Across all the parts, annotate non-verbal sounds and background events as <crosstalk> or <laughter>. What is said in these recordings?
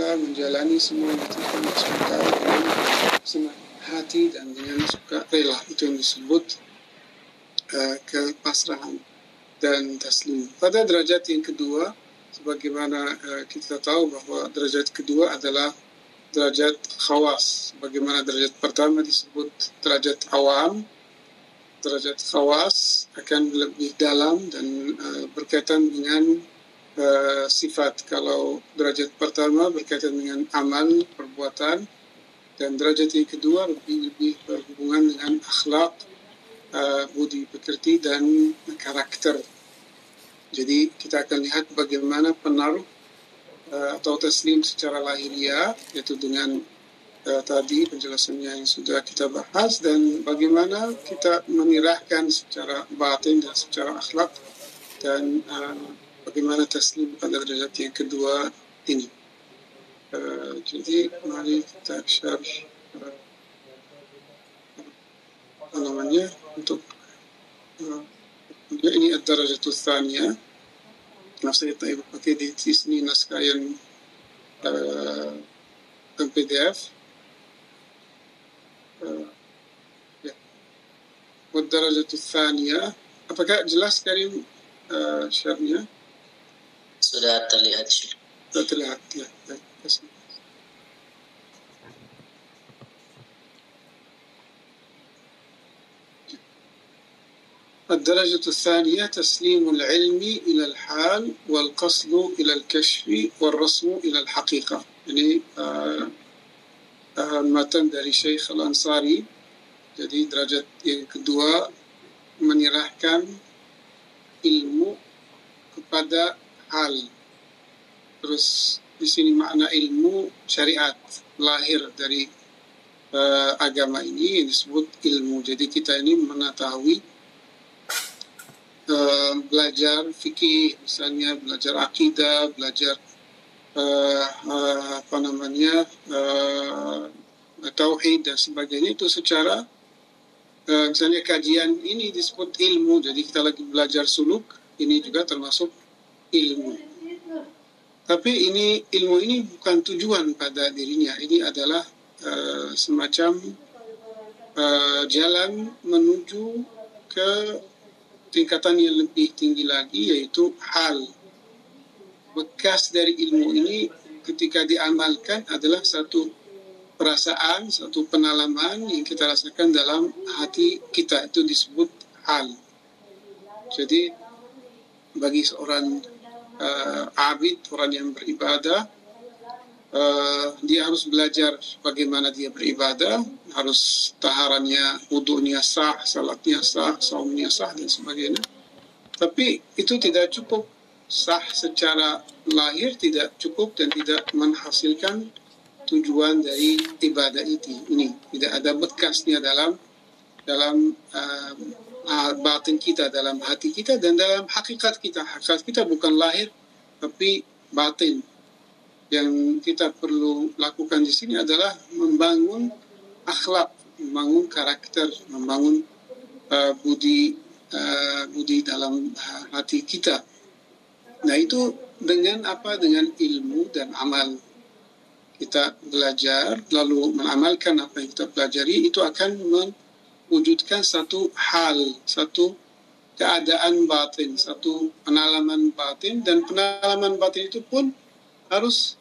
rela menjalani semua yang Tuhan suka dengan senang hati dan dengan suka rela itu yang disebut uh, kepasrahan dan taslim. Pada derajat yang kedua, sebagaimana uh, kita tahu bahwa derajat kedua adalah derajat khawas. Bagaimana derajat pertama disebut derajat awam, derajat khawas akan lebih dalam dan uh, berkaitan dengan uh, sifat. Kalau derajat pertama berkaitan dengan amal, perbuatan, dan derajat yang kedua lebih lebih berhubungan dengan akhlak, uh, budi pekerti dan karakter. Jadi kita akan lihat bagaimana penaruh uh, atau taslim secara lahiriah yaitu dengan uh, tadi penjelasannya yang sudah kita bahas dan bagaimana kita menirahkan secara batin dan secara akhlak dan uh, bagaimana taslim pada derajat yang kedua ini. Uh, jadi mari kita share uh, apa namanya untuk uh, ini adalah derajat tsaniyah saya ibu pakai di sini naskah yang uh, PDF uh, ya. والدرجة الثانية apakah jelas dari uh, syaratnya سودات اللي هذا هذا الشيء الدرجة الثانية تسليم العلم إلى الحال والقصد إلى الكشف والرسم إلى الحقيقة يعني آه ما تندري شيخ الأنصاري جدي درجة الدواء من يراه كان علم kepada hal terus di sini makna ilmu syariat lahir dari uh, agama ini yang disebut ilmu. Jadi kita ini mengetahui uh, belajar fikih misalnya belajar akidah belajar uh, uh, apa namanya uh, tauhid dan sebagainya itu secara uh, misalnya kajian ini disebut ilmu. Jadi kita lagi belajar suluk ini juga termasuk ilmu. Tapi ini ilmu ini bukan tujuan pada dirinya. Ini adalah uh, semacam uh, jalan menuju ke tingkatan yang lebih tinggi lagi yaitu hal. Bekas dari ilmu ini ketika diamalkan adalah satu perasaan, satu penalaman yang kita rasakan dalam hati kita. Itu disebut hal. Jadi bagi seorang uh, abid, orang yang beribadah, uh, dia harus belajar bagaimana dia beribadah, harus taharannya, wudhunya sah, salatnya sah, saumnya sah dan sebagainya. Tapi itu tidak cukup. Sah secara lahir tidak cukup dan tidak menghasilkan tujuan dari ibadah itu. Ini tidak ada bekasnya dalam dalam uh, batin kita dalam hati kita dan dalam hakikat kita hakikat kita bukan lahir tapi batin yang kita perlu lakukan di sini adalah membangun akhlak, membangun karakter, membangun uh, budi uh, budi dalam hati kita. Nah itu dengan apa? Dengan ilmu dan amal. Kita belajar lalu mengamalkan apa yang kita pelajari itu akan mewujudkan satu hal, satu keadaan batin, satu penalaman batin dan penalaman batin itu pun harus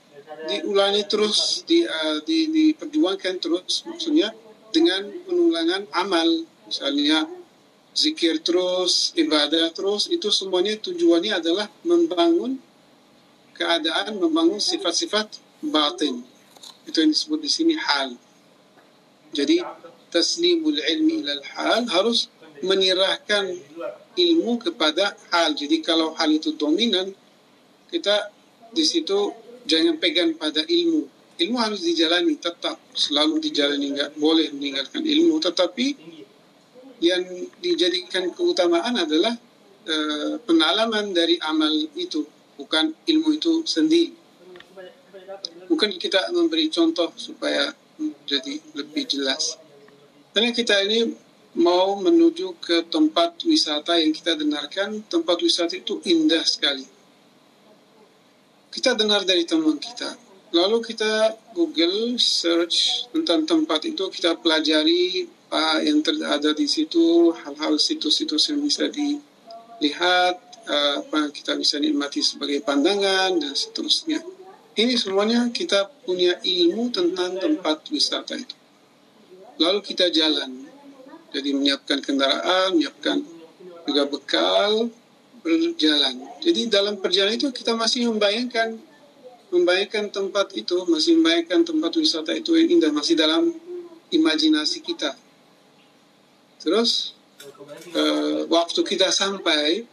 diulangi terus, di, uh, di, diperjuangkan terus, maksudnya dengan penulangan amal, misalnya zikir terus, ibadah terus, itu semuanya tujuannya adalah membangun keadaan, membangun sifat-sifat batin. Itu yang disebut di sini hal. Jadi taslimul ilmi ilal hal harus menyerahkan ilmu kepada hal. Jadi kalau hal itu dominan, kita di situ jangan pegang pada ilmu. Ilmu harus dijalani tetap selalu dijalani nggak boleh meninggalkan ilmu. Tetapi yang dijadikan keutamaan adalah uh, pengalaman dari amal itu, bukan ilmu itu sendiri. Mungkin kita memberi contoh supaya jadi lebih jelas. Karena kita ini mau menuju ke tempat wisata yang kita dengarkan, tempat wisata itu indah sekali. Kita dengar dari teman kita. Lalu kita Google search tentang tempat itu, kita pelajari apa yang ada di situ, hal-hal situs-situs yang bisa dilihat, apa kita bisa nikmati sebagai pandangan dan seterusnya. Ini semuanya kita punya ilmu tentang tempat wisata itu. Lalu kita jalan, jadi menyiapkan kendaraan, menyiapkan juga bekal, berjalan. Jadi dalam perjalanan itu kita masih membayangkan membayangkan tempat itu, masih membayangkan tempat wisata itu yang indah, masih dalam imajinasi kita. Terus, uh, waktu kita sampai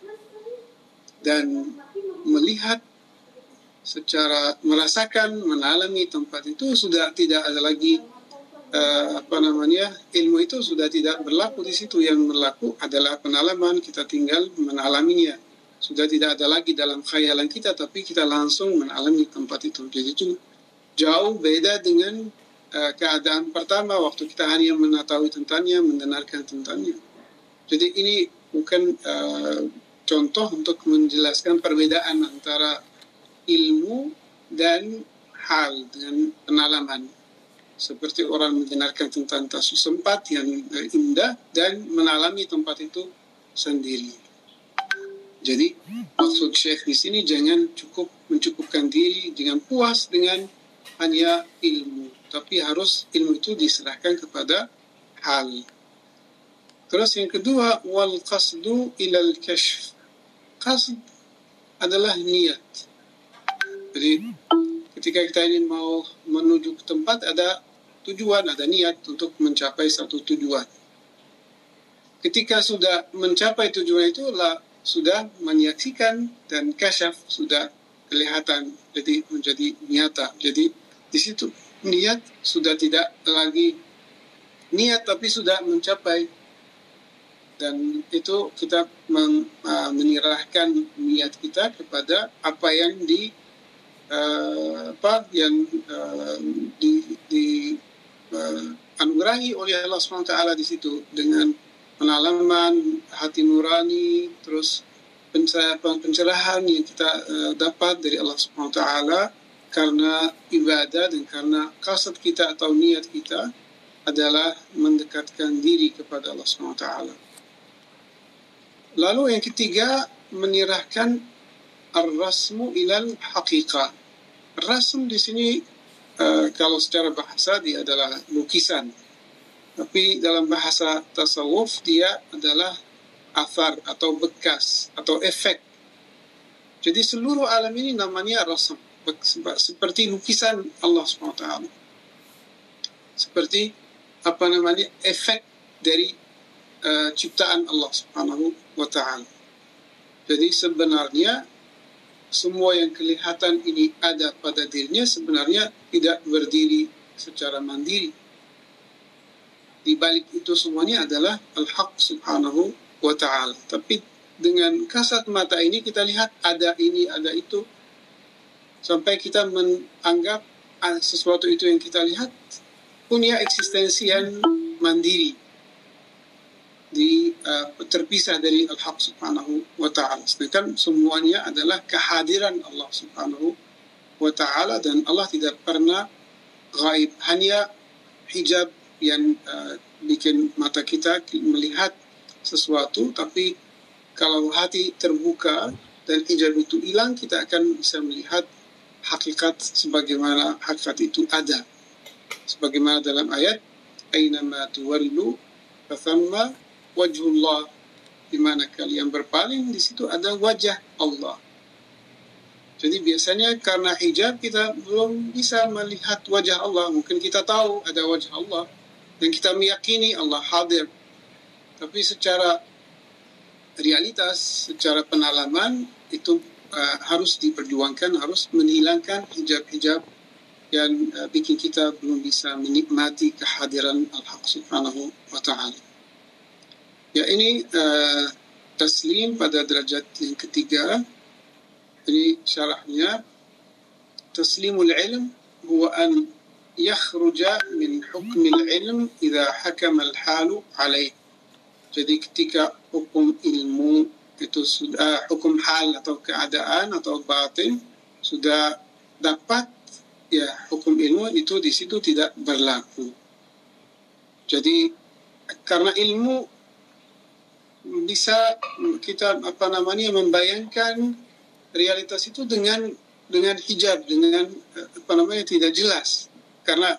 dan melihat secara merasakan, mengalami tempat itu sudah tidak ada lagi uh, apa namanya ilmu itu sudah tidak berlaku di situ. Yang berlaku adalah pengalaman kita tinggal mengalaminya sudah tidak ada lagi dalam khayalan kita tapi kita langsung mengalami tempat itu. Jadi itu jauh beda dengan uh, keadaan pertama waktu kita hanya mengetahui tentangnya mendengarkan tentangnya. Jadi ini bukan uh, contoh untuk menjelaskan perbedaan antara ilmu dan hal dengan pengalaman seperti orang mendengarkan tentang kasus tempat yang indah dan mengalami tempat itu sendiri. Jadi maksud Syekh di sini jangan cukup mencukupkan diri dengan puas dengan hanya ilmu, tapi harus ilmu itu diserahkan kepada hal. Terus yang kedua wal qasdu ilal kashf. Qasd adalah niat. Jadi ketika kita ingin mau menuju ke tempat ada tujuan, ada niat untuk mencapai satu tujuan. Ketika sudah mencapai tujuan itu lah sudah menyaksikan dan kasyaf sudah kelihatan jadi menjadi nyata jadi di situ niat sudah tidak lagi niat tapi sudah mencapai dan itu kita uh, menyerahkan niat kita kepada apa yang di uh, apa yang uh, di, di anugerahi oleh Allah SWT di situ dengan pengalaman hati nurani terus pencerahan yang kita uh, dapat dari Allah taala karena ibadah dan karena kasat kita atau niat kita adalah mendekatkan diri kepada Allah taala. Lalu yang ketiga menyerahkan ar-rasmu ilal haqiqah. Rasm di sini uh, kalau secara bahasa dia adalah lukisan tapi dalam bahasa tasawuf dia adalah afar atau bekas atau efek. Jadi seluruh alam ini namanya rasam seperti lukisan Allah SWT. Seperti apa namanya efek dari uh, ciptaan Allah Subhanahu wa taala. Jadi sebenarnya semua yang kelihatan ini ada pada dirinya sebenarnya tidak berdiri secara mandiri di balik itu semuanya adalah al-haq subhanahu wa ta'ala. Tapi dengan kasat mata ini kita lihat ada ini, ada itu. Sampai kita menganggap sesuatu itu yang kita lihat punya eksistensi yang mandiri. Di, uh, terpisah dari al-haq subhanahu wa ta'ala. Sedangkan semuanya adalah kehadiran Allah subhanahu wa ta'ala dan Allah tidak pernah gaib. Hanya hijab yang uh, bikin mata kita melihat sesuatu tapi kalau hati terbuka dan hijab itu hilang kita akan bisa melihat hakikat sebagaimana hakikat itu ada sebagaimana dalam ayat aynama tuwallu fathamma wajhullah di mana kalian berpaling di situ ada wajah Allah jadi biasanya karena hijab kita belum bisa melihat wajah Allah mungkin kita tahu ada wajah Allah dan kita meyakini Allah hadir. Tapi secara realitas, secara pengalaman itu uh, harus diperjuangkan, harus menghilangkan hijab-hijab yang uh, bikin kita belum bisa menikmati kehadiran Al-Haq Subhanahu wa taala. Ya ini uh, taslim pada derajat yang ketiga. Ini syarahnya taslimul ilm huwa an يخرج من حكم العلم إذا حكم الحال عليه jadi ketika hukum ilmu itu sudah hukum hal atau keadaan atau batin sudah dapat ya hukum ilmu itu di situ tidak berlaku. Jadi karena ilmu bisa kita apa namanya membayangkan realitas itu dengan dengan hijab dengan apa namanya tidak jelas karena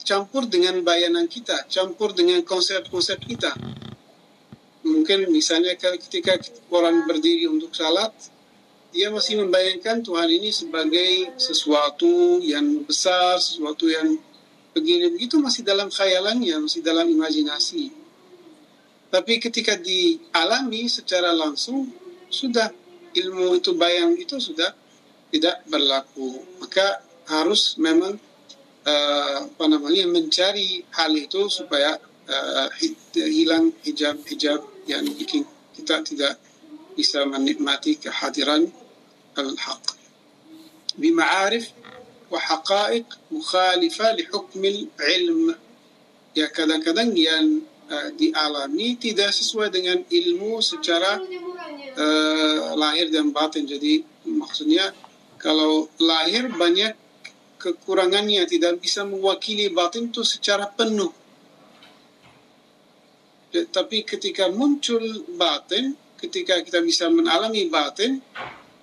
campur dengan bayanan kita, campur dengan konsep-konsep kita. Mungkin misalnya ketika orang berdiri untuk salat, dia masih membayangkan Tuhan ini sebagai sesuatu yang besar, sesuatu yang begini begitu masih dalam khayalannya, masih dalam imajinasi. Tapi ketika dialami secara langsung, sudah ilmu itu bayang itu sudah tidak berlaku. Maka harus memang uh, apa namanya mencari hal itu supaya uh, hilang hijab-hijab yang bikin kita tidak bisa menikmati kehadiran al-haq bima'arif wa haqa'iq mukhalifah li hukmil ilm ya kadang-kadang yang uh, dialami tidak sesuai dengan ilmu secara uh, lahir dan batin. Jadi maksudnya kalau lahir banyak kekurangannya tidak bisa mewakili batin itu secara penuh. Tapi ketika muncul batin ketika kita bisa mengalami batin,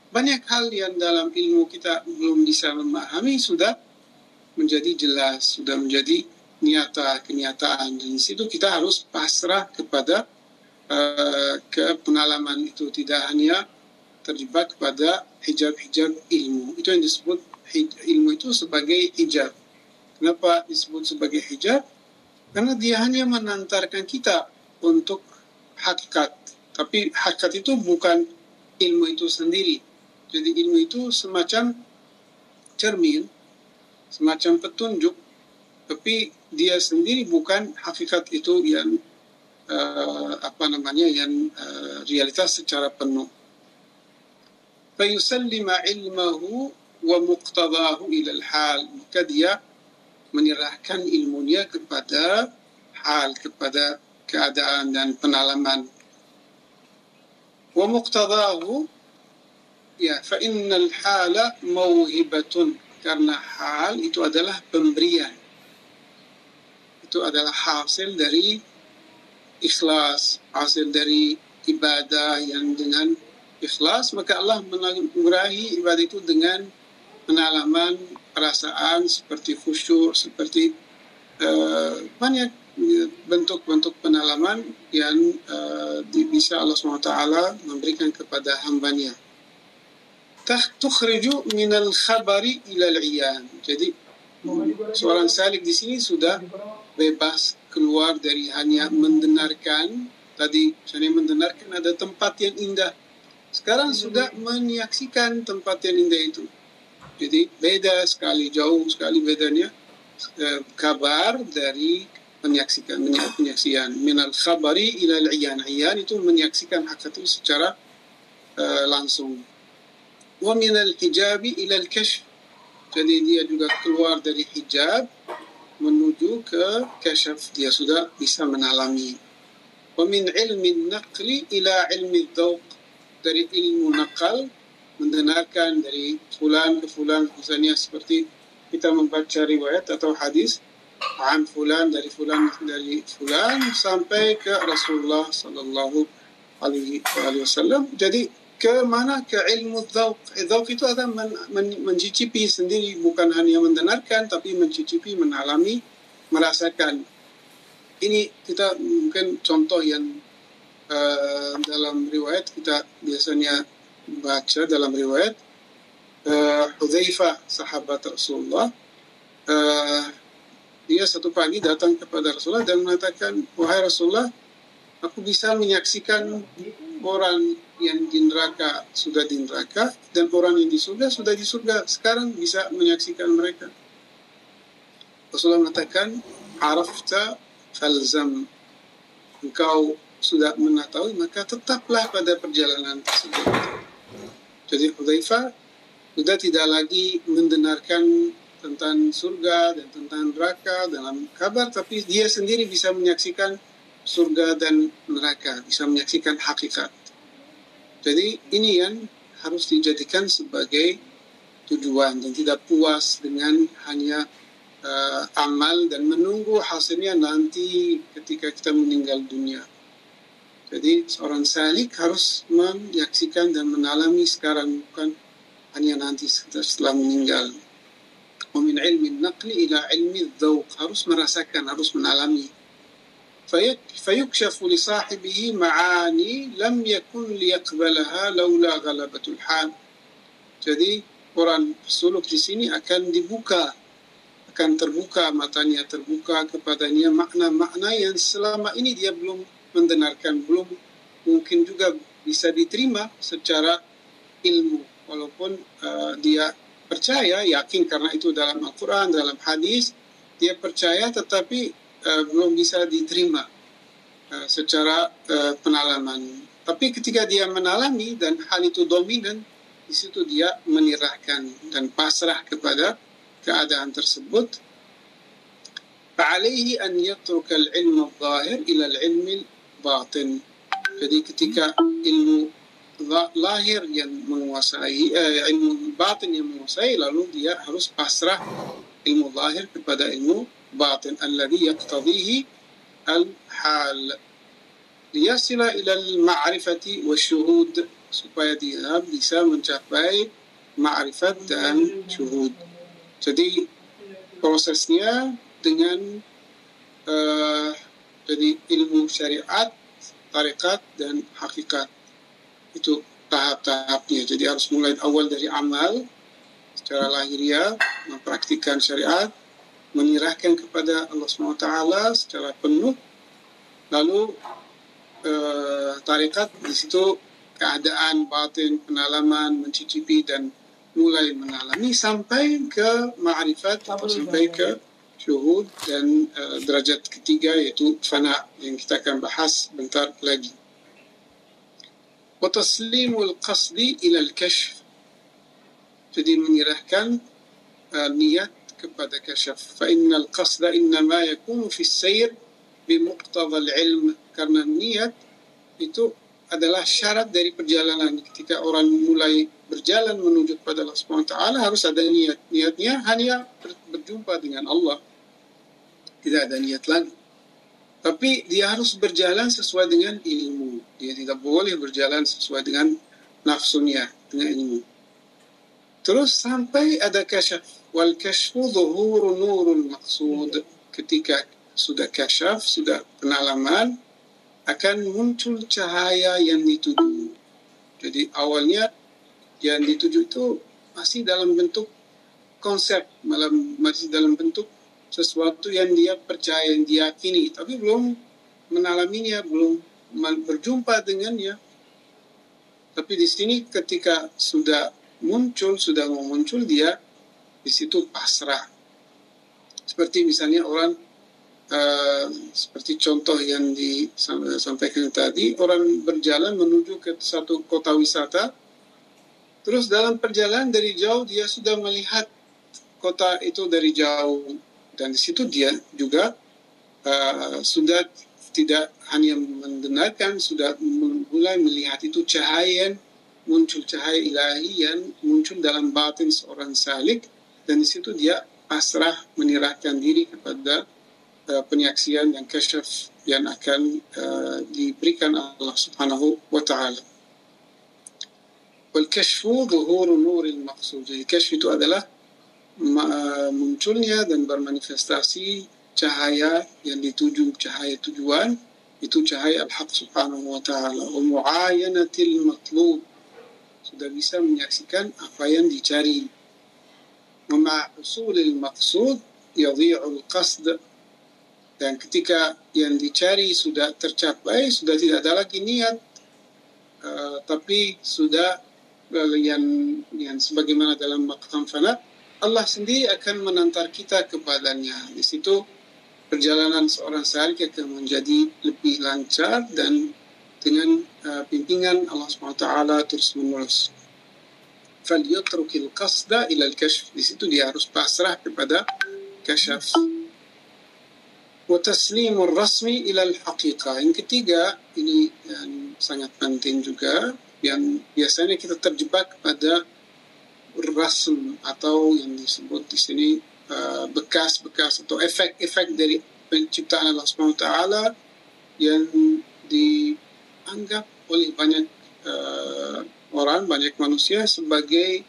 banyak hal yang dalam ilmu kita belum bisa memahami sudah menjadi jelas, sudah menjadi nyata, kenyataan. Dan situ kita harus pasrah kepada uh, ke pengalaman itu. Tidak hanya terjebak kepada hijab-hijab ilmu. Itu yang disebut ilmu itu sebagai hijab. Kenapa disebut sebagai hijab? Karena dia hanya menantarkan kita untuk hakikat tapi hakikat itu bukan ilmu itu sendiri. Jadi ilmu itu semacam cermin, semacam petunjuk, tapi dia sendiri bukan hakikat itu yang uh, apa namanya yang uh, realitas secara penuh. Fayusallima ilmahu wa muqtadahu ilal hal. Maka dia menyerahkan ilmunya kepada hal, kepada keadaan dan pengalaman. Wa muqtadahu ya fa innal hala mauhibatun karena hal itu adalah pemberian itu adalah hasil dari ikhlas hasil dari ibadah yang dengan ikhlas maka Allah mengurahi ibadah itu dengan pengalaman perasaan seperti khusyuk seperti uh, banyak bentuk-bentuk pengalaman yang uh, bisa Allah SWT memberikan kepada hambanya. Tukhriju minal khabari ilal iyan. Jadi seorang salik di sini sudah bebas keluar dari hanya mendengarkan. Tadi saya mendengarkan ada tempat yang indah. Sekarang sudah menyaksikan tempat yang indah itu. Jadi beda sekali, jauh sekali bedanya eh, kabar dari menyaksikan penyaksian minal khabari ila iyan iyan itu menyaksikan hak itu secara uh, langsung wa minal hijabi ila kashf jadi dia juga keluar dari hijab menuju ke kashf dia sudah bisa menalami wa min ilmi naqli ila ilmi dhauq dari ilmu nakal mendengarkan dari fulan ke fulan misalnya seperti kita membaca riwayat atau hadis an fulan dari fulan dari fulan sampai ke Rasulullah sallallahu alaihi wasallam. Jadi ke mana ke ilmu dzauq. Dzauq itu adalah men, men, mencicipi sendiri bukan hanya mendengarkan tapi mencicipi, mengalami, merasakan. Ini kita mungkin contoh yang uh, dalam riwayat kita biasanya baca dalam riwayat uh, sahabat Rasulullah uh, dia satu pagi datang kepada Rasulullah dan mengatakan, wahai Rasulullah, aku bisa menyaksikan orang yang di neraka sudah di neraka dan orang yang di surga sudah di surga. Sekarang bisa menyaksikan mereka. Rasulullah mengatakan, arafta falzam. Engkau sudah mengetahui, maka tetaplah pada perjalanan tersebut. Jadi Hudzaifah sudah tidak lagi mendengarkan tentang surga dan tentang neraka dalam kabar, tapi dia sendiri bisa menyaksikan surga dan neraka, bisa menyaksikan hakikat. Jadi ini yang harus dijadikan sebagai tujuan dan tidak puas dengan hanya uh, amal dan menunggu hasilnya nanti ketika kita meninggal dunia. Jadi seorang salik harus menyaksikan dan menalami sekarang bukan hanya nanti setelah meninggal. Wa ilmi naqli ila ilmi dhawq harus merasakan, harus menalami فيكشف لصاحبه معاني لم يكن ليقبلها لولا غلبة الحال jadi orang suluk di sini akan dibuka akan terbuka matanya terbuka kepadanya makna-makna yang selama ini dia belum mendengarkan belum mungkin juga bisa diterima secara ilmu walaupun uh, dia percaya yakin karena itu dalam Al-Quran dalam hadis dia percaya tetapi uh, belum bisa diterima uh, secara uh, penalaman tapi ketika dia menalami dan hal itu dominan di situ dia menyerahkan dan pasrah kepada keadaan tersebut فعليه أن يترك العلم الظاهر إلى العلم الباطن jadi ketika ilmu lahir yang menguasai eh, ilmu batin yang menguasai lalu dia harus pasrah ilmu lahir kepada ilmu alladhi yaqtadihi al-hal. Liyasila ila al-ma'rifati wa syuhud. Supaya dia bisa mencapai ma'rifat dan syuhud. Jadi prosesnya dengan uh, jadi ilmu syariat, tarikat dan hakikat. Itu tahap-tahapnya. Jadi harus mulai awal dari amal secara lahiriah, mempraktikkan syariat, menyerahkan kepada Allah SWT secara penuh. Lalu eh, tarikat di situ keadaan batin penalaman mencicipi dan mulai mengalami sampai ke ma'rifat atau sampai ke syuhud dan eh, derajat ketiga yaitu fana yang kita akan bahas bentar lagi. Wataslimul qasdi ila al-kashf jadi menyerahkan eh, niat kepada kasyaf فإن القصد إنما يكون في السير بمقتضى العلم karena niat itu adalah syarat dari perjalanan ketika orang mulai berjalan menuju kepada Allah SWT harus ada niat niatnya hanya berjumpa dengan Allah tidak ada niat lagi tapi dia harus berjalan sesuai dengan ilmu dia tidak boleh berjalan sesuai dengan nafsunya dengan ilmu terus sampai ada kasyaf wal kasyfu zuhur nurul maqsud. Ketika sudah kasyaf sudah penalaman akan muncul cahaya yang dituju. Jadi awalnya yang dituju itu masih dalam bentuk konsep malam masih dalam bentuk sesuatu yang dia percaya yang diyakini tapi belum menalaminya belum berjumpa dengannya. Tapi di sini ketika sudah muncul sudah mau muncul dia di situ pasrah. Seperti misalnya orang uh, seperti contoh yang disampaikan tadi orang berjalan menuju ke satu kota wisata Terus dalam perjalanan dari jauh dia sudah melihat kota itu dari jauh. Dan di situ dia juga uh, sudah tidak hanya mendengarkan sudah mulai melihat itu cahaya muncul cahaya ilahi yang muncul dalam batin seorang salik dan di situ dia pasrah menyerahkan diri kepada uh, penyaksian yang kasyaf yang akan uh, diberikan Allah Subhanahu wa taala. Wal kashfu dhuhuru nuril maqsud. Jadi kashf itu adalah uh, munculnya dan bermanifestasi cahaya yang dituju cahaya tujuan itu cahaya al-haq subhanahu wa ta'ala wa mu'ayanatil matlub sudah bisa menyaksikan apa yang dicari ومع حصول المقصود يضيع القصد dan ketika yang dicari sudah tercapai sudah tidak ada lagi niat uh, tapi sudah yang yang sebagaimana dalam maqam fana Allah sendiri akan menantar kita kepadanya di situ perjalanan seorang salik akan menjadi lebih lancar dan dengan uh, pimpinan Allah SWT terus menerus falyatrukil qasda ilal kashf. Di situ dia harus pasrah kepada kasyaf. Wa taslimur rasmi ilal haqiqah. Yang ketiga, ini yang sangat penting juga, yang biasanya kita terjebak pada rasm atau yang disebut di sini eh, bekas-bekas atau efek-efek dari penciptaan Allah SWT yang dianggap oleh banyak eh, orang, banyak manusia sebagai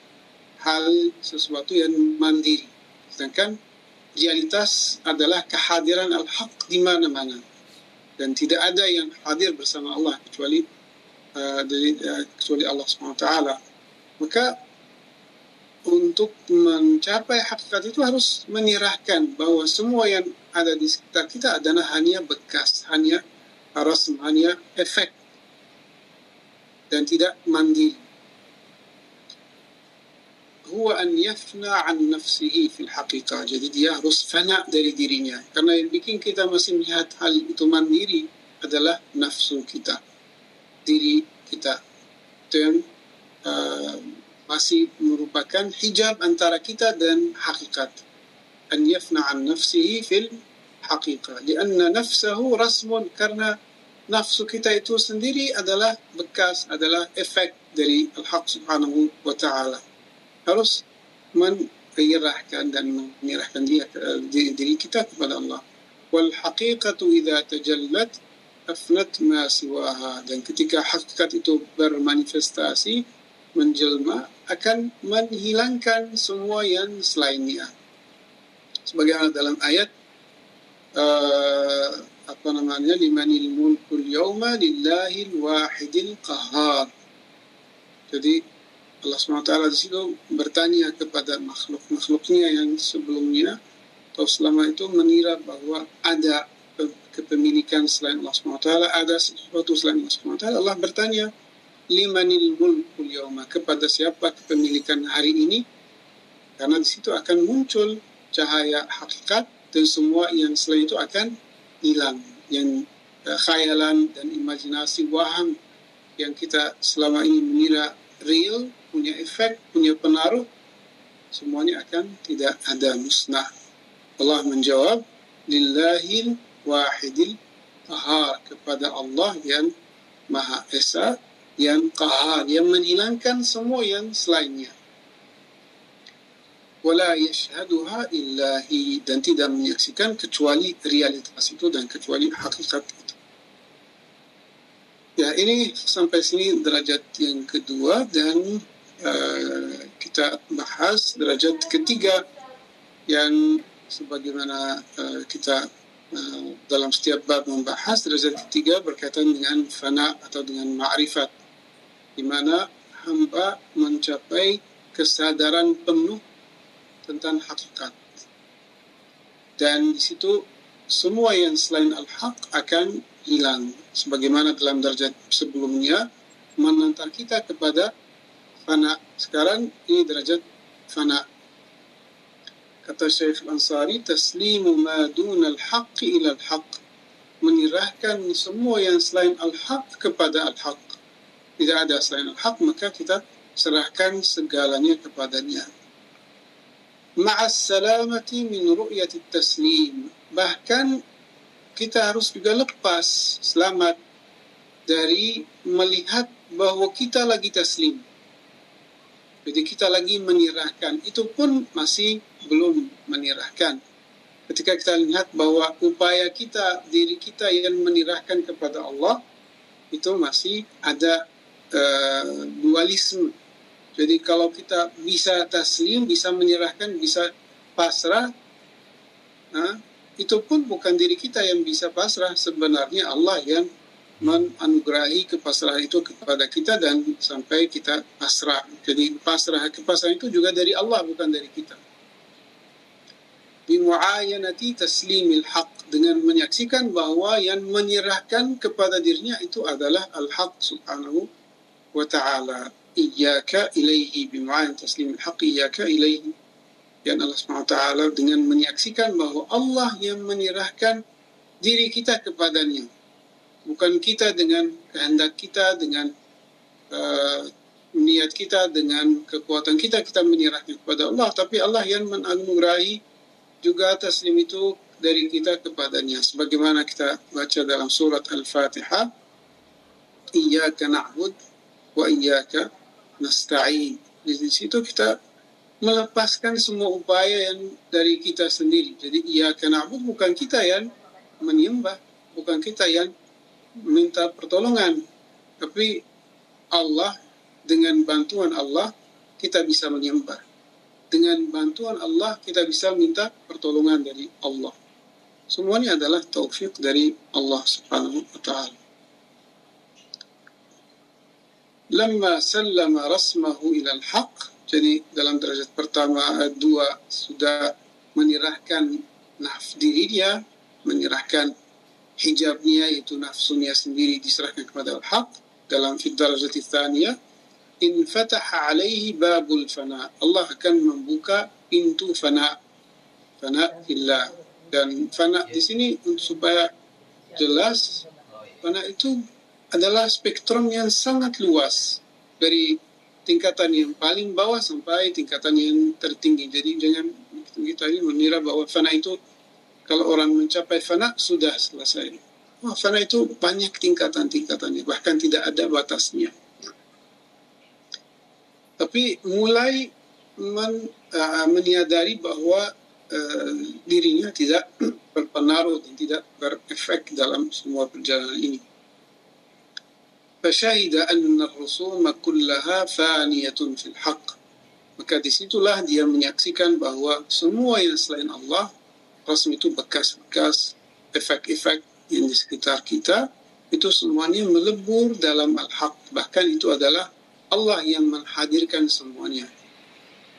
hal sesuatu yang mandiri. Sedangkan realitas adalah kehadiran al-haq di mana-mana. Dan tidak ada yang hadir bersama Allah kecuali uh, dari, uh, kecuali Allah SWT. Maka untuk mencapai hakikat itu harus menyerahkan bahwa semua yang ada di sekitar kita adalah hanya bekas, hanya rasm, hanya efek dan tidak mandiri. huwa an yafna an nafsihi fil haqiqah. Jadi dia harus fana dari dirinya. Karena yang bikin kita masih melihat hal itu mandiri adalah nafsu kita. Diri kita. Itu yang uh, masih merupakan hijab antara kita dan hakikat. An yafna an nafsihi fil haqiqah. Lianna nafsahu rasmun karena nafsu kita itu sendiri adalah bekas, adalah efek dari Al-Haq subhanahu wa ta'ala. harus menyerahkan dan menyerahkan dia diri kita kepada Allah. Wal haqiqatu idza tajallat afnat ma siwaha dan ketika hakikat itu bermanifestasi menjelma akan menghilangkan semua yang selainnya. Sebagaimana dalam ayat uh, apa namanya limanil mulkul yawma lillahil wahidil qahar. Jadi Allah SWT di situ bertanya kepada makhluk-makhluknya yang sebelumnya atau selama itu mengira bahwa ada kepemilikan selain Allah SWT, ada sesuatu selain Allah SWT. Allah bertanya, limanil mulkul yawma, kepada siapa kepemilikan hari ini? Karena di situ akan muncul cahaya hakikat dan semua yang selain itu akan hilang. Yang khayalan dan imajinasi waham yang kita selama ini mengira real punya efek, punya pengaruh, semuanya akan tidak ada musnah. Allah menjawab, Lillahil wahidil qahar kepada Allah yang Maha Esa, yang qahar, yang menghilangkan semua yang selainnya. Wala yashhaduha illahi dan tidak menyaksikan kecuali realitas itu dan kecuali hakikat itu. Ya, ini sampai sini derajat yang kedua dan Eh, kita bahas derajat ketiga yang sebagaimana uh, kita uh, dalam setiap bab membahas derajat ketiga berkaitan dengan fana atau dengan ma'rifat di mana hamba mencapai kesadaran penuh tentang hakikat dan di situ semua yang selain al-haq akan hilang sebagaimana dalam derajat sebelumnya menantar kita kepada fana. Sekarang ini derajat fana. Kata Syekh Ansari, taslimu ma dun al-haq ila al-haq. Menyerahkan semua yang selain al-haq kepada al-haq. Tidak ada selain al-haq, maka kita serahkan segalanya kepadanya. Ma'as salamati min ru'yati taslim. Bahkan kita harus juga lepas selamat dari melihat bahawa kita lagi taslim. Jadi kita lagi menyerahkan. Itu pun masih belum menyerahkan. Ketika kita lihat bahwa upaya kita, diri kita yang menyerahkan kepada Allah, itu masih ada uh, dualisme. Jadi kalau kita bisa taslim, bisa menyerahkan, bisa pasrah, nah, itu pun bukan diri kita yang bisa pasrah. Sebenarnya Allah yang menganugerahi kepasrahan itu kepada kita dan sampai kita pasrah. Jadi pasrah kepasrahan itu juga dari Allah bukan dari kita. Bimu'ayanati taslimil haq dengan menyaksikan bahwa yang menyerahkan kepada dirinya itu adalah al-haq subhanahu wa ta'ala. Iyaka ilaihi bimu'ayan taslimil haq iyaka ilaihi. Yang Allah ta'ala dengan menyaksikan bahwa Allah yang menyerahkan diri kita kepadanya. Bukan kita dengan kehendak kita dengan uh, niat kita dengan kekuatan kita kita menyerahnya kepada Allah. Tapi Allah yang menganugerahi juga taslim itu dari kita kepadanya. Sebagaimana kita baca dalam surat Al-Fatihah iyyaka na'bud wa iyyaka nasta'in di situ kita melepaskan semua upaya yang dari kita sendiri. Jadi ia kena abud bukan kita yang menyembah, bukan kita yang minta pertolongan, tapi Allah dengan bantuan Allah kita bisa menyembah. Dengan bantuan Allah kita bisa minta pertolongan dari Allah. Semuanya adalah taufik dari Allah Subhanahu wa taala. Lama sallama rasmahu ila al-haq jadi dalam derajat pertama dua sudah menyerahkan naf dia, menyerahkan hijabnya itu nafsunya sendiri diserahkan kepada al-haq dalam fi darajat tsaniyah in fataha alaihi babul fana. Allah akan membuka pintu fana. Fana illah dan fana di sini supaya jelas fana itu adalah spektrum yang sangat luas dari tingkatan yang paling bawah sampai tingkatan yang tertinggi. Jadi jangan kita ini mengira bahwa fana itu kalau orang mencapai fana sudah selesai. Wah, fana itu banyak tingkatan-tingkatannya, bahkan tidak ada batasnya. Tapi mulai men, uh, menyadari bahwa uh, dirinya tidak <clears throat> berpengaruh dan tidak berefek dalam semua perjalanan ini. فشهد أن الرسوم كلها فانية في الحق maka disitulah dia menyaksikan bahwa semua yang selain Allah rasm itu bekas-bekas efek-efek yang di sekitar kita itu semuanya melebur dalam al-haq bahkan itu adalah Allah yang menghadirkan semuanya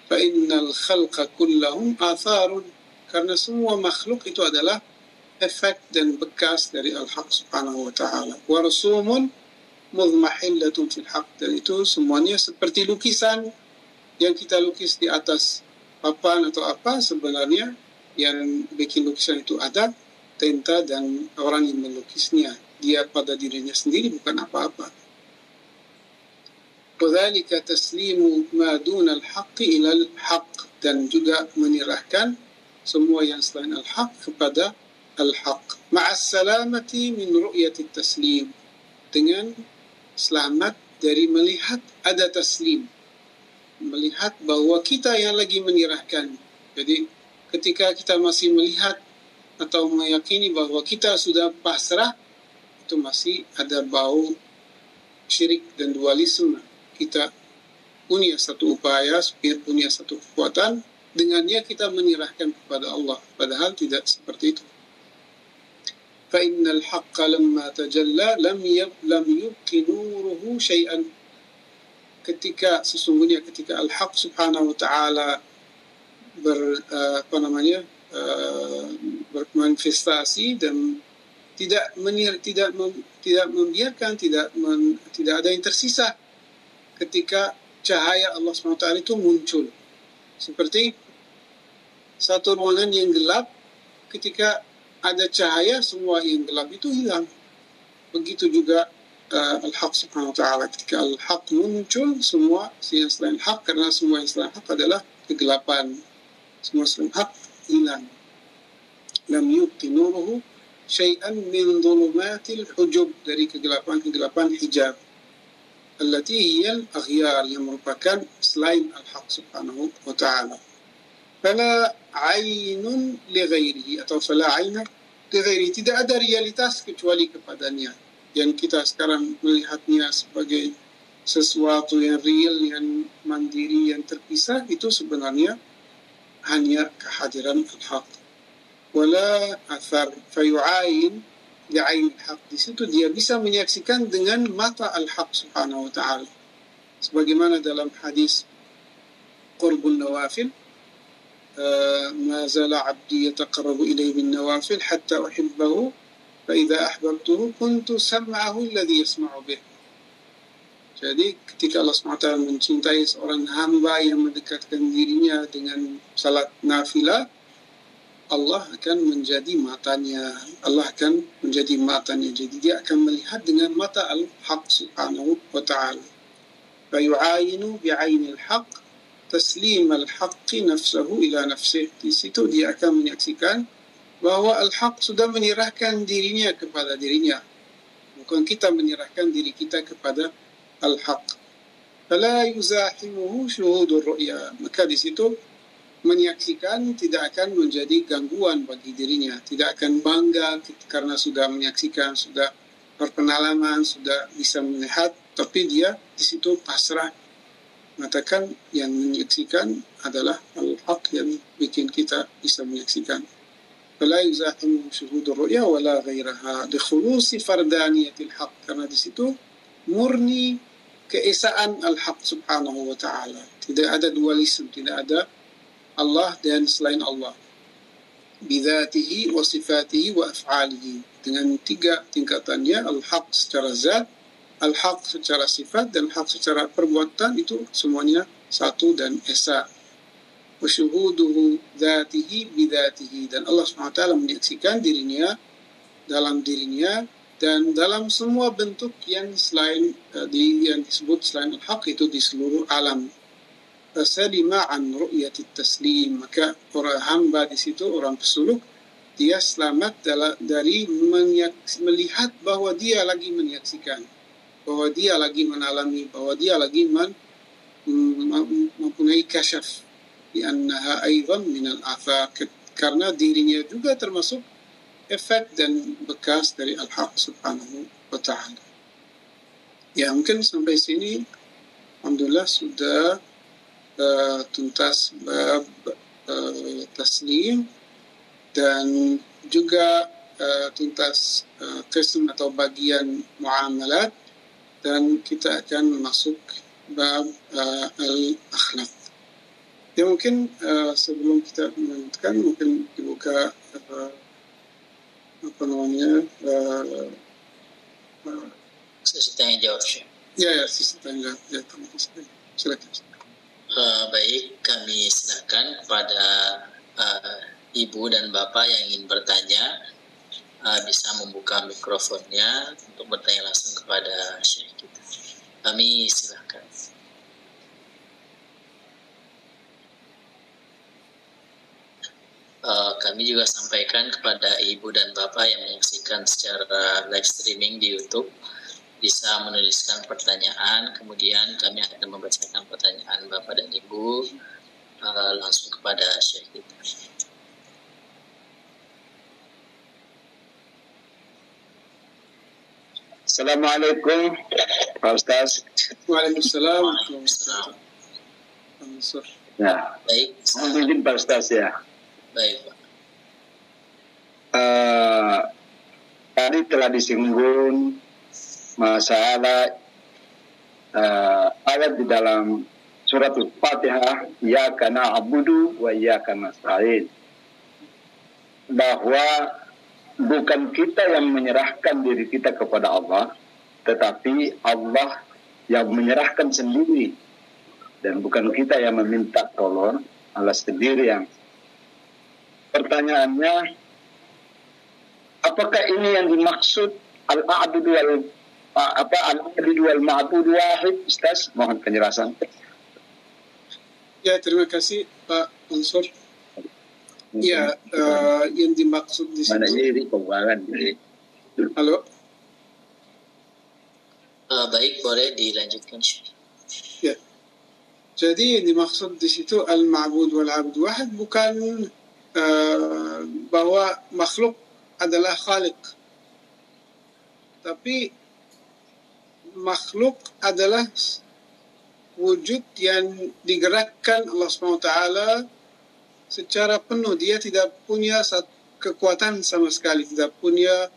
fa innal khalqa kullahum atharun karena semua makhluk itu adalah efek dan bekas dari al-haq subhanahu wa ta'ala wa rasumun mudmahillatun fil haq dan itu semuanya seperti lukisan yang kita lukis di atas papan atau apa sebenarnya yang bikin lukisan itu ada tinta dan orang yang melukisnya dia pada dirinya sendiri bukan apa-apa وذلك تسليم ما دون الحق إلى الحق dan juga menyerahkan semua yang selain al-haq kepada al-haq مع السلامة من رؤية التسليم dengan selamat dari melihat ada taslim. Melihat bahwa kita yang lagi menyerahkan. Jadi ketika kita masih melihat atau meyakini bahwa kita sudah pasrah, itu masih ada bau syirik dan dualisme. Kita punya satu upaya, punya satu kekuatan, dengannya kita menyerahkan kepada Allah. Padahal tidak seperti itu. فإن الحق لما تجلى لم يب لم يبق نوره شيئا ketika sesungguhnya ketika al-haq subhanahu wa ta'ala ber uh, apa namanya uh, bermanifestasi dan tidak menir, tidak mem, tidak membiarkan tidak men, tidak ada yang tersisa ketika cahaya Allah SWT itu muncul seperti satu ruangan yang gelap ketika ada cahaya semua yang gelap itu hilang. Begitu juga uh, al-haq subhanahu wa ta'ala. Ketika al-haq muncul semua yang selain hak karena semua yang selain hak adalah kegelapan. Semua selain hak hilang. Lam yubqi nuruhu syai'an min dhulumatil hujub dari kegelapan-kegelapan hijab. Allati hiya al-aghyar yang merupakan selain al-haq subhanahu wa ta'ala fala ainun ghairihi atau fala aina li tidak ada realitas kecuali kepadanya. Yang kita sekarang melihatnya sebagai sesuatu yang real yang mandiri yang terpisah itu sebenarnya hanya kehadiran al-haq. Wala athar fayu'ain li'ain al-haq. Di situ dia bisa menyaksikan dengan mata al-haq subhanahu wa ta'ala. Sebagaimana dalam hadis qurbun nawafil ما زال عبدي يتقرب إلي بالنوافل حتى أحبه فإذا أحببته كنت سمعه الذي يسمع به Jadi ketika Allah SWT mencintai seorang hamba yang mendekatkan dirinya dengan salat nafilah, Allah akan menjadi matanya. Allah akan menjadi matanya. Jadi dia akan melihat dengan mata al-haq subhanahu wa ta'ala. فَيُعَايِنُ بِعَيْنِ الْحَقِّ taslim al-haqqi nafsahu ila nafsih. Di situ dia akan menyaksikan bahwa al-haq sudah menyerahkan dirinya kepada dirinya. Bukan kita menyerahkan diri kita kepada al-haq. fala yuzahimuhu syuhudur ru'ya maka di situ menyaksikan tidak akan menjadi gangguan bagi dirinya tidak akan bangga karena sudah menyaksikan sudah berpengalaman sudah bisa melihat tapi dia di situ pasrah mengatakan yang menyaksikan adalah al-haq yang bikin kita bisa menyaksikan. Fala yuzahimu syuhudur ru'ya wala ghairaha di khulusi fardaniyatil haq. Karena di situ murni keesaan al-haq subhanahu wa ta'ala. Tidak ada dualisme, tidak ada Allah dan selain Allah. Bidatihi wa sifatihi wa af'alihi. Dengan tiga tingkatannya, al-haq secara zat, al-haq secara sifat dan haq secara perbuatan itu semuanya satu dan esa. Wa syuhuduhu dhatihi bidatihi dan Allah SWT menyaksikan dirinya dalam dirinya dan dalam semua bentuk yang selain uh, di yang disebut selain al-haq itu di seluruh alam. Fasalima an ru'yati taslim. Maka orang hamba di situ orang pesuluk dia selamat dari melihat bahwa dia lagi menyaksikan bahwa dia lagi menalami bahwa dia lagi men, mempunyai kasyaf. Di annaha aidan min al-afaq karena dirinya juga termasuk efek dan bekas dari al-haq subhanahu wa ta'ala. Ya mungkin sampai sini. Alhamdulillah sudah uh, tuntas bab uh, taslim. Dan juga uh, tuntas uh, qism atau bagian muamalat dan kita akan masuk bab uh, al-akhlaq. Ya mungkin uh, sebelum kita melanjutkan mungkin dibuka uh, apa namanya uh, uh, sesi tanya jawab Ya ya sesi tanya jawab. Ya, silakan. Uh, baik, kami silakan kepada uh, ibu dan bapak yang ingin bertanya uh, bisa membuka mikrofonnya untuk bertanya langsung kepada syekh kita. Kami silakan. Uh, kami juga sampaikan kepada ibu dan bapak yang menyaksikan secara live streaming di YouTube bisa menuliskan pertanyaan, kemudian kami akan membacakan pertanyaan Bapak dan Ibu uh, langsung kepada Syekh kita. Assalamualaikum Pak Ustaz. Waalaikumsalam. Waalaikumsalam. Ya. Baik. Mohon izin Pak Ustaz ya. Baik Pak. Uh, tadi telah disinggung masalah uh, ayat di dalam surat Al-Fatihah ya kana abudu wa ya kana nasta'in bahwa bukan kita yang menyerahkan diri kita kepada Allah tetapi Allah yang menyerahkan sendiri. Dan bukan kita yang meminta tolong Allah sendiri yang. Pertanyaannya apakah ini yang dimaksud al-a'budu wal apa al-abid wal wahid? Ustaz mohon penjelasan. Ya terima kasih Pak Mansur ya uh, yang dimaksud di situ. mana ini pembuangan ini. Halo? Uh, baik boleh dilanjutkan ya. Jadi yang dimaksud di situ al-ma'bud wal abd wahid bukan uh, bahwa makhluk adalah khalik tapi makhluk adalah wujud yang digerakkan Allah SWT secara penuh. Dia tidak punya kekuatan sama sekali, tidak punya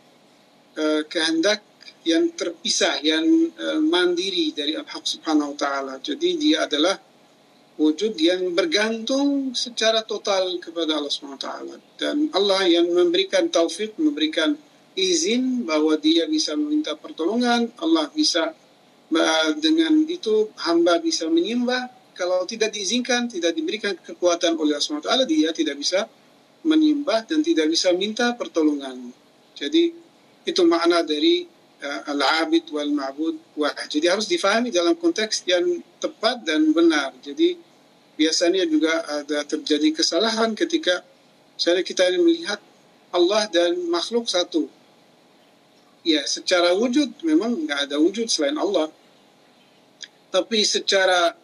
uh, kehendak yang terpisah, yang uh, mandiri dari Allah Subhanahu Wa Taala. Jadi dia adalah wujud yang bergantung secara total kepada Allah Subhanahu Wa Taala dan Allah yang memberikan taufik, memberikan izin bahwa dia bisa meminta pertolongan, Allah bisa dengan itu hamba bisa menyembah. Kalau tidak diizinkan, tidak diberikan kekuatan oleh Allah SWT, dia tidak bisa menyembah dan tidak bisa minta pertolongan. Jadi itu makna dari uh, al-abid wal ma'bud wahid. Jadi harus difahami dalam konteks yang tepat dan benar. Jadi biasanya juga ada terjadi kesalahan ketika misalnya kita melihat Allah dan makhluk satu ya secara wujud memang nggak ada wujud selain Allah Tapi secara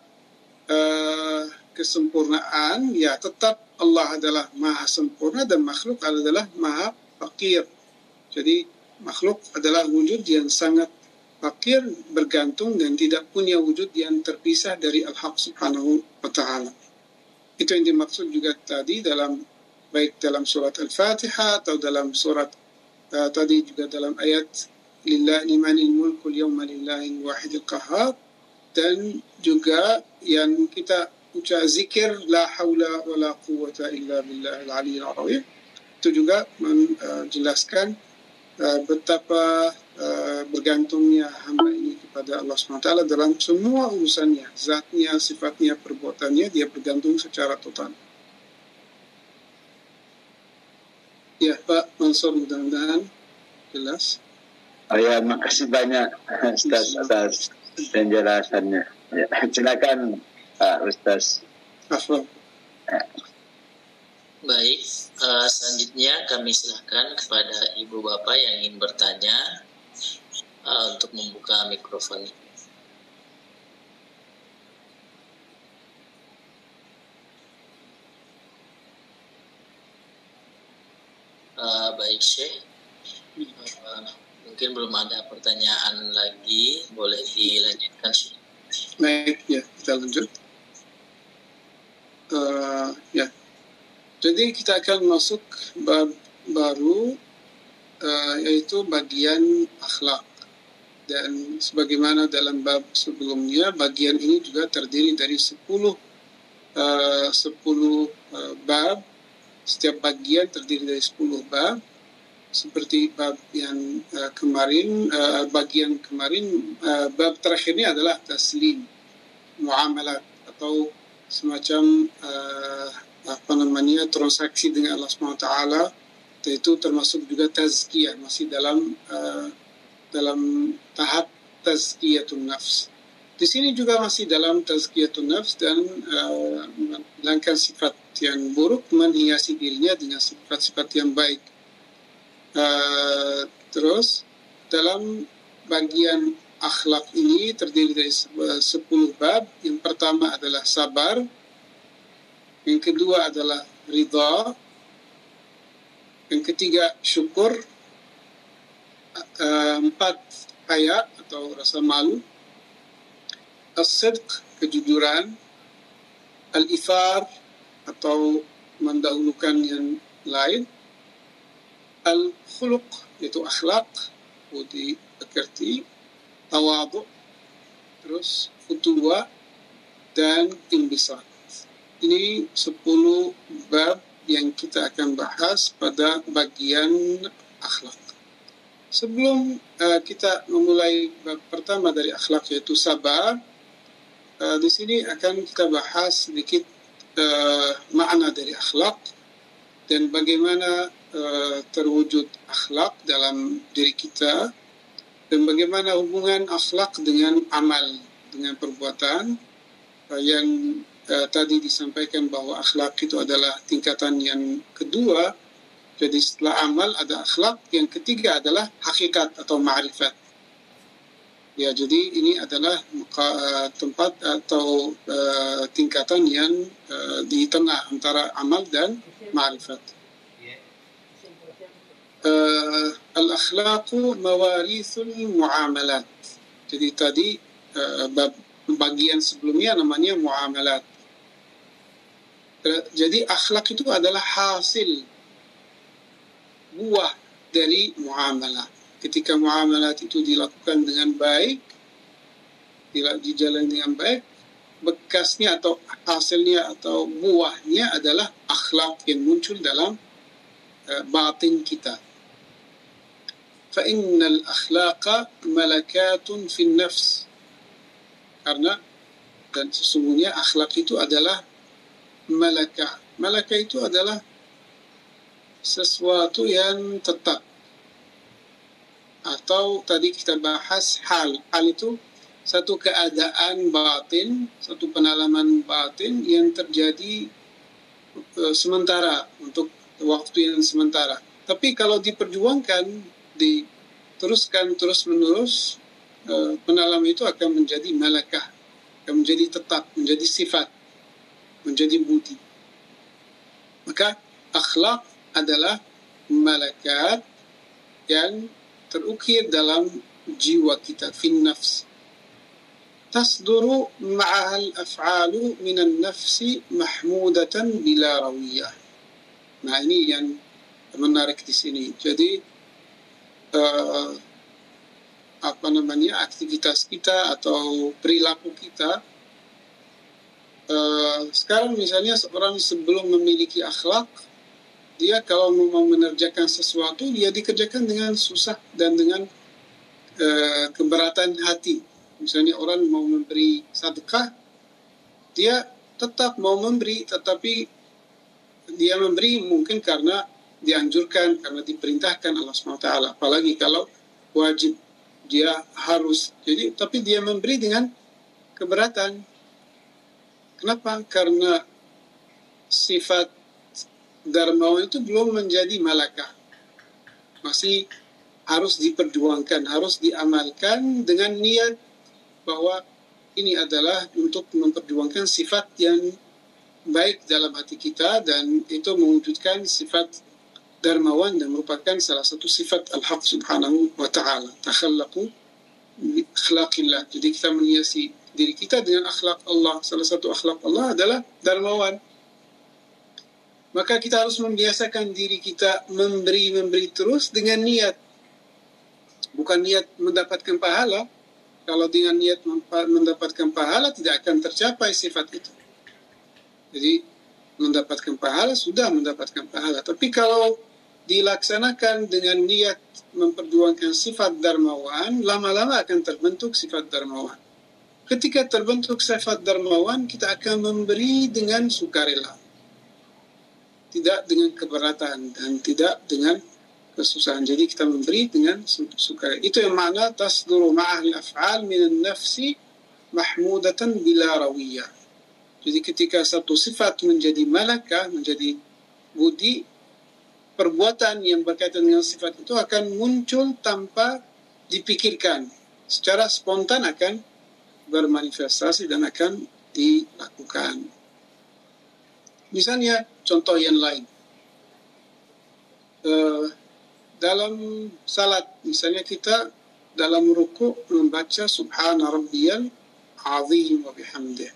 uh, kesempurnaan, ya tetap Allah adalah maha sempurna dan makhluk adalah maha fakir. Jadi makhluk adalah wujud yang sangat fakir, bergantung dan tidak punya wujud yang terpisah dari Al-Haq subhanahu wa ta'ala. Itu yang dimaksud juga tadi dalam baik dalam surat Al-Fatihah atau dalam surat uh, tadi juga dalam ayat lillahi limanil mulkul yawma lillahi wahidil qahhar dan juga yang kita ucap zikir la haula wa la quwata illa billahil aliyyil azim itu juga menjelaskan uh, betapa uh, bergantungnya hamba ini kepada Allah SWT dalam semua urusannya, zatnya, sifatnya, perbuatannya, dia bergantung secara total. Ya Pak Mansur mudah-mudahan jelas. Oh ya, makasih banyak <laughs> Ustaz atas penjelasannya. Ya, <laughs> silakan Pak Ustaz. Ya. Baik, uh, selanjutnya kami silakan kepada Ibu Bapak yang ingin bertanya uh, untuk membuka mikrofon. Uh, baik Syekh, uh, mungkin belum ada pertanyaan lagi, boleh dilanjutkan. Baik, ya kita lanjut. Uh, ya, jadi kita akan masuk bab baru uh, yaitu bagian akhlak. Dan sebagaimana dalam bab sebelumnya bagian ini juga terdiri dari 10 uh, 10 uh, bab. Setiap bagian terdiri dari 10 bab seperti bab yang uh, kemarin uh, bagian kemarin uh, bab terakhirnya adalah taslim muamalat atau semacam uh, apa namanya transaksi dengan Allah SWT itu termasuk juga tazkiyah masih dalam uh, dalam tahap tazkiyatun nafs di sini juga masih dalam tazkiyatun nafs dan uh, sifat yang buruk menghiasi dirinya dengan sifat-sifat yang baik. Uh, terus dalam bagian akhlak ini terdiri dari sepuluh bab. Yang pertama adalah sabar. Yang kedua adalah ridha. Yang ketiga syukur. Uh, empat ayat atau rasa malu as-sidq kejujuran al-ithar atau mendahulukan yang lain al-khuluq itu akhlak budi pekerti tawadu terus futuwa dan imbisat ini 10 bab yang kita akan bahas pada bagian akhlak. Sebelum uh, kita memulai bab pertama dari akhlak yaitu sabar Uh, di sini akan kita bahas sedikit uh, makna dari akhlak dan bagaimana uh, terwujud akhlak dalam diri kita dan bagaimana hubungan akhlak dengan amal dengan perbuatan. Uh, yang uh, tadi disampaikan bahwa akhlak itu adalah tingkatan yang kedua. Jadi setelah amal ada akhlak yang ketiga adalah hakikat atau ma'rifat. Ya, jadi ini adalah uh, tempat atau uh, tingkatan yang uh, di tengah antara amal dan ma'rifat. Uh, Al-akhlaqu mawarithul muamalat. Jadi tadi uh, bagian sebelumnya namanya muamalat. Uh, jadi akhlak itu adalah hasil buah dari muamalat ketika muamalat itu dilakukan dengan baik, dijalani dengan baik, bekasnya atau hasilnya atau buahnya adalah akhlak yang muncul dalam batin kita. فإن الأخلاق ملكات في النفس karena dan sesungguhnya akhlak itu adalah malakah. Malakah itu adalah sesuatu yang tetap atau tadi kita bahas hal. Hal itu satu keadaan batin, satu penalaman batin yang terjadi uh, sementara untuk waktu yang sementara. Tapi kalau diperjuangkan, diteruskan terus menerus, uh, penalaman itu akan menjadi malakah yang menjadi tetap, menjadi sifat, menjadi budi. Maka akhlak adalah malakat yang terukir dalam jiwa kita, fin nafs. تصدر معها الأفعال من النفس محمودة بلا روية. Nah ini yang menarik di sini. Jadi uh, apa namanya aktivitas kita atau perilaku kita uh, sekarang misalnya seorang sebelum memiliki akhlak dia kalau mau mengerjakan sesuatu dia dikerjakan dengan susah dan dengan uh, keberatan hati. Misalnya orang mau memberi sedekah dia tetap mau memberi tetapi dia memberi mungkin karena dianjurkan karena diperintahkan Allah SWT apalagi kalau wajib dia harus. Jadi tapi dia memberi dengan keberatan. Kenapa? Karena sifat darmawan itu belum menjadi malakah masih harus diperjuangkan harus diamalkan dengan niat bahwa ini adalah untuk memperjuangkan sifat yang baik dalam hati kita dan itu mewujudkan sifat darmawan dan merupakan salah satu sifat Al-Haq subhanahu wa ta'ala. Takhallaqu akhlaqillah. Jadi kita menghiasi diri kita dengan akhlak Allah. Salah satu akhlak Allah adalah darmawan. Maka kita harus membiasakan diri kita memberi-memberi terus dengan niat. Bukan niat mendapatkan pahala. Kalau dengan niat mendapatkan pahala tidak akan tercapai sifat itu. Jadi mendapatkan pahala sudah mendapatkan pahala. Tapi kalau dilaksanakan dengan niat memperjuangkan sifat darmawan, lama-lama akan terbentuk sifat darmawan. Ketika terbentuk sifat darmawan, kita akan memberi dengan sukarela. Tidak dengan keberatan dan tidak dengan kesusahan. Jadi kita memberi dengan sukarela. Itu yang makna tasduru ma'ahli af'al minan nafsi mahmudatan bila rawiyah. Jadi ketika satu sifat menjadi malakah, menjadi budi, perbuatan yang berkaitan dengan sifat itu akan muncul tanpa dipikirkan. Secara spontan akan bermanifestasi dan akan dilakukan. Misalnya contoh yang lain. Uh, dalam salat, misalnya kita dalam ruku membaca Subhana Rabbiyal Azim wa bihamdih.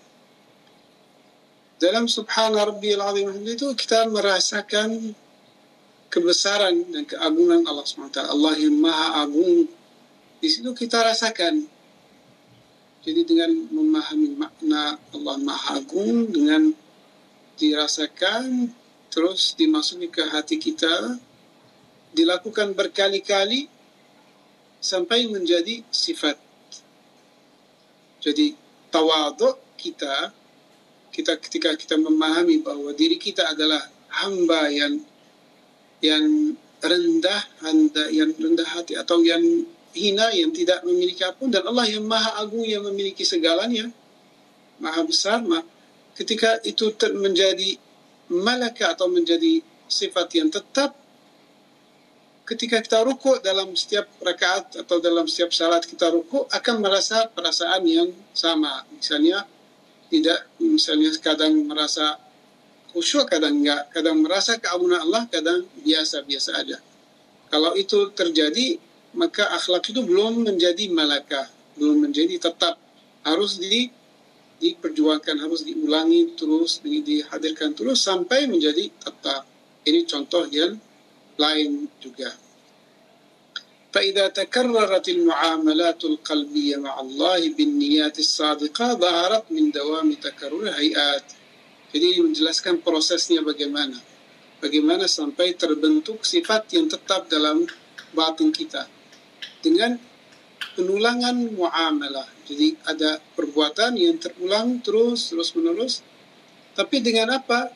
Dalam Subhana Rabbiyal Azim itu kita merasakan kebesaran dan keagungan Allah SWT. Allah yang maha agung. Di situ kita rasakan. Jadi dengan memahami makna Allah maha agung, dengan dirasakan, terus dimasuki ke hati kita, dilakukan berkali-kali, sampai menjadi sifat. Jadi tawaduk kita, kita ketika kita memahami bahwa diri kita adalah hamba yang yang rendah, anda yang rendah hati atau yang hina yang tidak memiliki apa dan Allah yang maha agung yang memiliki segalanya maha besar mah ketika itu menjadi malaka atau menjadi sifat yang tetap ketika kita ruku dalam setiap rakaat atau dalam setiap salat kita ruku akan merasa perasaan yang sama. Misalnya tidak misalnya kadang merasa khusyuk kadang enggak, kadang merasa keagungan Allah, kadang biasa-biasa aja. Kalau itu terjadi, maka akhlak itu belum menjadi malakah, belum menjadi tetap. Harus di diperjuangkan, harus diulangi terus, di, dihadirkan terus sampai menjadi tetap. Ini contoh yang lain juga. فإذا تكررت المعاملات القلبية مع الله بالنيات الصادقة ظهرت من دوام تكرر هيئات jadi menjelaskan prosesnya bagaimana. Bagaimana sampai terbentuk sifat yang tetap dalam batin kita. Dengan penulangan muamalah. Jadi ada perbuatan yang terulang terus, terus menerus. Tapi dengan apa?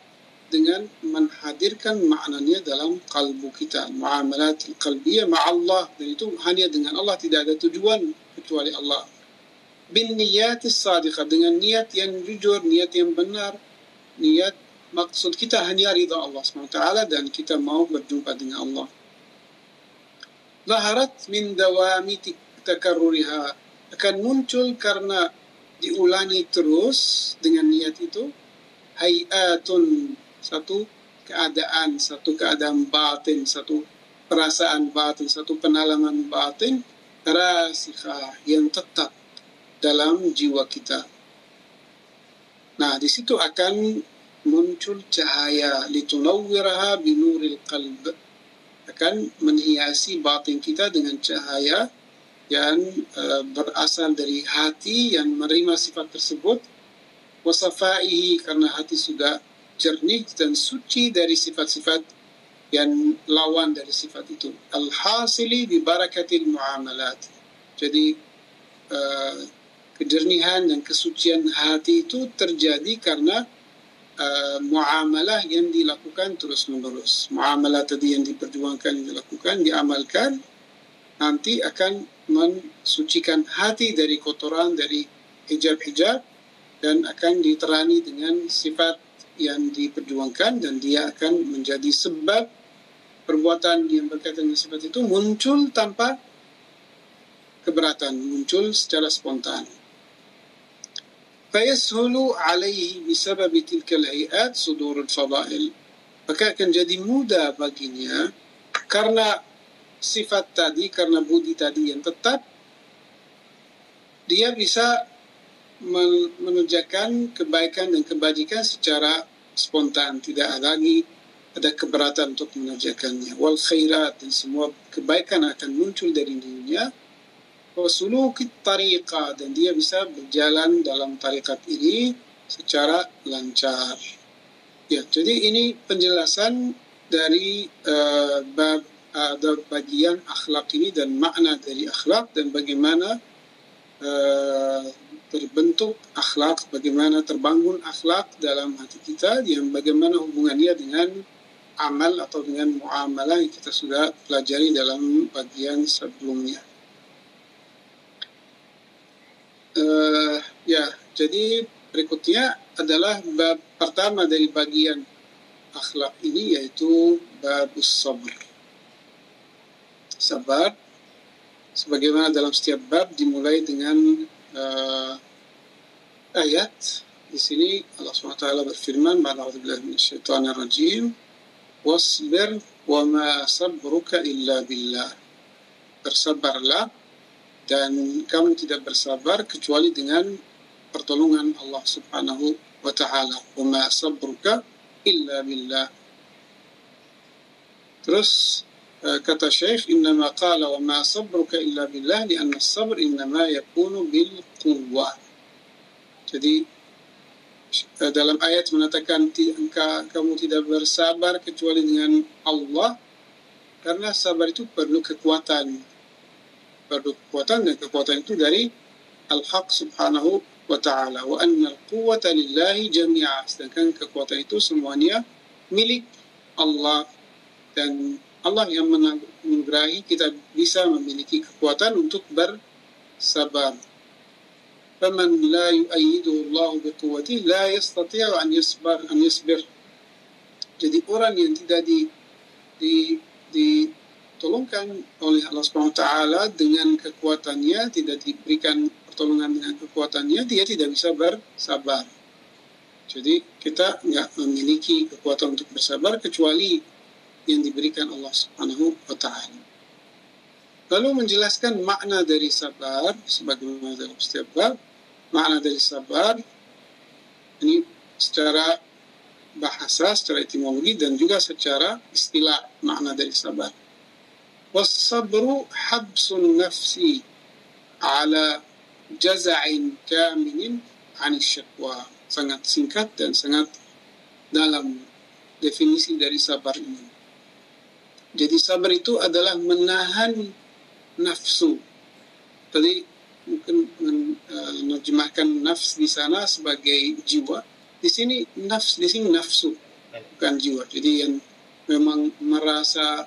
Dengan menghadirkan maknanya dalam kalbu kita. Muamalat qalbiyah ma'allah. Dan itu hanya dengan Allah. Tidak ada tujuan kecuali Allah. Bin niyatis sadiqah. Dengan niat yang jujur, niat yang benar niat maksud kita hanya ridha Allah SWT dan kita mau berjumpa dengan Allah. Zaharat min dawami takarruriha akan muncul karena diulangi terus dengan niat itu hayatun satu keadaan satu keadaan batin satu perasaan batin satu penalaman batin rasikha yang tetap dalam jiwa kita nah di situ akan muncul cahaya litunawwiraha binuril qalb. Akan menghiasi batin kita dengan cahaya yang uh, berasal dari hati yang menerima sifat tersebut. Wasafaihi karena hati sudah jernih dan suci dari sifat-sifat yang lawan dari sifat itu. Alhasili barakatil muamalat. Jadi uh, kejernihan dan kesucian hati itu terjadi karena uh, muamalah yang dilakukan terus menerus muamalah tadi yang diperjuangkan yang dilakukan diamalkan nanti akan mensucikan hati dari kotoran dari hijab-hijab dan akan diterani dengan sifat yang diperjuangkan dan dia akan menjadi sebab perbuatan yang berkaitan dengan sifat itu muncul tanpa keberatan, muncul secara spontan. Fayashulu alaihi bisabab tilkal hayat sudurul fadail. Maka akan jadi mudah baginya karena sifat tadi karena budi tadi yang tetap dia bisa menunjukkan kebaikan dan kebajikan secara spontan. Tidak ada lagi ada keberatan untuk mengerjakannya wal khairat dan semua kebaikan akan muncul dari dirinya wasuluk tariqah dan dia bisa berjalan dalam tarikat ini secara lancar ya jadi ini penjelasan dari uh, bab ada bagian akhlak ini dan makna dari akhlak dan bagaimana uh, terbentuk akhlak, bagaimana terbangun akhlak dalam hati kita, yang bagaimana hubungannya dengan amal atau dengan muamalah yang kita sudah pelajari dalam bagian sebelumnya. Uh, ya, jadi berikutnya adalah bab pertama dari bagian akhlak ini yaitu bab sabr. Sabar sebagaimana dalam setiap bab dimulai dengan uh, ayat. Di sini Allah SWT berfirman rajim. Wasbir wa ma sabruka illa billah. Bersabarlah dan kamu tidak bersabar kecuali dengan pertolongan Allah Subhanahu wa taala. Wa sabruka illa billah. Terus kata Syekh innama qala wa ma sabruka illa billah lianna sabr innama yakunu bil quwwah. Jadi dalam ayat mengatakan kamu tidak bersabar kecuali dengan Allah karena sabar itu perlu kekuatan perlu kekuatan dan kekuatan itu dari al-haq subhanahu wa ta'ala wa anna al-quwwata lillahi jami'a sedangkan kekuatan itu semuanya milik Allah dan Allah yang menganugerahi kita bisa memiliki kekuatan untuk bersabar. Faman la yu'ayyidu Allah biquwwati la yastati'u an yasbar an yasbir. Jadi orang yang tidak di di ditolongkan oleh Allah Subhanahu wa taala dengan kekuatannya, tidak diberikan pertolongan dengan kekuatannya, dia tidak bisa bersabar. Jadi kita nggak memiliki kekuatan untuk bersabar kecuali yang diberikan Allah Subhanahu wa taala. Lalu menjelaskan makna dari sabar sebagaimana dalam setiap bab, makna dari sabar ini secara bahasa, secara etimologi dan juga secara istilah makna dari sabar. Wasabru habsun nafsi ala jaza'in kaminin anis syakwa. Sangat singkat dan sangat dalam definisi dari sabar ini. Jadi sabar itu adalah menahan nafsu. Tadi mungkin menerjemahkan nafs di sana sebagai jiwa. Di sini nafs di sini nafsu bukan jiwa. Jadi yang memang merasa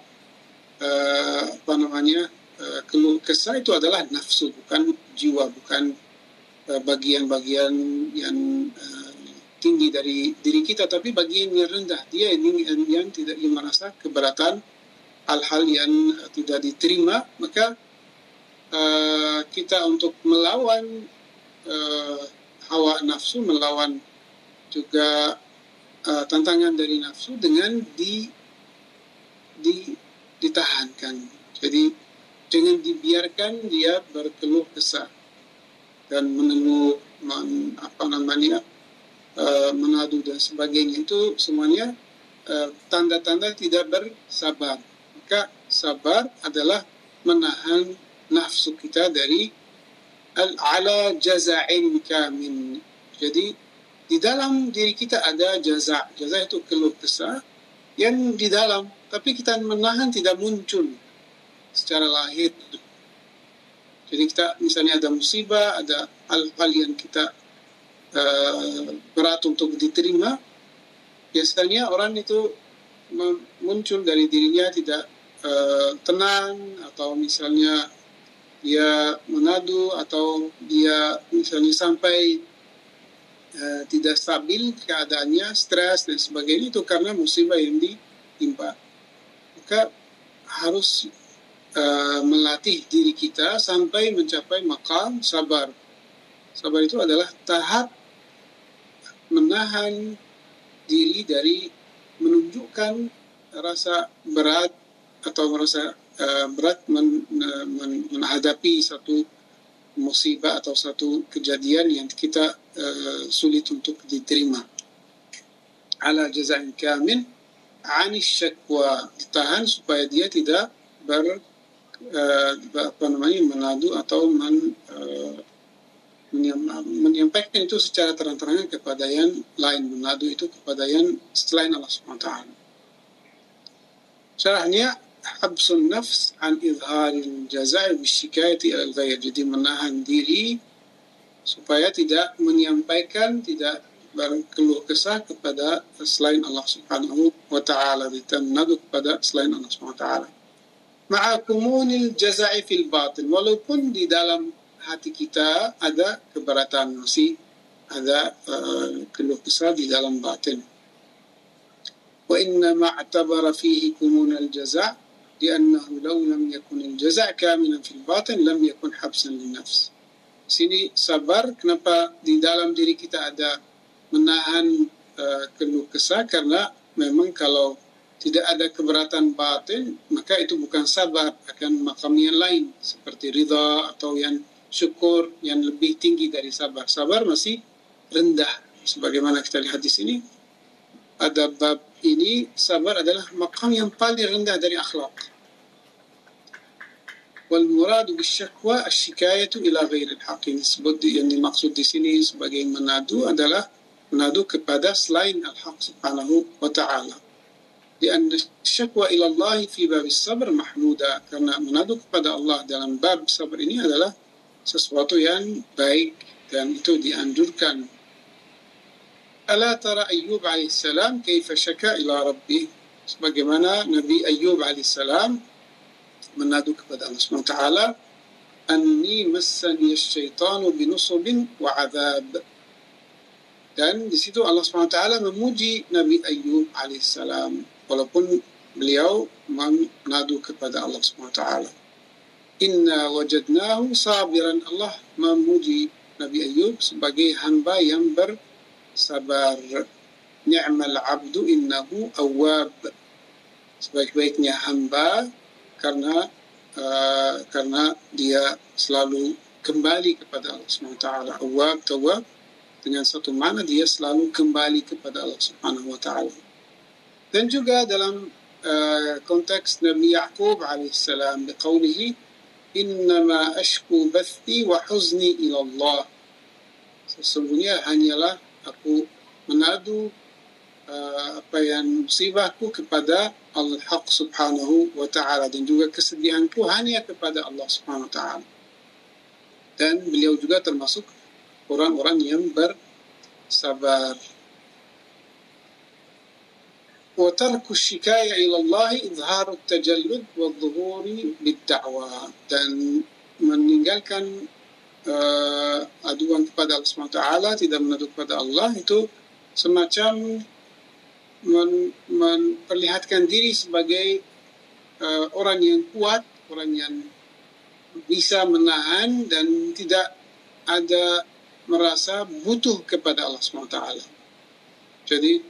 uh, apa namanya uh, keluh itu adalah nafsu bukan jiwa bukan bagian-bagian uh, yang tinggi dari diri kita tapi bagian yang rendah. Dia ini yang, yang tidak yang merasa keberatan hal-hal yang tidak diterima maka uh, kita untuk melawan uh, hawa nafsu melawan juga uh, tantangan dari nafsu dengan di di ditahankan. Jadi jangan dibiarkan dia berkeluh kesah dan mengeluh men, apa namanya uh, menadu dan sebagainya itu semuanya uh, tanda-tanda uh, tidak bersabar. Maka sabar adalah menahan nafsu kita dari al-ala jaza'in kamin. Jadi di dalam diri kita ada jaza. Jaza itu keluh kesah yang di dalam tapi kita menahan tidak muncul secara lahir. Jadi kita misalnya ada musibah, ada hal-hal yang kita uh, berat untuk diterima, biasanya orang itu muncul dari dirinya tidak uh, tenang atau misalnya dia menadu atau dia misalnya sampai uh, tidak stabil keadaannya, stres dan sebagainya itu karena musibah yang ditimpa. Maka harus uh, melatih diri kita sampai mencapai makam sabar. Sabar itu adalah tahap menahan diri dari menunjukkan rasa berat atau merasa uh, berat men, men, menghadapi satu musibah atau satu kejadian yang kita uh, sulit untuk diterima. Ala jazain kamil anis syakwa ditahan supaya dia tidak ber uh, apa namanya menadu atau men, uh, menyampaikan itu secara terang-terangan kepada yang lain menadu itu kepada yang selain Allah taala. Syarahnya habsun nafs an izharil jazai bisyikayati al ghair jadi menahan diri supaya tidak menyampaikan tidak berkeluh kesah kepada selain Allah Subhanahu wa taala dan menadu kepada selain Allah Subhanahu wa taala ma'a kumunil jaza'i fil batin walaupun di dalam hati kita ada keberatan masih ada uh, keluh kesah di dalam batin wa inna ma'tabara fihi kumun al-jaza' li'annahu law lam yakun al-jaza' kamilan fil batin lam yakun habsan lin nafs sini sabar kenapa di dalam diri kita ada menahan uh, keluh kesah karena memang kalau tidak ada keberatan batin, maka itu bukan sabar akan makam yang lain seperti ridha atau yang syukur yang lebih tinggi dari sabar. Sabar masih rendah sebagaimana kita lihat di sini. Pada bab ini sabar adalah makam yang paling rendah dari akhlak. Wal muradu bisyakwa asyikayatu ila ghairil haqin. Sebut yang dimaksud di sini sebagai menadu adalah نادو كبادر سلاين الحق سبحانه وتعالى. لأن الشكوى إلى الله في باب الصبر محمودة. كنا نادو كبادا الله dalam باب الصبر ini adalah sesuatu yang baik دي itu dianjurkan ألا ترى أيوب عليه السلام كيف شكى إلى ربي؟ سبحان نبي أيوب عليه السلام منادو كبادا الله سبحانه وتعالى أني مسني الشيطان بنصب وعذاب. Dan di situ Allah taala memuji Nabi Ayub alaihissalam walaupun beliau mengadu kepada Allah SWT. Inna wajadnahu sabiran Allah memuji Nabi Ayub sebagai hamba yang bersabar. Ni'mal abdu innahu awab. Sebaik-baiknya hamba karena uh, karena dia selalu kembali kepada Allah SWT. Awab, tawab dengan satu mana dia selalu kembali kepada Allah Subhanahu wa taala. Dan juga dalam uh, konteks Nabi Yaqub alaihissalam biqaulihi innama ashku bathi wa huzni ila Allah. Sesungguhnya hanyalah aku menadu uh, apa yang musibahku kepada Al-Haq subhanahu wa ta'ala dan juga kesedihanku hanya kepada Allah subhanahu wa ta'ala. Dan beliau juga termasuk orang-orang yang bersabar. وترك الشكاية إلى الله إظهار التجلد والظهور بالدعوة dan meninggalkan uh, aduan kepada Allah SWT tidak mengadu kepada Allah itu semacam men, memperlihatkan diri sebagai uh, orang yang kuat orang yang bisa menahan dan tidak ada merasa butuh kepada Allah SWT. Jadi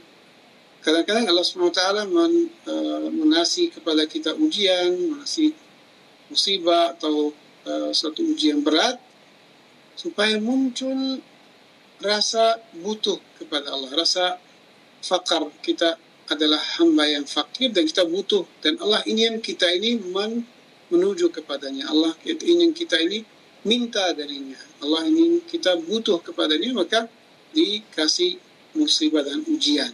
kadang-kadang Allah SWT men, uh, mengasih kepada kita ujian, mengasih musibah atau uh, suatu ujian berat supaya muncul rasa butuh kepada Allah, rasa fakar kita adalah hamba yang fakir dan kita butuh dan Allah ingin kita ini men menuju kepadanya. Allah ingin kita ini minta darinya. Allah ingin kita butuh kepadanya maka dikasih musibah dan ujian.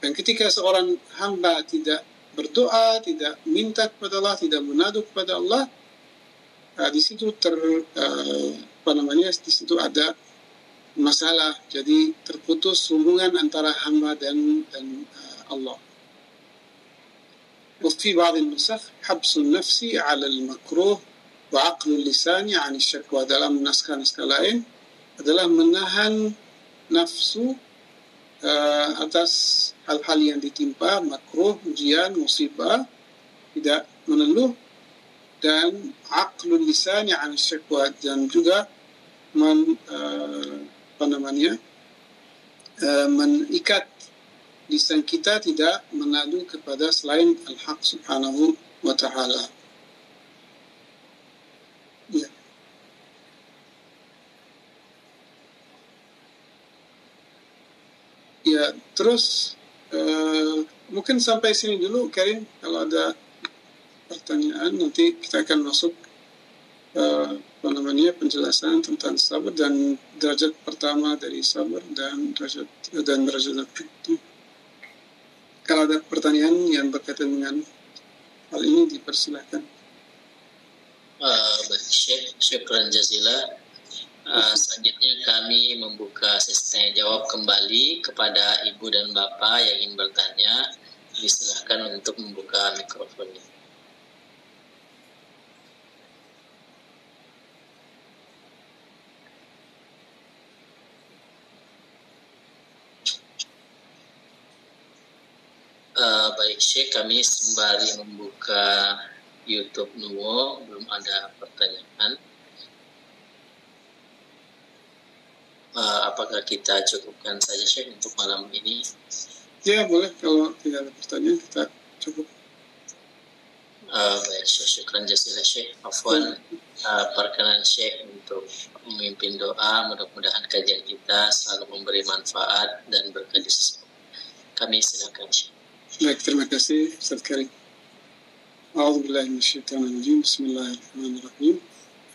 Dan ketika seorang hamba tidak berdoa, tidak minta kepada Allah, tidak menadu kepada Allah, uh, di situ ter uh, apa namanya di situ ada masalah. Jadi terputus hubungan antara hamba dan dan uh, Allah. وفي بعض النسخ حبس النفس على المكروه wa aqlul lisannya syakwa dalam naskah-naskah lain adalah menahan nafsu uh, atas hal-hal yang ditimpa makruh, ujian, musibah tidak meneluh dan aqlul lisannya yani syakwa dan juga men, uh, apa namanya eh, uh, menikat lisan kita tidak menadu kepada selain al-haq subhanahu wa ta'ala. Ya terus uh, mungkin sampai sini dulu Karin kalau ada pertanyaan nanti kita akan masuk uh, namanya penjelasan tentang sabar dan derajat pertama dari sabar dan derajat dan derajat itu. Kalau ada pertanyaan yang berkaitan dengan hal ini dipersilakan. Uh, baik, Syekh, syukran jazila. Uh, selanjutnya kami membuka sesi tanya jawab kembali kepada ibu dan bapak yang ingin bertanya. Disilahkan untuk membuka mikrofonnya. Uh, baik Syekh, kami sembari membuka YouTube Nuwo, belum ada pertanyaan. Uh, apakah kita cukupkan saja Syekh untuk malam ini? Ya boleh, kalau tidak ada pertanyaan kita cukup. Uh, baik, Syekh, syukran jazila Syekh. Afwan, uh, perkenan Syekh untuk memimpin doa. Mudah-mudahan kajian kita selalu memberi manfaat dan berkah Kami silakan Syekh. Baik, terima kasih Ustaz Karim. أعوذ بالله من الشيطان الرجيم بسم الله الرحمن الرحيم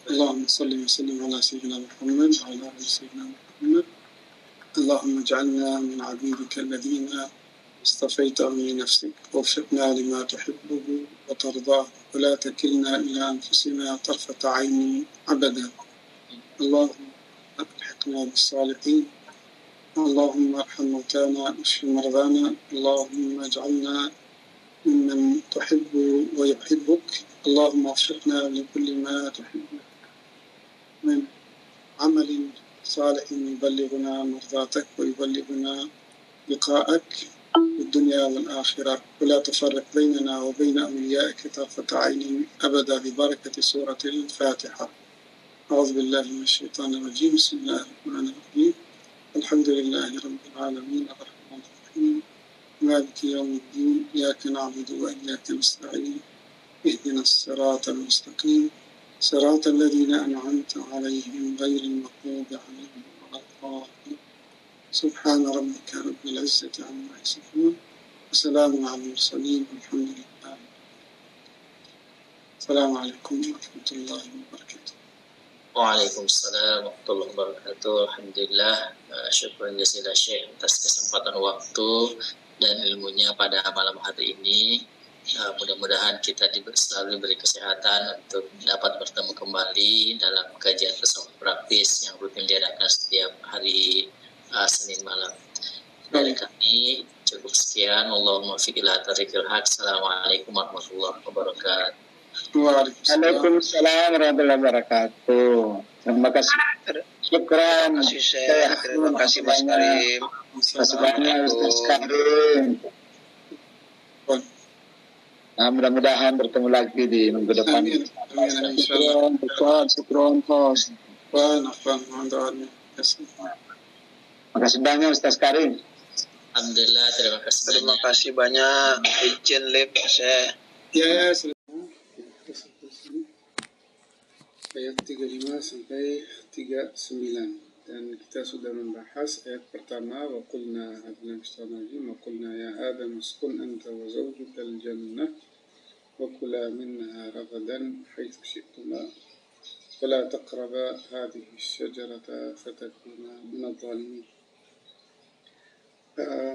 اللهم صل وسلم على سيدنا محمد وعلى آل سيدنا محمد اللهم اجعلنا من عبيدك الذين اصطفيتهم لنفسك ووفقنا لما تحبه وترضاه. ولا تكلنا إلى أنفسنا طرفة عين أبدا. اللهم ألحقنا بالصالحين. اللهم ارحم موتانا واشف مرضانا. اللهم اجعلنا ممن تحب ويحبك. اللهم وفقنا لكل ما تحب من عمل صالح يبلغنا مرضاتك ويبلغنا لقاءك في الدنيا والآخرة. ولا تفرق بيننا وبين أوليائك طرفة عين أبدا ببركة سورة الفاتحة. أعوذ بالله من الشيطان الرجيم. بسم الله الرحمن الرحيم. الحمد لله رب العالمين. الرحمن الرحيم. مالك يوم الدين. إياك نعبد وإياك نستعين. اهدنا الصراط المستقيم. صراط الذين أنعمت عليهم غير المغضوب عليهم ولا الضالين. سبحان ربك رب العزة عما يصفون. وسلام على المرسلين والحمد لله. السلام عليكم ورحمة الله وبركاته. Waalaikumsalam warahmatullahi wabarakatuh. Alhamdulillah, uh, syukur jazilah Syekh atas kesempatan waktu dan ilmunya pada malam hari ini. Uh, mudah-mudahan kita selalu diberi kesehatan untuk dapat bertemu kembali dalam kajian bersama praktis yang rutin diadakan setiap hari uh, Senin malam. Dari kami cukup sekian. Allahumma fiqillah tarikil haq. Assalamualaikum warahmatullahi wabarakatuh. Waalaikumsalam warahmatullahi wabarakatuh. Terima kasih. Syukran. Terima kasih Syekh. Terima kasih Mas Karim. Terima kasih banyak Ustaz Karim. Nah, mudah-mudahan bertemu lagi di minggu depan. Amin. Amin. Insyaallah. Syukron, syukron, syukron. Afwan, afwan, mohon doanya. kasih. Terima kasih banyak Ustaz Karim. Alhamdulillah, terima kasih Terima banyak. kasih banyak. Izin lip saya Ya, ya. Ayat 35 sampai 39. Dan kita sudah membahas ayat pertama wa qulna hadna wa qulna ya adam uskun anta wa zawjuka al-jannah وكلا منها رغدا حيث شئتما. ولا تقربا هذه الشجرة فتكونا من الظالمين.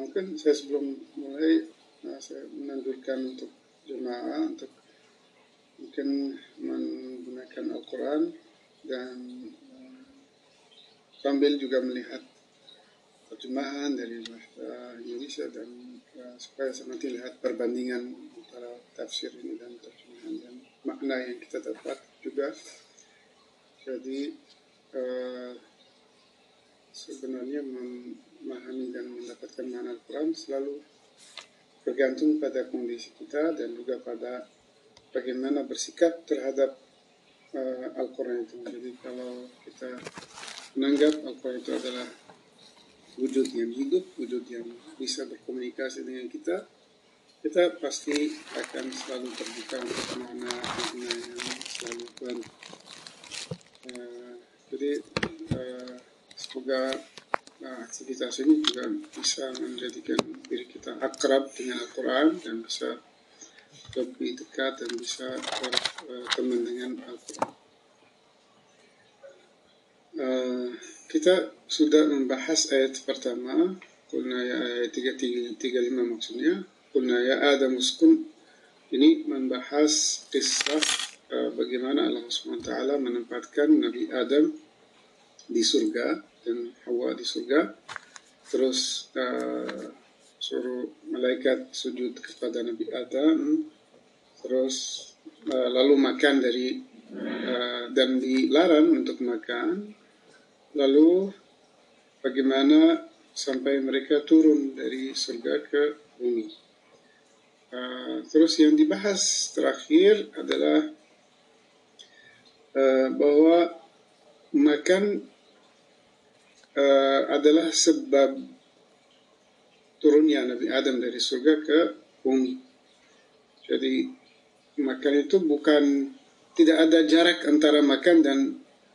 ممكن سيسبلوم مولاي؟ من دول كان جماعة؟ ممكن من كان القرآن؟ dan sambil juga melihat terjemahan dari bahasa Indonesia dan supaya sama lihat perbandingan antara tafsir ini dan terjemahan dan makna yang kita dapat juga jadi uh, sebenarnya memahami dan mendapatkan makna Al-Quran selalu bergantung pada kondisi kita dan juga pada bagaimana bersikap terhadap uh, Al-Quran itu. Jadi kalau kita menganggap Al-Quran itu adalah wujud yang hidup, wujud yang bisa berkomunikasi dengan kita, kita pasti akan selalu terbuka untuk makna-makna yang selalu baru. Uh, jadi uh, semoga uh, aktivitas ini juga bisa menjadikan diri kita akrab dengan Al-Quran dan bisa lebih dekat dan bisa berteman dengan Al-Quran. Uh, kita sudah membahas ayat pertama, kulna ya ayat 35 maksudnya, kulna ya Adam uskun, ini membahas kisah uh, bagaimana Allah SWT menempatkan Nabi Adam di surga dan Hawa di surga, terus uh, suruh malaikat sujud kepada Nabi Adam, terus uh, lalu makan dari uh, dan dilarang untuk makan. Lalu bagaimana sampai mereka turun dari surga ke bumi uh, terus yang dibahas terakhir adalah uh, bahwa makan uh, adalah sebab turunnya Nabi Adam dari surga ke bumi jadi makan itu bukan tidak ada jarak antara makan dan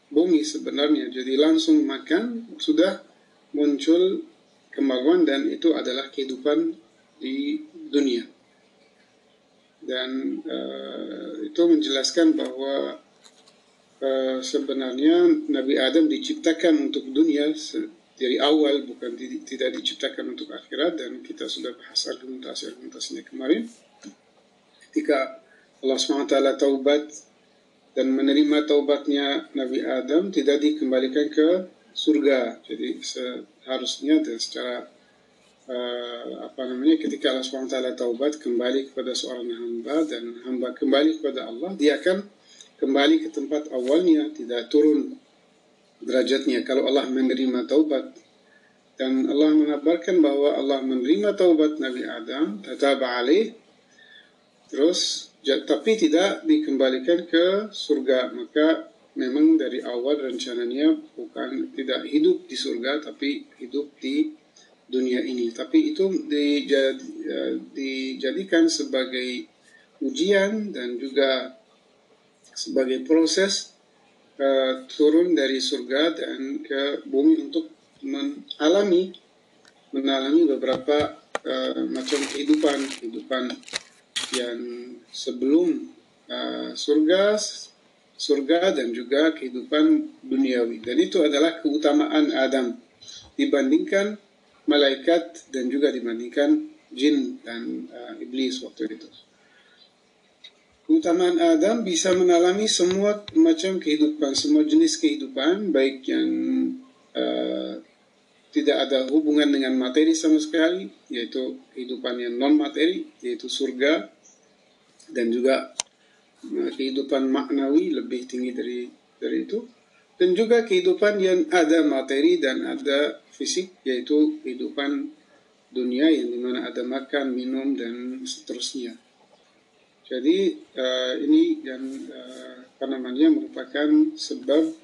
bumi sebenarnya. Jadi langsung makan sudah muncul kemaluan dan itu adalah kehidupan di dunia. Dan uh, itu menjelaskan bahwa uh, sebenarnya Nabi Adam diciptakan untuk dunia dari awal bukan di, tidak diciptakan untuk akhirat dan kita sudah bahas argumentasi argumentasinya kemarin. Ketika Allah SWT taubat dan menerima taubatnya Nabi Adam tidak dikembalikan ke surga. Jadi seharusnya dan secara uh, apa namanya ketika Allah SWT taubat kembali kepada seorang hamba dan hamba kembali kepada Allah, dia akan kembali ke tempat awalnya, tidak turun derajatnya kalau Allah menerima taubat. Dan Allah mengabarkan bahwa Allah menerima taubat Nabi Adam, tataba alaih, terus tapi tidak dikembalikan ke surga maka memang dari awal rencananya bukan tidak hidup di surga tapi hidup di dunia ini tapi itu dijad, dijadikan sebagai ujian dan juga sebagai proses uh, turun dari surga dan ke bumi untuk mengalami mengalami beberapa uh, macam kehidupan kehidupan yang sebelum uh, surga, surga dan juga kehidupan duniawi. Dan itu adalah keutamaan Adam dibandingkan malaikat dan juga dibandingkan jin dan uh, iblis waktu itu. Keutamaan Adam bisa mengalami semua macam kehidupan, semua jenis kehidupan, baik yang uh, tidak ada hubungan dengan materi sama sekali, yaitu kehidupan yang non materi, yaitu surga, dan juga kehidupan maknawi lebih tinggi dari dari itu dan juga kehidupan yang ada materi dan ada fisik yaitu kehidupan dunia yang di mana ada makan minum dan seterusnya jadi uh, ini yang uh, apa namanya merupakan sebab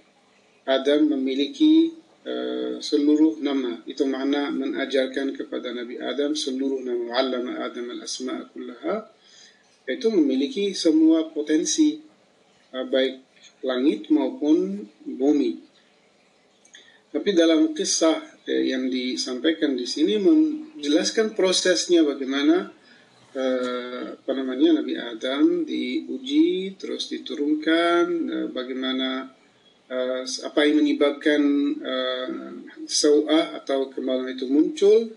Adam memiliki uh, seluruh nama. Itu makna mengajarkan kepada Nabi Adam seluruh nama. Allama Adam al-asma'a kullaha. Itu memiliki semua potensi uh, baik langit maupun bumi. Tapi dalam kisah eh, yang disampaikan di sini menjelaskan prosesnya bagaimana eh, apa namanya Nabi Adam diuji terus diturunkan eh, bagaimana apa yang menyebabkan sau'ah atau kemaluan itu muncul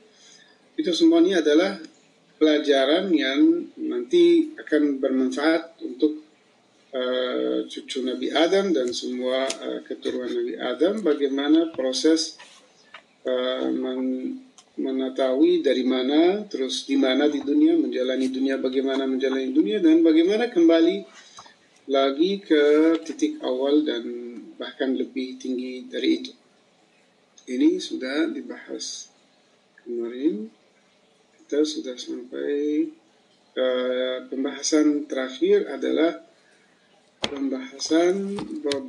itu semuanya adalah pelajaran yang nanti akan bermanfaat untuk uh, cucu Nabi Adam dan semua uh, keturunan Nabi Adam bagaimana proses uh, men mengetahui dari mana terus di mana di dunia menjalani dunia bagaimana menjalani dunia dan bagaimana kembali lagi ke titik awal dan bahkan lebih tinggi dari itu. Ini sudah dibahas kemarin. Kita sudah sampai uh, pembahasan terakhir adalah pembahasan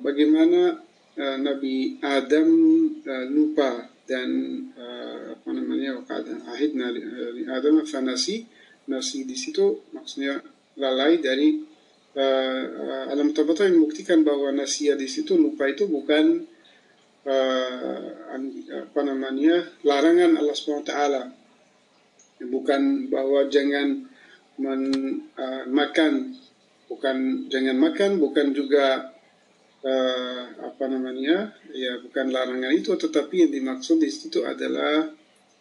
bagaimana uh, Nabi Adam uh, lupa dan uh, apa namanya wakada ahidna li Adam fanasi nasi di situ maksudnya lalai dari uh, alam tabata yang membuktikan bahwa nasia di situ lupa itu bukan uh, apa namanya larangan Allah swt bukan bahwa jangan men, uh, makan bukan jangan makan bukan juga uh, apa namanya ya bukan larangan itu tetapi yang dimaksud di situ adalah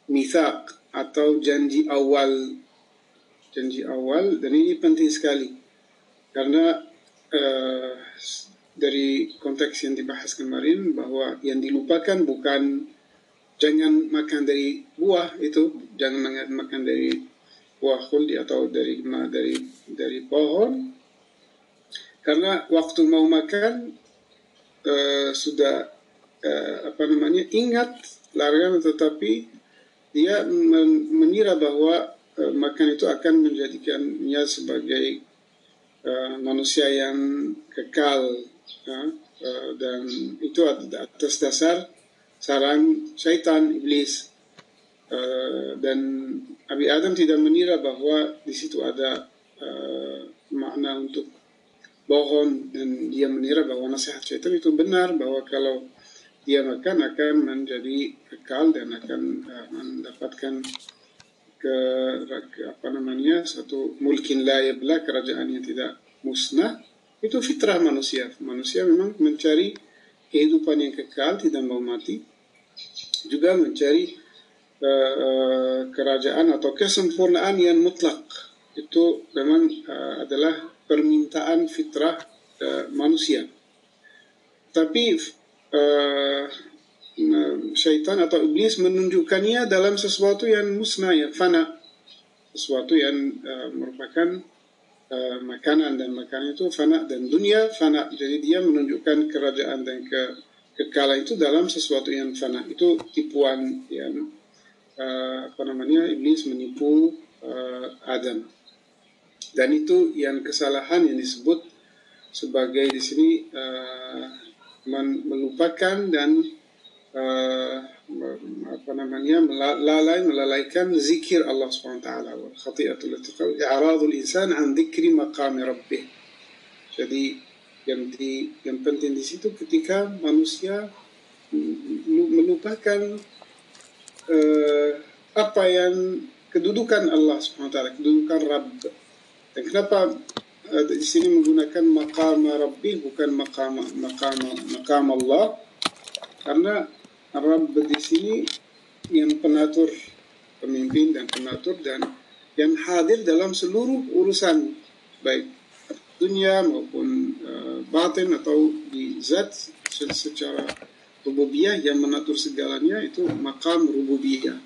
mithaq atau janji awal. Janji awal dan ini penting sekali. Karena uh, dari konteks yang dibahas kemarin bahwa yang dilupakan bukan jangan makan dari buah itu jangan makan dari buah khuldi atau dari dari dari pohon karena waktu mau makan uh, sudah uh, apa namanya ingat larangan tetapi dia men mengira bahwa uh, makan itu akan menjadikannya sebagai uh, manusia yang kekal uh, uh, dan itu atas dasar sarang syaitan iblis. Uh, dan Abi Adam tidak mengira bahwa di situ ada uh, makna untuk bohong dan dia mengira bahwa nasihat syaitan itu benar bahwa kalau dia makan akan menjadi kekal dan akan uh, mendapatkan ke, ke apa namanya satu mulkin kerajaan yang tidak musnah. Itu fitrah manusia. Manusia memang mencari kehidupan yang kekal tidak mau mati. Juga mencari uh, uh, kerajaan atau kesempurnaan yang mutlak. Itu memang uh, adalah permintaan fitrah uh, manusia. Tapi uh, syaitan atau iblis menunjukkannya dalam sesuatu yang musnah, yang fana. Sesuatu yang uh, merupakan uh, makanan dan makanan itu fana dan dunia fana. Jadi dia menunjukkan kerajaan dan ke kekala itu dalam sesuatu yang fana. Itu tipuan yang uh, apa namanya iblis menipu uh, Adam dan itu yang kesalahan yang disebut sebagai di sini uh, melupakan dan uh, apa namanya melalai melalaikan zikir Allah wal khati'atul i'radul insan an dzikri maqam rabbih. Jadi yang di yang penting di situ ketika manusia melupakan uh, apa yang kedudukan Allah taala kedudukan Rabb kenapa uh, di sini menggunakan maqam Rabbi bukan maqam maqam maqam Allah? Karena Rabb di sini yang penatur pemimpin dan penatur dan yang hadir dalam seluruh urusan baik dunia maupun uh, batin atau di zat secara rububiyah yang menatur segalanya itu makam rububiyah.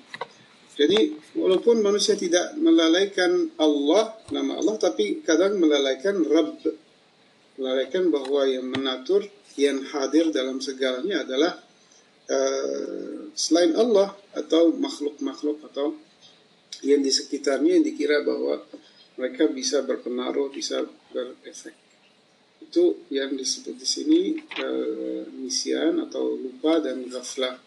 Jadi walaupun manusia tidak melalaikan Allah, nama Allah, tapi kadang melalaikan Rabb. Melalaikan bahwa yang menatur, yang hadir dalam segalanya adalah uh, selain Allah atau makhluk-makhluk atau yang di sekitarnya yang dikira bahwa mereka bisa berpengaruh, bisa berefek. Itu yang disebut di sini uh, misian atau lupa dan ghaflah.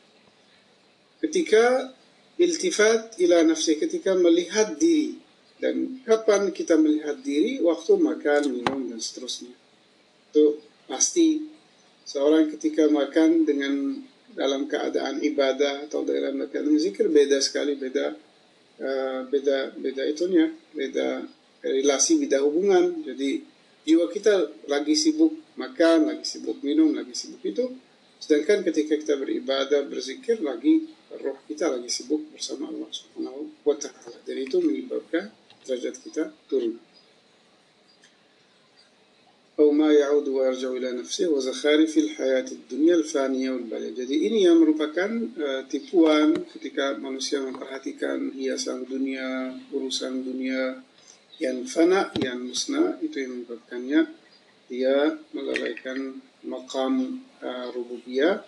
ketika iltifat ila nafsi. Ketika melihat diri. Dan kapan kita melihat diri? Waktu makan minum dan seterusnya. Itu pasti seorang ketika makan dengan dalam keadaan ibadah atau dalam keadaan zikir beda sekali beda uh, beda beda itunya beda relasi beda hubungan. Jadi jiwa kita lagi sibuk makan lagi sibuk minum lagi sibuk itu. Sedangkan ketika kita beribadah berzikir lagi roh kita lagi sibuk bersama Allah Subhanahu wa taala jadi itu menyebabkan derajat kita turun أو ما يعود ويرجع إلى نفسه وزخارف الحياة الدنيا الفانية والبالية. Jadi ini yang merupakan uh, tipuan ketika manusia memperhatikan hiasan dunia, urusan dunia yang fana, yang musnah, itu yang menyebabkannya dia melalaikan makam uh, rububiyah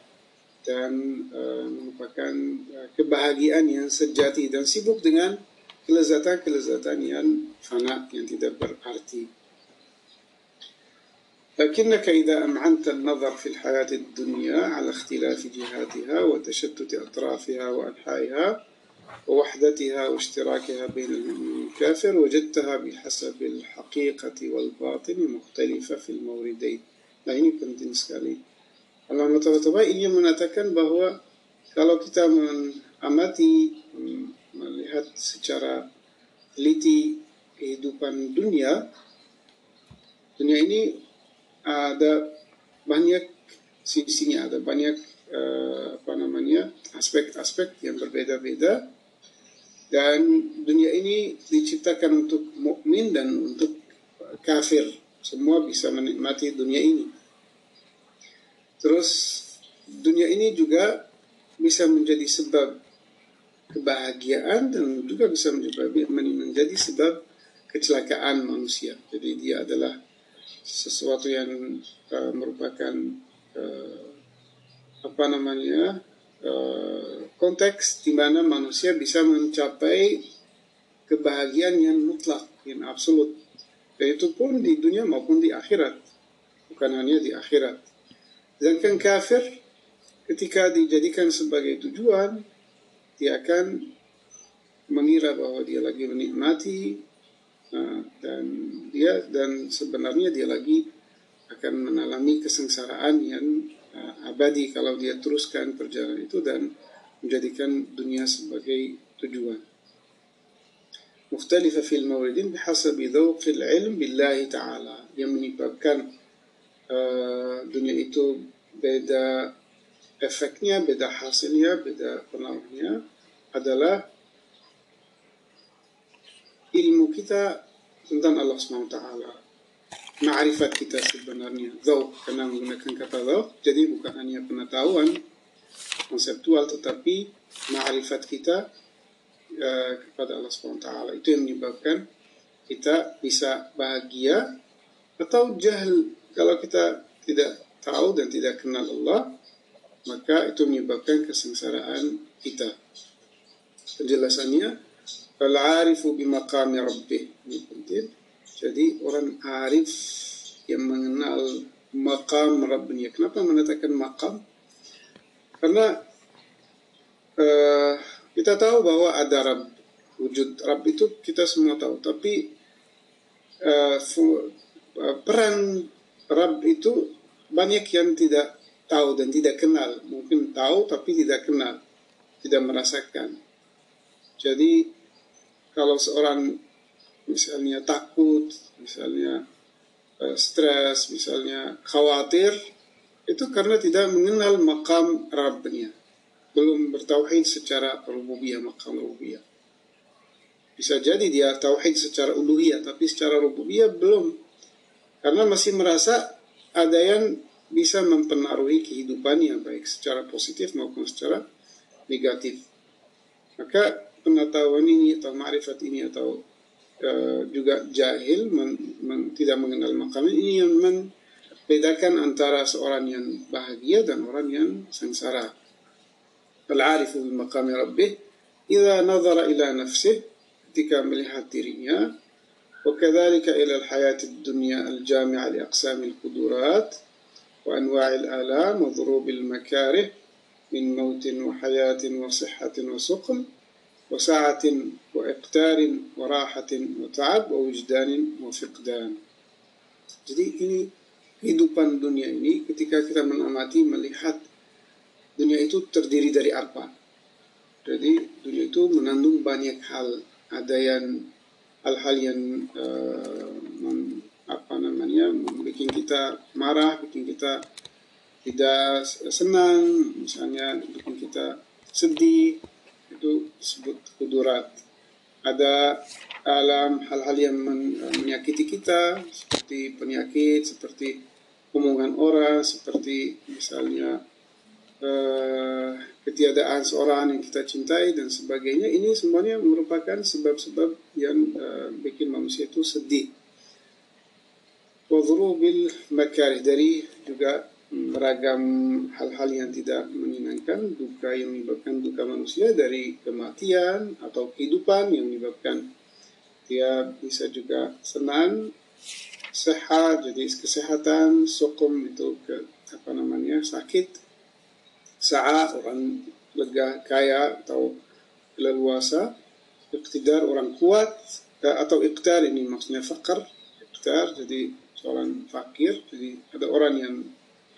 Dan uh, merupakan uh, kebahagiaan yang sejati dan sibuk dengan kelezatan-kelezatan yang fana yang tidak berarti. لكنك إذا أمعنت النظر في الحياة الدنيا على اختلاف جهاتها وتشتت أطرافها وأنحائها ووحدتها واشتراكها بين المؤمن والكافر وجدتها بحسب الحقيقة والباطن مختلفة في الموردين ini penting sekali. Allah Ta'ala ini mengatakan bahwa kalau kita mengamati, melihat secara teliti kehidupan dunia, dunia ini ada banyak sisinya, ada banyak uh, apa namanya aspek-aspek yang berbeda-beda. Dan dunia ini diciptakan untuk mukmin dan untuk kafir. Semua bisa menikmati dunia ini terus dunia ini juga bisa menjadi sebab kebahagiaan dan juga bisa menjadi, sebab kecelakaan manusia jadi dia adalah sesuatu yang uh, merupakan uh, apa namanya uh, konteks di mana manusia bisa mencapai kebahagiaan yang mutlak, yang absolut. Dan itu pun di dunia maupun di akhirat. Bukan hanya di akhirat. Sedangkan kafir ketika dijadikan sebagai tujuan, dia akan mengira bahwa dia lagi menikmati uh, dan dia dan sebenarnya dia lagi akan mengalami kesengsaraan yang uh, abadi kalau dia teruskan perjalanan itu dan menjadikan dunia sebagai tujuan. مختلفة في الموردين بحسب ذوق العلم بالله تعالى yang menyebabkan uh, dunia itu beda efeknya, beda hasilnya, beda pengaruhnya adalah ilmu kita tentang Allah SWT. Ma'rifat kita sebenarnya. Zawq, karena menggunakan kata zawq, jadi bukan hanya pengetahuan konseptual, tetapi ma'rifat kita uh, kepada Allah SWT. Itu yang menyebabkan kita bisa bahagia atau jahil. Kalau kita tidak tahu dan tidak kenal Allah, maka itu menyebabkan kesengsaraan kita. Penjelasannya, Al-arifu bimaqami rabbih. Ini penting. Jadi orang arif yang mengenal maqam Rabbnya. Kenapa menetapkan maqam? Karena uh, kita tahu bahwa ada Rabb. Wujud Rabb itu kita semua tahu. Tapi uh, peran Rabb itu banyak yang tidak tahu dan tidak kenal. Mungkin tahu tapi tidak kenal. Tidak merasakan. Jadi kalau seorang misalnya takut, misalnya uh, stres, misalnya khawatir, itu karena tidak mengenal makam Rabbnya. Belum bertauhid secara rububiyah, makam rububiyah. Bisa jadi dia tauhid secara uluhiyah, tapi secara rububiyah belum. Karena masih merasa ada yang bisa mempengaruhi kehidupannya, baik secara positif maupun secara negatif. Maka pengetahuan ini atau ma'rifat ini atau uh, juga jahil men, men, tidak mengenal makam ini yang membedakan antara seorang yang bahagia dan orang yang sengsara. Al-arifu bi maqami rabbih idza nazara ila nafsih ketika melihat dirinya وكذلك إلى الحياة الدنيا الجامعة لأقسام القدرات وأنواع الآلام وضروب المكاره من موت وحياة وصحة وسقم وسعة وإقتار وراحة وتعب ووجدان وفقدان Jadi ini kehidupan dunia ini ketika kita mengamati melihat dunia itu terdiri dari apa. Jadi dunia itu mengandung banyak hal. Ada yang hal-hal yang uh, apa namanya bikin kita marah, bikin kita tidak senang, misalnya bikin kita sedih, itu disebut kudurat. Ada alam hal-hal yang menyakiti kita seperti penyakit, seperti omongan orang, seperti misalnya uh, ketiadaan seorang yang kita cintai dan sebagainya. Ini semuanya merupakan sebab-sebab yang uh, bikin manusia itu sedih. Wadrubil makarih dari juga beragam hal-hal yang tidak menyenangkan, duka yang menyebabkan duka manusia dari kematian atau kehidupan yang menyebabkan dia bisa juga senang, sehat, jadi kesehatan, sokom itu ke apa namanya sakit, sa'a orang lega kaya atau leluasa, iktidar orang kuat atau iktar ini maksudnya fakir, iktar jadi seorang fakir, jadi ada orang yang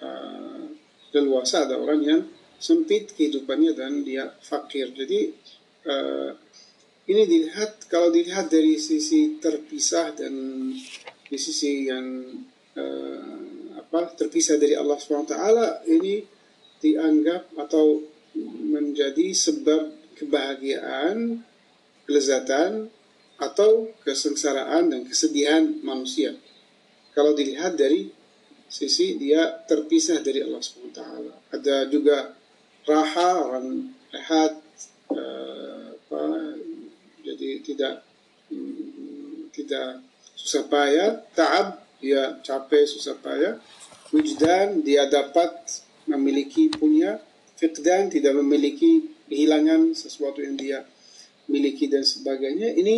uh, leluasa, ada orang yang sempit kehidupannya dan dia fakir. Jadi uh, ini dilihat kalau dilihat dari sisi terpisah dan di sisi yang uh, apa terpisah dari Allah SWT ini dianggap atau menjadi sebab kebahagiaan, kelezatan atau kesengsaraan dan kesedihan manusia. Kalau dilihat dari sisi dia terpisah dari Allah SWT. Ada juga raha orang rehat uh, apa, jadi tidak um, tidak susah payah, taab dia capek susah payah, wujdan dia dapat memiliki punya, fiqdan tidak memiliki kehilangan sesuatu yang dia miliki dan sebagainya. Ini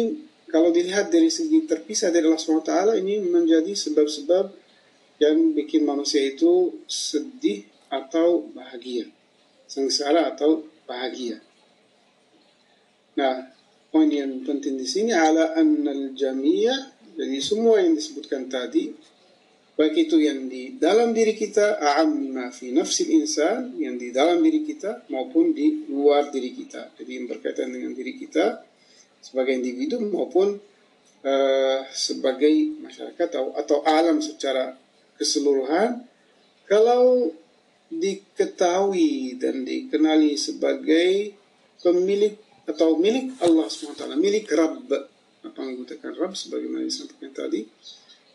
kalau dilihat dari segi terpisah dari Allah SWT ini menjadi sebab-sebab yang bikin manusia itu sedih atau bahagia, sengsara atau bahagia. Nah, poin yang penting di sini ala annal jamiyah, jadi semua yang disebutkan tadi, baik itu yang di dalam diri kita, a'amma fi nafsil insan, yang di dalam diri kita, maupun di luar diri kita. Jadi yang berkaitan dengan diri kita sebagai individu maupun uh, sebagai masyarakat atau, atau alam secara keseluruhan kalau diketahui dan dikenali sebagai pemilik atau milik Allah SWT, milik Rabb. Apa yang menggunakan Rabb sebagaimana disampaikan tadi.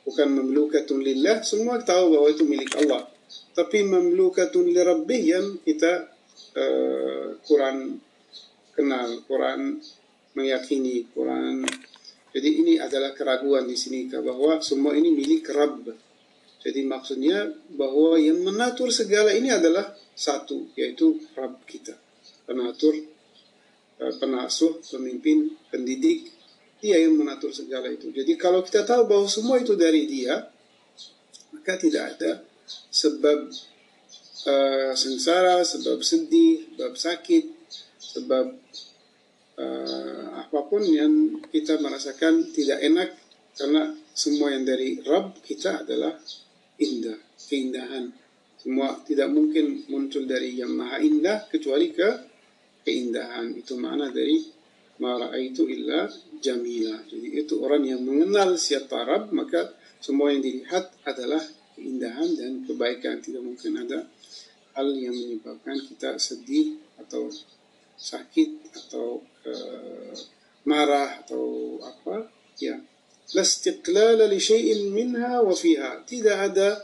Bukan memlukatun lillah, semua tahu bahwa itu milik Allah. Tapi memlukatun li Rabbih yang kita uh, kurang kenal, kurang meyakini, kurang. Jadi ini adalah keraguan di sini bahwa semua ini milik Rabb jadi maksudnya bahwa yang mengatur segala ini adalah satu, yaitu Rabb kita. Penatur, eh, penasuh, pemimpin, pendidik, dia yang mengatur segala itu. Jadi kalau kita tahu bahwa semua itu dari dia, maka tidak ada sebab uh, sengsara, sebab sedih, sebab sakit, sebab uh, apa pun yang kita merasakan tidak enak karena semua yang dari Rabb kita adalah indah, keindahan. Semua tidak mungkin muncul dari yang maha indah kecuali ke keindahan. Itu makna dari mara itu illa jamila. Jadi itu orang yang mengenal siapa Rab, maka semua yang dilihat adalah keindahan dan kebaikan. Tidak mungkin ada hal yang menyebabkan kita sedih atau sakit atau uh, marah atau apa ya la istiqlala li syai'in minha wa fiha. Tidak ada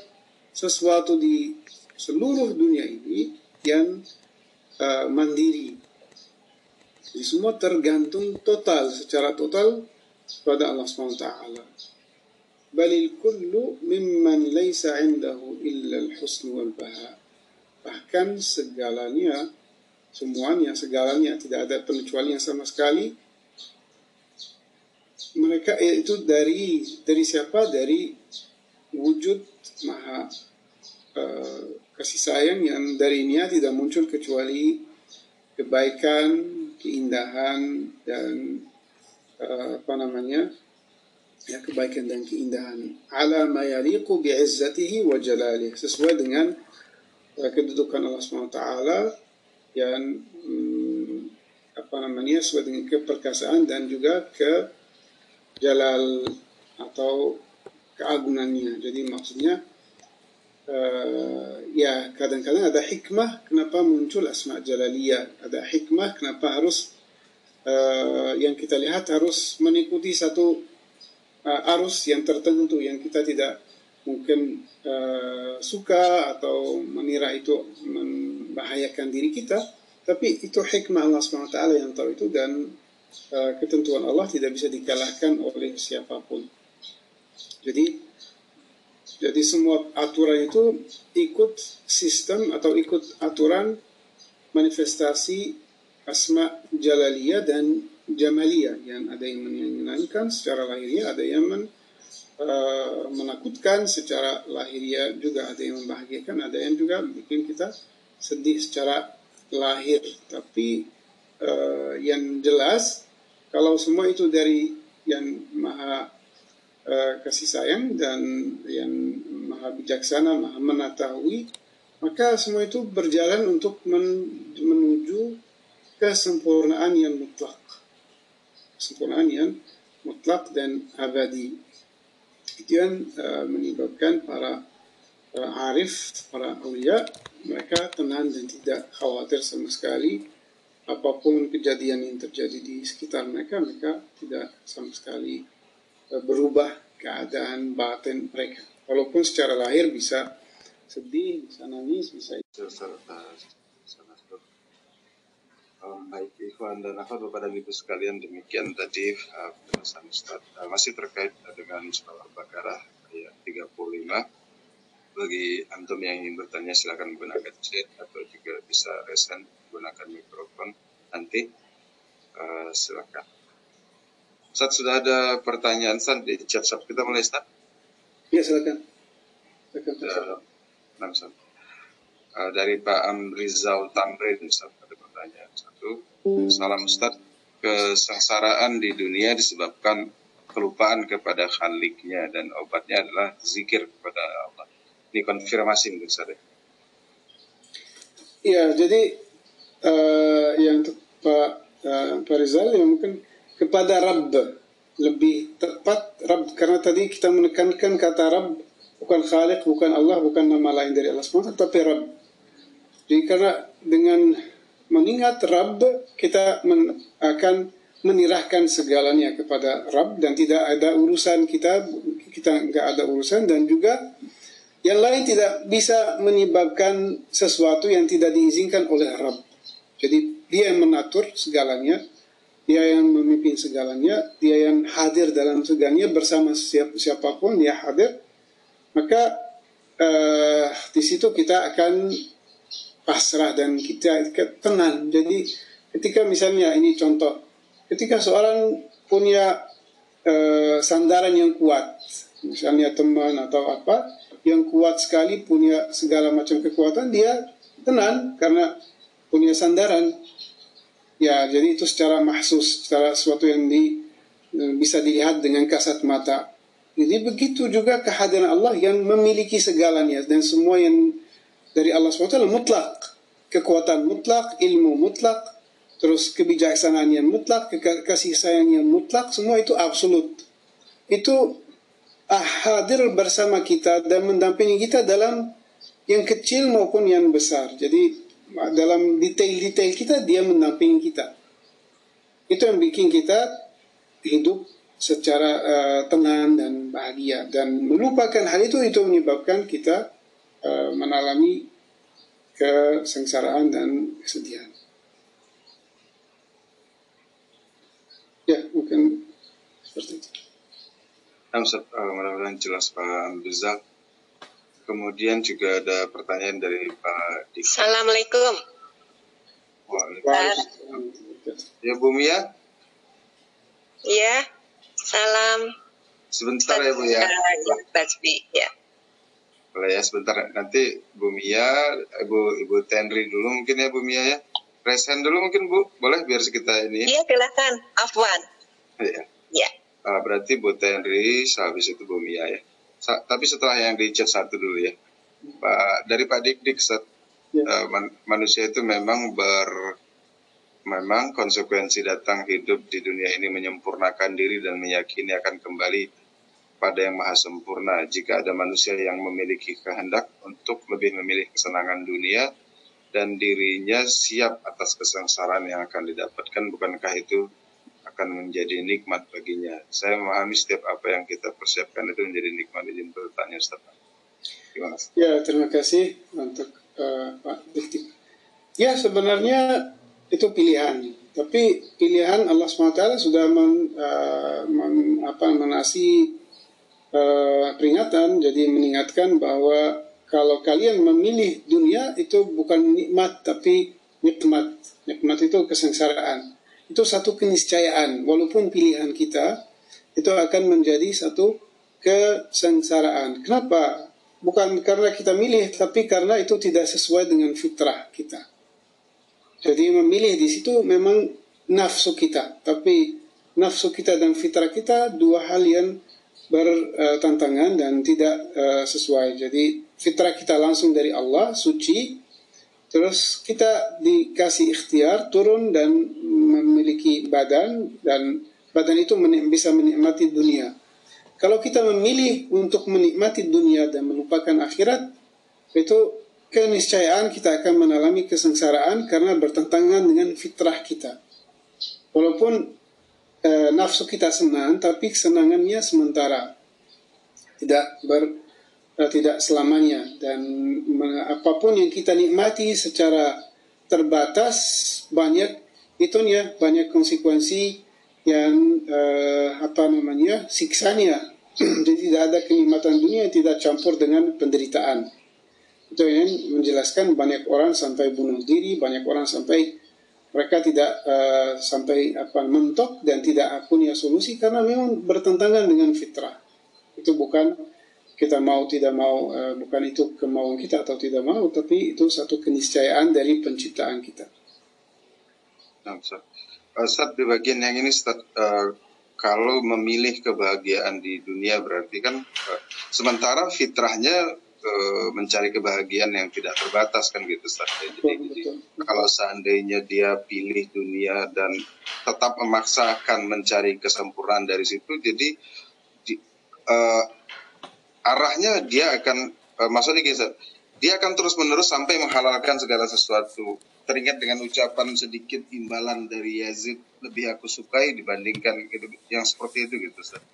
sesuatu di seluruh dunia ini yang uh, mandiri. Jadi semua tergantung total, secara total pada Allah SWT. Balil kullu mimman laysa indahu illa al-husn wal baha. Bahkan segalanya, semuanya, segalanya, tidak ada pengecualian sama sekali mereka itu dari dari siapa dari wujud maha uh, kasih sayang yang darinya tidak muncul kecuali kebaikan, keindahan dan uh, apa namanya ya kebaikan dan keindahan. Ala ma yaliqu bi'izzatihi wa jalalihi. Sesuai dengan uh, kedudukan Allah SWT yang um, apa namanya sesuai dengan keperkasaan dan juga ke jalal atau keagungannya jadi maksudnya uh, ya kadang-kadang ada hikmah kenapa muncul asma jalaliyah. Ada hikmah kenapa harus uh, yang kita lihat harus mengikuti satu uh, arus yang tertentu yang kita tidak mungkin uh, suka atau menira itu membahayakan diri kita. Tapi itu hikmah Allah SWT yang tahu itu dan uh, ketentuan Allah tidak bisa dikalahkan oleh siapa pun. Jadi jadi semua aturan itu ikut sistem atau ikut aturan manifestasi asma jalaliyah dan jamalia yang ada yang menyenangkan secara lahiriah, ada yang men, uh, menakutkan secara lahiriah juga ada yang membahagiakan, ada yang juga bikin kita sedih secara lahir. Tapi uh, yang jelas kalau semua itu dari yang maha kasih sayang dan yang maha bijaksana, maha mengetahui, maka semua itu berjalan untuk men, menuju kesempurnaan yang mutlak kesempurnaan yang mutlak dan abadi. Itu yang uh, menyebabkan para uh, arif, para awliya, mereka tenang dan tidak khawatir sama sekali apa pun kejadian yang terjadi di sekitar mereka, mereka tidak sama sekali uh, berubah keadaan batin mereka. Walaupun secara lahir bisa sedih, bisa nangis, bisa Um, baik Ikhwan dan Akhwat Bapak dan Ibu sekalian demikian tadi uh, penjelasan Ustaz. Uh, masih terkait dengan surah Al-Baqarah ayat 35 bagi antum yang ingin bertanya silakan menggunakan chat atau juga bisa resen menggunakan mikrofon nanti. Uh, silakan Ustaz sudah ada pertanyaan Ustaz di chat shop kita mulai Ustaz? Ya silakan. Silakan uh, Ustaz. Uh, dari Pak Amrizal Tamrin Ustaz ada pertanyaan. Satu salam Ustaz. Kesengsaraan di dunia disebabkan kelupaan kepada khaliknya dan obatnya adalah zikir kepada Allah. Ini konfirmasi menurut saya Ya, jadi uh, yang untuk Pak uh, Pak Rizal yang mungkin kepada Rabb lebih tepat Rabb karena tadi kita menekankan kata Rabb bukan Khalik, bukan Allah, bukan nama lain dari Allah SWT, tapi Rabb. Jadi karena dengan mengingat Rabb kita men, akan menirahkan segalanya kepada Rabb dan tidak ada urusan kita kita nggak ada urusan dan juga yang lain tidak bisa menyebabkan sesuatu yang tidak diizinkan oleh Rabb. Jadi dia yang mengatur segalanya, dia yang memimpin segalanya, dia yang hadir dalam segalanya bersama siap, siapa pun dia hadir. Maka uh, di situ kita akan pasrah dan kita, tenang. Jadi ketika misalnya ini contoh, ketika seorang punya uh, sandaran yang kuat, misalnya teman atau apa, yang kuat sekali punya segala macam kekuatan, dia tenang karena punya sandaran. Ya, jadi itu secara mahsus, secara sesuatu yang di, bisa dilihat dengan kasat mata. Jadi begitu juga kehadiran Allah yang memiliki segalanya dan semua yang dari Allah SWT mutlak. Kekuatan mutlak, ilmu mutlak, terus kebijaksanaan yang mutlak, kasih sayang yang mutlak, semua itu absolut. Itu hadir bersama kita dan mendampingi kita dalam yang kecil maupun yang besar. Jadi dalam detail-detail kita dia mendampingi kita. Itu yang bikin kita hidup secara uh, tenang dan bahagia dan melupakan hal itu itu menyebabkan kita uh, mengalami kesengsaraan dan kesedihan. Ya, mungkin seperti itu. Nah, uh, mudah-mudahan jelas Pak Rizal. Kemudian juga ada pertanyaan dari Pak Dik. Assalamualaikum. Waalaikumsalam. Ya Bu Mia? Iya, salam. Sebentar ya Bu ya. Basbi, ya. Boleh ya sebentar nanti Bu Mia, Ibu Ibu Tenri dulu mungkin ya Bu Mia ya. Resen dulu mungkin Bu, boleh biar kita ini. Iya silakan, Afwan. Iya. Iya. Uh, berarti Bu Tenri, habis itu Bu Mia ya. Sa tapi setelah yang di chat satu dulu ya. Pak dari Pak Dik Dik set, ya. uh, man manusia itu memang ber memang konsekuensi datang hidup di dunia ini menyempurnakan diri dan meyakini akan kembali pada yang maha sempurna. Jika ada manusia yang memiliki kehendak untuk lebih memilih kesenangan dunia dan dirinya siap atas kesengsaraan yang akan didapatkan, bukankah itu akan menjadi nikmat baginya? Saya memahami setiap apa yang kita persiapkan itu menjadi nikmat. Izin bertanya, Ustaz. Gimana? Ya, terima kasih untuk uh, Pak Diktik. Ya, sebenarnya itu pilihan. Tapi pilihan Allah SWT sudah men, uh, men, apa, menasi uh, peringatan, jadi mengingatkan bahwa kalau kalian memilih dunia itu bukan nikmat tapi nikmat. Nikmat itu kesengsaraan. Itu satu keniscayaan. Walaupun pilihan kita itu akan menjadi satu kesengsaraan. Kenapa? Bukan karena kita milih, tapi karena itu tidak sesuai dengan fitrah kita. Jadi memilih di situ memang nafsu kita, tapi nafsu kita dan fitrah kita dua hal yang bertantangan dan tidak uh, sesuai. Jadi fitrah kita langsung dari Allah, suci, terus kita dikasih ikhtiar turun dan memiliki badan dan badan itu bisa menikmati dunia. Kalau kita memilih untuk menikmati dunia dan melupakan akhirat, itu keniscayaan kita akan mengalami kesengsaraan karena bertentangan dengan fitrah kita. Walaupun e, nafsu kita senang, tapi kesenangannya sementara, tidak ber, tidak selamanya. Dan apa pun yang kita nikmati secara terbatas banyak itunya banyak konsekuensi yang e, apa namanya siksanya. <clears throat> Jadi tidak ada kenikmatan dunia yang tidak campur dengan penderitaan itu yang menjelaskan banyak orang sampai bunuh diri, banyak orang sampai mereka tidak uh, sampai apa mentok dan tidak punya solusi karena memang bertentangan dengan fitrah. Itu bukan kita mau tidak mau uh, bukan itu kemauan kita atau tidak mau tapi itu satu keniscayaan dari penciptaan kita. Nah, Ustaz. Ustaz di bagian yang ini Ustaz, uh, kalau memilih kebahagiaan di dunia berarti kan uh, sementara fitrahnya mencari kebahagiaan yang tidak terbatas kan gitu Ustaz. Jadi, betul, betul. kalau seandainya dia pilih dunia dan tetap memaksakan mencari kesempurnaan dari situ, jadi di, uh, arahnya dia akan uh, maksudnya gitu, dia akan terus menerus sampai menghalalkan segala sesuatu. Teringat dengan ucapan sedikit imbalan dari Yazid lebih aku sukai dibandingkan gitu, yang seperti itu gitu Ustaz.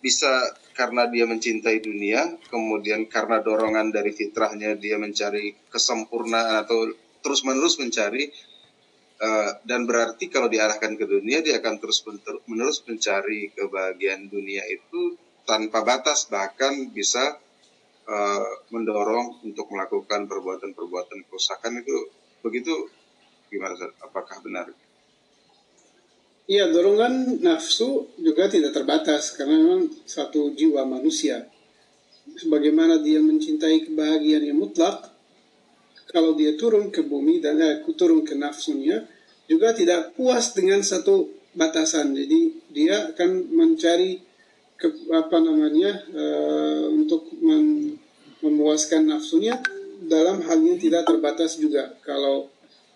Bisa karena dia mencintai dunia, kemudian karena dorongan dari fitrahnya dia mencari kesempurnaan atau terus-menerus mencari uh, dan berarti kalau diarahkan ke dunia dia akan terus menerus mencari kebahagiaan dunia itu tanpa batas bahkan bisa uh, mendorong untuk melakukan perbuatan-perbuatan kerusakan itu begitu gimana apakah benar? Iya, dorongan nafsu juga tidak terbatas karena memang satu jiwa manusia. Sebagaimana dia mencintai kebahagiaan yang mutlak, kalau dia turun ke bumi dan eh, turun ke nafsunya, juga tidak puas dengan satu batasan. Jadi dia akan mencari ke, apa namanya uh, untuk mem, memuaskan nafsunya dalam hal yang tidak terbatas juga. Kalau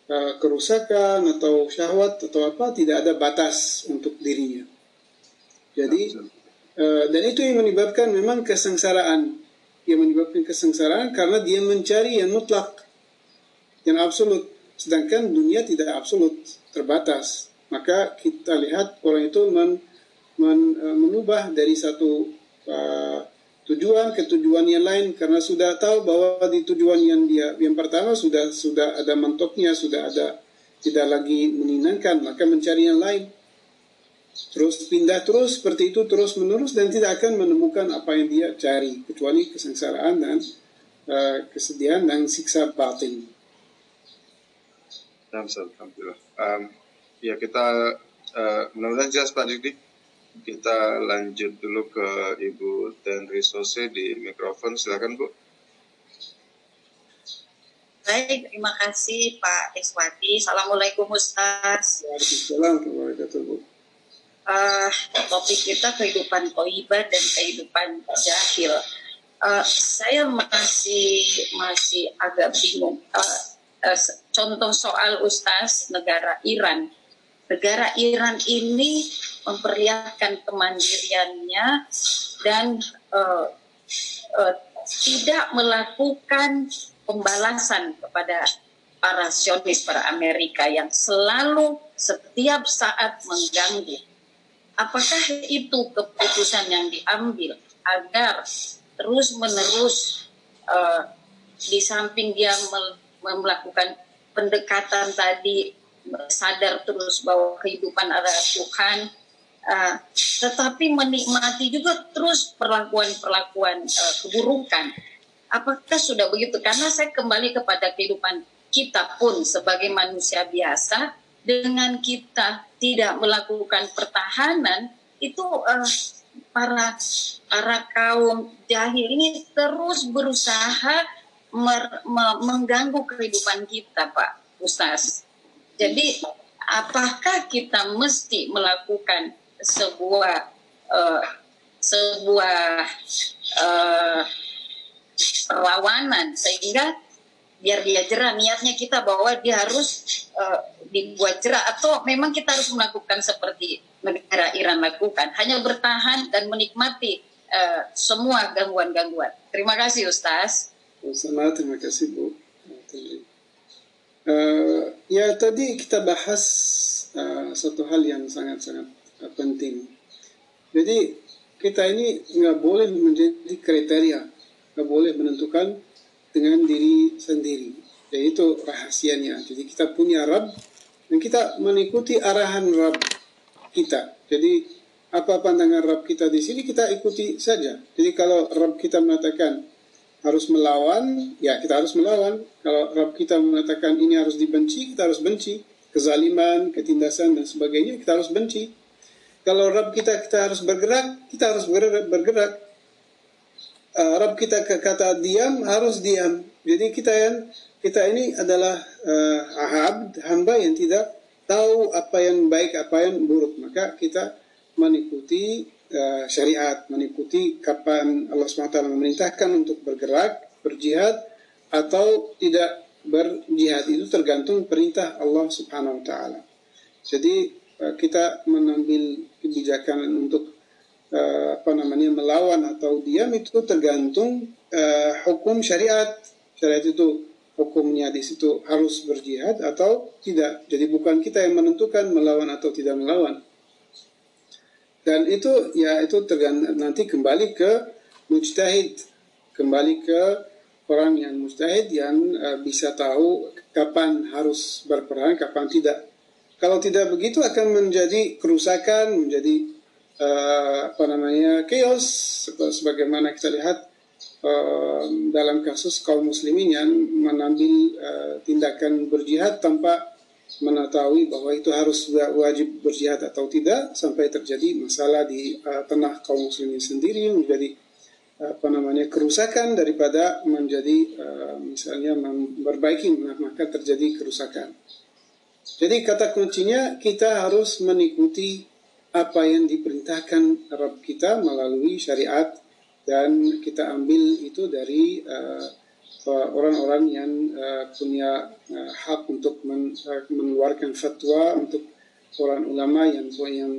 Eh, kerusakan atau syahwat atau apa tidak ada batas untuk dirinya. Jadi uh, dan itu yang menyebabkan memang kesengsaraan. Yang menyebabkan kesengsaraan karena dia mencari yang mutlak, yang absolut. Sedangkan dunia tidak absolut, terbatas. Maka kita lihat orang itu men, men, uh, menubah dari satu uh, tujuan ke tujuan yang lain karena sudah tahu bahwa di tujuan yang dia yang pertama sudah sudah ada mentoknya sudah ada tidak lagi menyenangkan maka mencari yang lain terus pindah terus seperti itu terus menerus dan tidak akan menemukan apa yang dia cari kecuali kesengsaraan dan uh, kesedihan dan siksa batin. Alhamdulillah. Um, ya kita uh, mudah-mudahan jelas Pak Dik kita lanjut dulu ke Ibu Tenri Sose di mikrofon. Silakan Bu. Baik, terima kasih Pak Eswati. Assalamualaikum Ustaz. Waalaikumsalam uh, topik kita kehidupan toibah dan kehidupan jahil. Uh, saya masih masih agak bingung. Uh, uh, contoh soal Ustaz negara Iran. Negara Iran ini memperlihatkan kemandiriannya dan uh, uh, tidak melakukan pembalasan kepada para sionis, para Amerika yang selalu setiap saat mengganggu. Apakah itu keputusan yang diambil agar terus-menerus uh, di samping dia melakukan pendekatan tadi sadar terus bahwa kehidupan adalah Tuhan. Uh, tetapi menikmati juga terus perlakuan-perlakuan uh, keburukan. Apakah sudah begitu? Karena saya kembali kepada kehidupan kita pun sebagai manusia biasa dengan kita tidak melakukan pertahanan itu uh, para para kaum jahil ini terus berusaha mer, me, mengganggu kehidupan kita, Pak Ustaz. Jadi, apakah kita mesti melakukan sebuah uh, sebuah uh, perlawanan sehingga biar dia jerah niatnya kita bahwa dia harus uh, dibuat jerah atau memang kita harus melakukan seperti negara Iran lakukan hanya bertahan dan menikmati uh, semua gangguan-gangguan. Terima kasih Ustaz. Terima kasih Bu. Uh, ya tadi kita bahas uh, satu hal yang sangat-sangat uh, penting. Jadi kita ini nggak boleh menjadi kriteria, nggak boleh menentukan dengan diri sendiri. Yaitu rahasianya. Jadi kita punya Rab dan kita mengikuti arahan Rab kita. Jadi apa pandangan Rab kita di sini kita ikuti saja. Jadi kalau Rab kita mengatakan harus melawan, ya kita harus melawan. Kalau Rab kita mengatakan ini harus dibenci, kita harus benci. Kezaliman, ketindasan dan sebagainya kita harus benci. Kalau Rab kita kita harus bergerak, kita harus bergerak uh, Rab kita kata diam harus diam. Jadi kita yang kita ini adalah uh, ahab hamba yang tidak tahu apa yang baik apa yang buruk maka kita mengikuti uh, syariat mengikuti kapan Allah SWT memerintahkan untuk bergerak berjihad atau tidak berjihad itu tergantung perintah Allah Subhanahu Wa Taala. Jadi uh, kita mengambil kebijakan untuk uh, apa namanya melawan atau diam itu tergantung uh, hukum syariat. Syariat itu hukumnya di situ harus berjihad atau tidak. Jadi bukan kita yang menentukan melawan atau tidak melawan. Dan itu ya itu tergantung nanti kembali ke mujtahid, kembali ke orang yang mujtahid yang uh, bisa tahu kapan harus berperang, kapan tidak. Kalau tidak begitu akan menjadi kerusakan, menjadi uh, apa namanya chaos sebagaimana kita lihat uh, dalam kasus kaum muslimin yang mengambil uh, tindakan berjihad tanpa mengetahui bahwa itu harus wajib berjihad atau tidak sampai terjadi masalah di uh, tengah kaum muslimin sendiri menjadi apa namanya kerusakan daripada menjadi uh, misalnya memperbaiki maka terjadi kerusakan. Jadi kata kuncinya kita harus mengikuti apa yang diperintahkan Rabb kita melalui syariat dan kita ambil itu dari uh, orang-orang yang uh, punya uh, hak untuk men, uh, mengeluarkan fatwa untuk orang ulama yang yang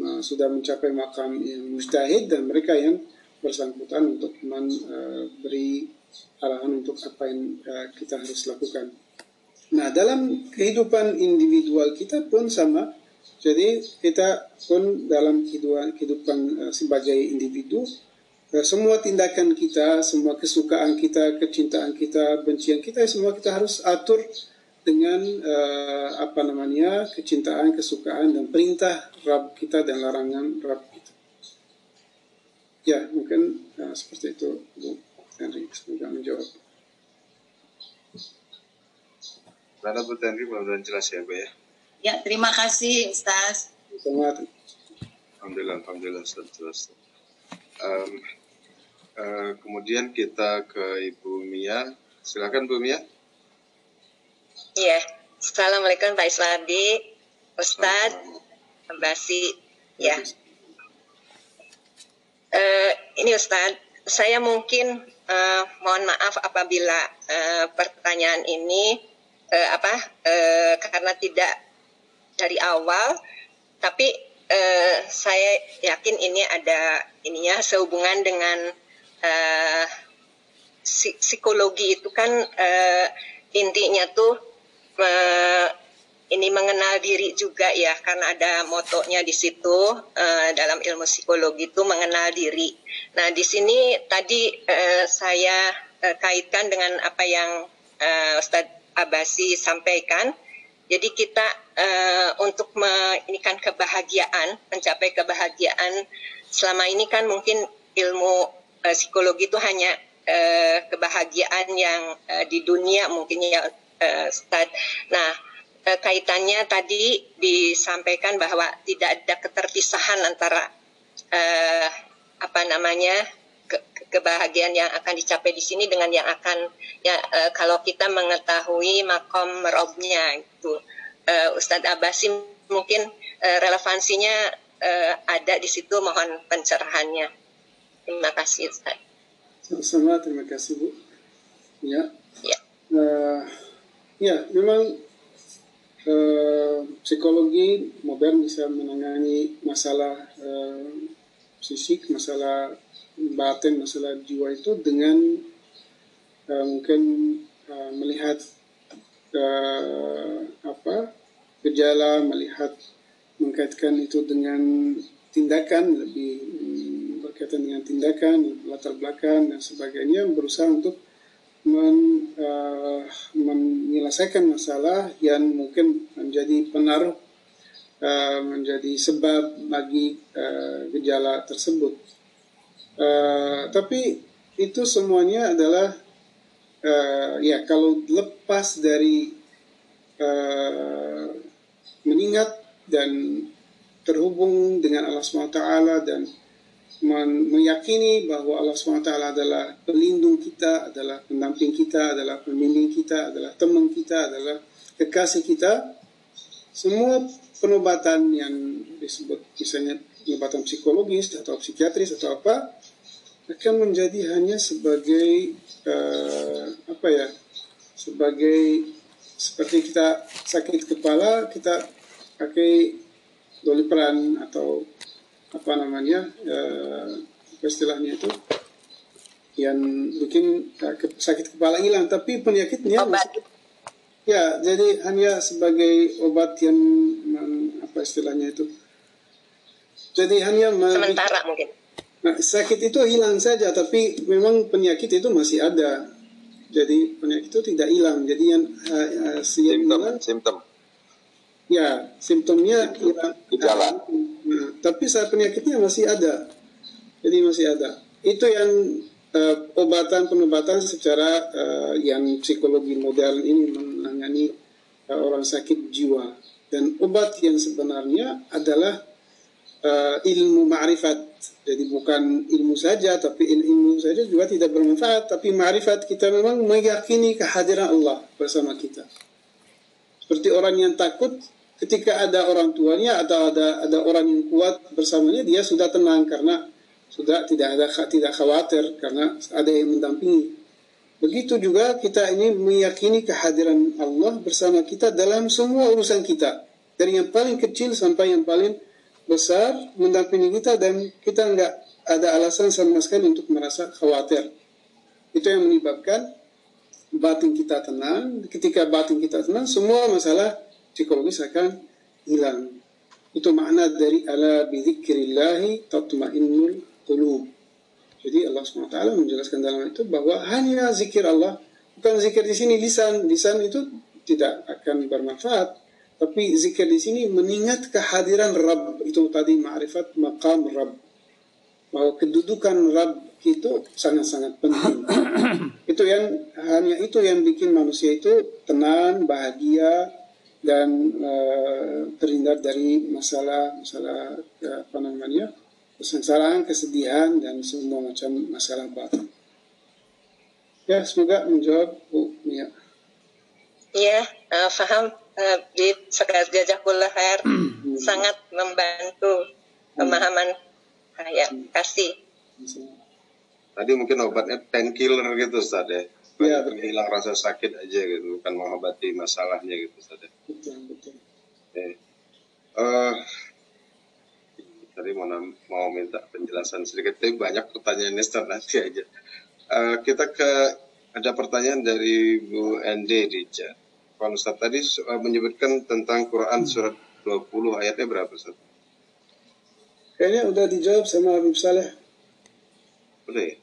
uh, sudah mencapai makam yang mustahid dan mereka yang bersangkutan untuk memberi uh, arahan untuk apa yang uh, kita harus lakukan. Nah, dalam kehidupan individual kita pun sama jadi kita pun dalam kehidupan, kehidupan uh, sebagai individu, semua tindakan kita, semua kesukaan kita, kecintaan kita, bencian kita, semua kita harus atur dengan uh, apa namanya kecintaan, kesukaan dan perintah Rab kita dan larangan Rab kita. Ya, mungkin uh, seperti itu, Bu Henry. Semoga menjawab. Karena Bu Henry mudah-mudahan jelas ya, Bu ya. Ya, terima kasih Ustaz. Alhamdulillah, Alhamdulillah Ustaz. Ustaz. Um, uh, kemudian kita ke Ibu Mia. Silakan Bu Mia. Iya. Assalamualaikum Pak Iswardi, Ustadz, Basi. Ya. Uh, ini Ustadz, saya mungkin uh, mohon maaf apabila uh, pertanyaan ini uh, apa uh, karena tidak dari awal, tapi uh, saya yakin ini ada ininya sehubungan dengan uh, psikologi itu kan uh, intinya tuh uh, ini mengenal diri juga ya karena ada motonya di situ uh, dalam ilmu psikologi itu mengenal diri. Nah di sini tadi uh, saya uh, kaitkan dengan apa yang uh, Ustadz Abasi sampaikan. Jadi kita uh, untuk kan kebahagiaan, mencapai kebahagiaan selama ini kan mungkin ilmu uh, psikologi itu hanya uh, kebahagiaan yang uh, di dunia mungkin ya uh. Nah, uh, kaitannya tadi disampaikan bahwa tidak ada keterpisahan antara uh, apa namanya ke kebahagiaan yang akan dicapai di sini dengan yang akan ya uh, kalau kita mengetahui makom merobnya itu uh, Ustadz Abbasim mungkin uh, relevansinya uh, ada di situ mohon pencerahannya terima kasih Ustaz. Sama terima kasih Bu. Ya. Ya. Uh, ya memang uh, psikologi modern bisa menangani masalah uh, fisik masalah batin masalah jiwa itu dengan uh, mungkin uh, melihat uh, apa gejala melihat mengkaitkan itu dengan tindakan lebih berkaitan dengan tindakan latar belakang dan sebagainya berusaha untuk men, uh, menyelesaikan masalah yang mungkin menjadi penaruh uh, menjadi sebab bagi uh, gejala tersebut. Uh, tapi itu semuanya adalah uh, ya kalau lepas dari uh, mengingat dan terhubung dengan Allah SWT dan meyakini bahwa Allah SWT adalah pelindung kita, adalah pendamping kita, adalah pembimbing kita, adalah teman kita, adalah kekasih kita. Semua penobatan yang disebut misalnya pengobatan psikologis atau psikiatris atau apa akan menjadi hanya sebagai uh, apa ya sebagai seperti kita sakit kepala kita pakai doliprane atau apa namanya uh, apa istilahnya itu yang bikin uh, sakit kepala hilang tapi penyakitnya obat. ya jadi hanya sebagai obat yang apa istilahnya itu. Jadi hanya sementara mungkin. Nah, sakit itu hilang saja tapi memang penyakit itu masih ada. Jadi penyakit itu tidak hilang. Jadi yang uh, uh, simptom simptom. Ya simptomnya hilang gejala nah, tapi saat penyakitnya masih ada jadi masih ada itu yang uh, obatan penobatan secara uh, yang psikologi modern ini menangani uh, orang sakit jiwa dan obat yang sebenarnya adalah uh, ilmu ma'rifat jadi bukan ilmu saja, tapi ilmu saja juga tidak bermanfaat. Tapi ma'rifat kita memang meyakini kehadiran Allah bersama kita. Seperti orang yang takut ketika ada orang tuanya atau ada ada orang yang kuat bersamanya, dia sudah tenang karena sudah tidak ada tidak khawatir karena ada yang mendampingi. Begitu juga kita ini meyakini kehadiran Allah bersama kita dalam semua urusan kita. Dari yang paling kecil sampai yang paling besar mendampingi kita dan kita nggak ada alasan sama sekali untuk merasa khawatir. Itu yang menyebabkan batin kita tenang. Ketika batin kita tenang, semua masalah psikologis akan hilang. Itu makna dari ala bidzikrillahi tatmainnul qulub. Jadi Allah SWT menjelaskan dalam itu bahwa hanya zikir Allah, bukan zikir di sini lisan. Lisan itu tidak akan bermanfaat tapi zikir di sini mengingat kehadiran Rabb itu tadi ma'rifat maqam Rabb. Bahwa kedudukan Rabb itu sangat-sangat penting. <coughs> itu yang hanya itu yang bikin manusia itu tenang, bahagia dan uh, terhindar dari masalah masalah ya, apa namanya kesengsaraan, kesedihan dan semua macam masalah batin. Ya, semoga menjawab Bu Mia. Iya, uh, paham. Uh, di jazakullah khair <clears throat> sangat membantu pemahaman saya. Kasih. Tadi mungkin obatnya painkiller gitu, Ustaz ya. Iya, hilang rasa sakit aja gitu, bukan mengobati masalahnya gitu, Ustaz ya. Betul, betul. Oke. Uh, tadi mau mau minta penjelasan sedikit, tapi banyak pertanyaannya Ustaz nanti aja. Uh, kita ke ada pertanyaan dari Bu Ende di chat. Pak Ustaz tadi uh, menyebutkan tentang Quran surat 20 ayatnya berapa Ustaz? Kayaknya udah dijawab sama Habib Saleh. Udah ya?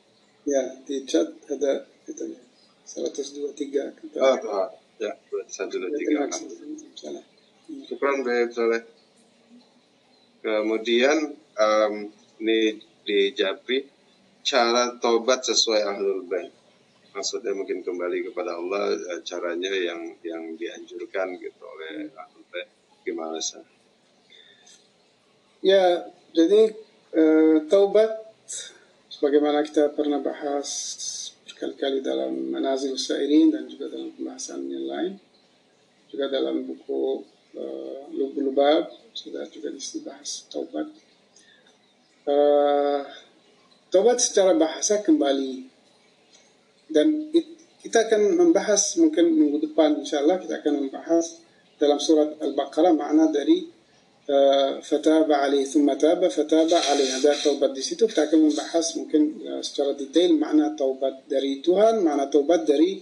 Ya, di chat ada katanya 123 kata. Oh, oh ya, 123. Salah. Syukran. Kemudian um, ini di Japri cara tobat sesuai ahlul bait. Maksudnya mungkin kembali kepada Allah eh, caranya yang yang dianjurkan gitu oleh ahlul bait. Gimana sih? Ya, jadi uh, taubat sebagaimana kita pernah bahas berkali-kali dalam Manazil Sairin dan juga dalam pembahasan yang lain. Juga dalam buku uh, Lubab sudah juga dibahas taubat. Uh, taubat secara bahasa kembali. Dan it, kita akan membahas mungkin minggu depan insyaallah kita akan membahas dalam surat Al-Baqarah makna dari fataba alaihi thumma taba fataba alaihi ada taubat di situ kita akan membahas mungkin uh, secara detail makna taubat dari Tuhan makna taubat dari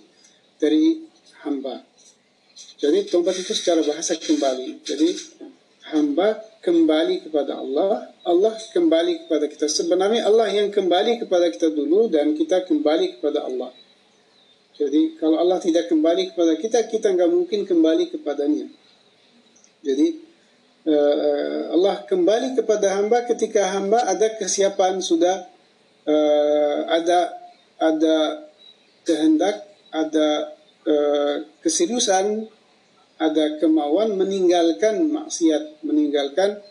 dari hamba jadi taubat itu secara bahasa kembali jadi hamba kembali kepada Allah, Allah kembali kepada kita. Sebenarnya Allah yang kembali kepada kita dulu dan kita kembali kepada Allah. Jadi kalau Allah tidak kembali kepada kita, kita nggak mungkin kembali kepadanya. Jadi uh, Allah kembali kepada hamba ketika hamba ada kesiapan sudah uh, ada ada kehendak, ada keseriusan ada kemauan meninggalkan maksiat, meninggalkan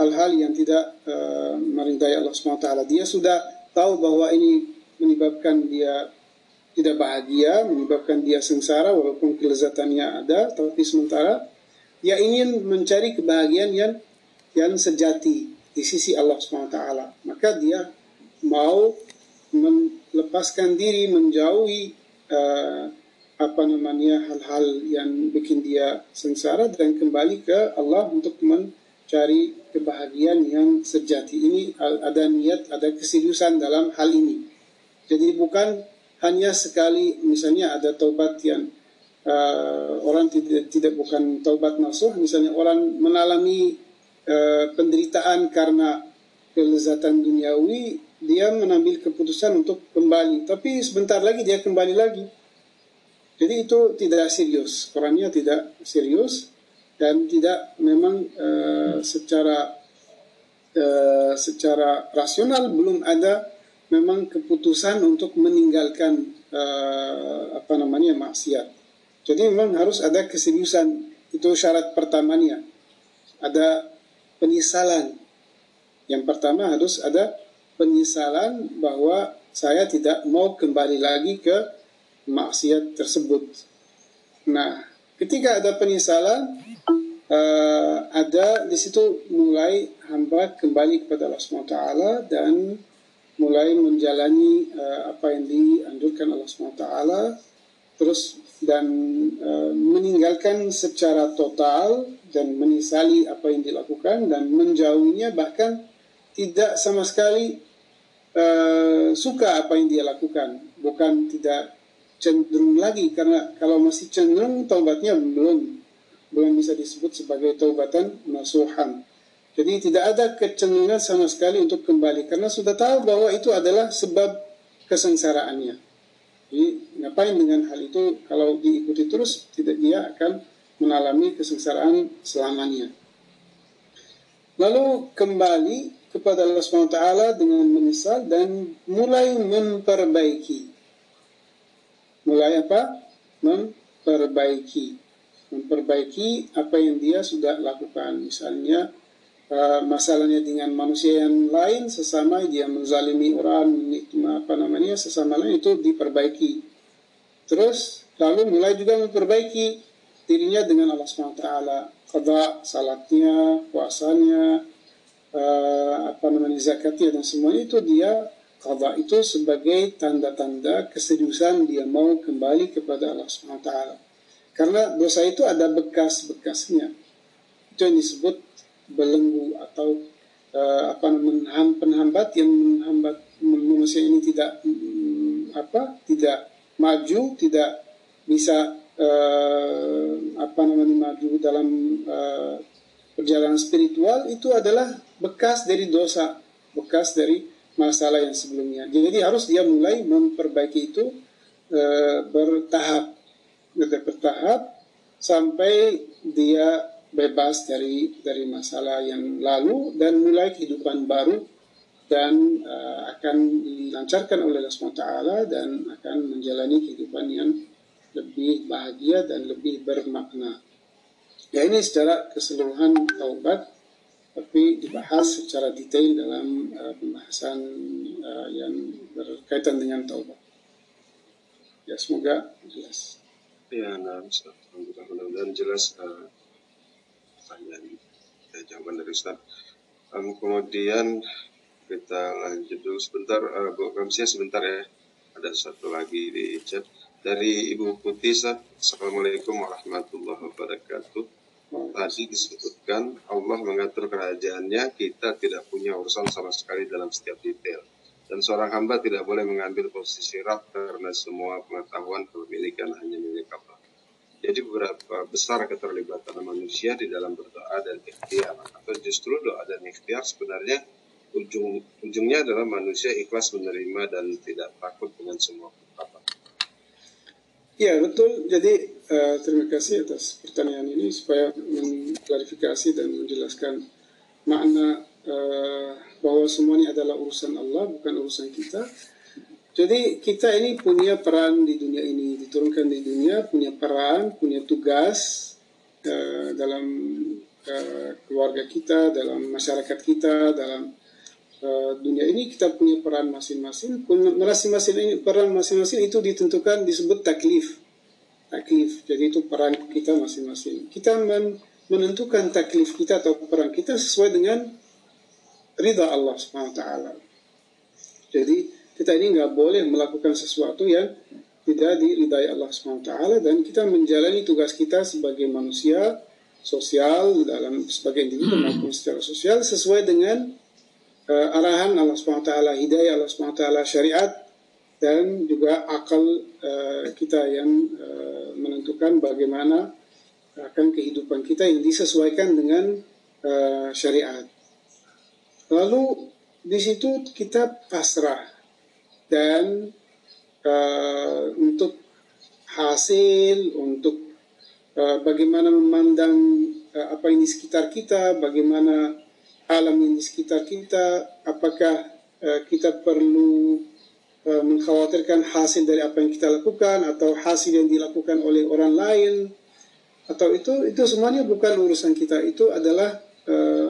hal-hal yang tidak uh, merindai Allah SWT. Dia sudah tahu bahwa ini menyebabkan dia tidak bahagia, menyebabkan dia sengsara walaupun kelezatannya ada, tapi sementara dia ingin mencari kebahagiaan yang yang sejati di sisi Allah SWT. Maka dia mau melepaskan diri, menjauhi uh, apa namanya hal-hal yang bikin dia sengsara dan kembali ke Allah untuk mencari kebahagiaan yang sejati. Ini ada niat, ada keseriusan dalam hal ini. Jadi bukan hanya sekali misalnya ada taubat yang uh, orang tidak tidak bukan taubat nasuh, misalnya orang mengalami uh, penderitaan karena kelezatan duniawi, dia mengambil keputusan untuk kembali. Tapi sebentar lagi dia kembali lagi jadi itu tidak serius, perannya tidak serius dan tidak memang uh, secara uh, secara rasional belum ada memang keputusan untuk meninggalkan uh, apa namanya maksiat. Jadi memang harus ada keseriusan itu syarat pertamanya. Ada penyesalan. Yang pertama harus ada penyesalan bahwa saya tidak mau kembali lagi ke maksiat tersebut. Nah, ketika ada penyesalan, uh, ada di situ mulai hamba kembali kepada Allah SWT dan mulai menjalani uh, apa yang dianjurkan Allah SWT terus dan uh, meninggalkan secara total dan menyesali apa yang dilakukan dan menjauhinya bahkan tidak sama sekali uh, suka apa yang dia lakukan bukan tidak cenderung lagi karena kalau masih cenderung taubatnya belum belum bisa disebut sebagai taubatan nasuhan. Jadi tidak ada kecenderungan sama sekali untuk kembali karena sudah tahu bahwa itu adalah sebab kesengsaraannya. Jadi ngapain dengan hal itu kalau diikuti terus tidak dia akan mengalami kesengsaraan selamanya. Lalu kembali kepada Allah SWT dengan menyesal dan mulai memperbaiki mulai apa? Memperbaiki. Memperbaiki apa yang dia sudah lakukan. Misalnya uh, masalahnya dengan manusia yang lain sesama dia menzalimi orang, apa namanya sesama lain itu diperbaiki. Terus lalu mulai juga memperbaiki dirinya dengan Allah SWT qada salatnya puasanya uh, apa namanya zakatnya dan semuanya itu dia qada itu sebagai tanda-tanda keseriusan dia mau kembali kepada Allah SWT karena dosa itu ada bekas-bekasnya. Itu yang disebut belenggu atau uh, apa namanya penhambat yang menghambat manusia ini tidak um, apa tidak maju tidak bisa uh, apa namanya maju dalam uh, perjalanan spiritual itu adalah bekas dari dosa bekas dari masalah yang sebelumnya. Jadi harus dia mulai memperbaiki itu e, bertahap, bertahap sampai dia bebas dari dari masalah yang lalu dan mulai kehidupan baru dan uh, akan dilancarkan oleh Allah SWT dan akan menjalani kehidupan yang lebih bahagia dan lebih bermakna. Ya ini secara keseluruhan taubat tapi dibahas secara detail dalam uh, pembahasan uh, yang berkaitan dengan taubat. Ya semoga jelas. Ya, nah, mudah-mudahan jelas uh, pertanyaan ya, jawaban dari Ustaz. Um, kemudian kita lanjut dulu sebentar, uh, Bu sebentar ya. Ada satu lagi di chat dari Ibu Putih. Assalamualaikum warahmatullahi wabarakatuh tadi disebutkan Allah mengatur kerajaannya, kita tidak punya urusan sama sekali dalam setiap detail. Dan seorang hamba tidak boleh mengambil posisi rak karena semua pengetahuan kepemilikan hanya milik Allah. Jadi beberapa besar keterlibatan manusia di dalam berdoa dan ikhtiar. Atau justru doa dan ikhtiar sebenarnya ujung ujungnya adalah manusia ikhlas menerima dan tidak takut dengan semua Ya betul. Jadi uh, terima kasih atas pertanyaan ini supaya mengklarifikasi dan menjelaskan makna uh, bahwa semua ini adalah urusan Allah bukan urusan kita. Jadi kita ini punya peran di dunia ini diturunkan di dunia punya peran punya tugas uh, dalam uh, keluarga kita dalam masyarakat kita dalam Eh, dunia ini kita punya peran masing-masing. Masing-masing ini peran masing-masing itu ditentukan disebut taklif. Taklif. Jadi itu peran kita masing-masing. Kita men menentukan taklif kita atau peran kita sesuai dengan ridha Allah Subhanahu wa taala. Jadi kita ini nggak boleh melakukan sesuatu yang tidak diridai Allah Subhanahu wa taala dan kita menjalani tugas kita sebagai manusia sosial dalam sebagai individu maupun secara sosial sesuai dengan uh, arahan Allah SWT, hidayah Allah SWT, syariat, dan juga akal uh, kita yang uh, menentukan bagaimana akan kehidupan kita yang disesuaikan dengan uh, syariat. Lalu di situ kita pasrah dan uh, untuk hasil, untuk uh, bagaimana memandang uh, apa di sekitar kita, bagaimana alam di sekitar kita, apakah uh, kita perlu uh, mengkhawatirkan hasil dari apa yang kita lakukan atau hasil yang dilakukan oleh orang lain atau itu itu semuanya bukan urusan kita. Itu adalah uh,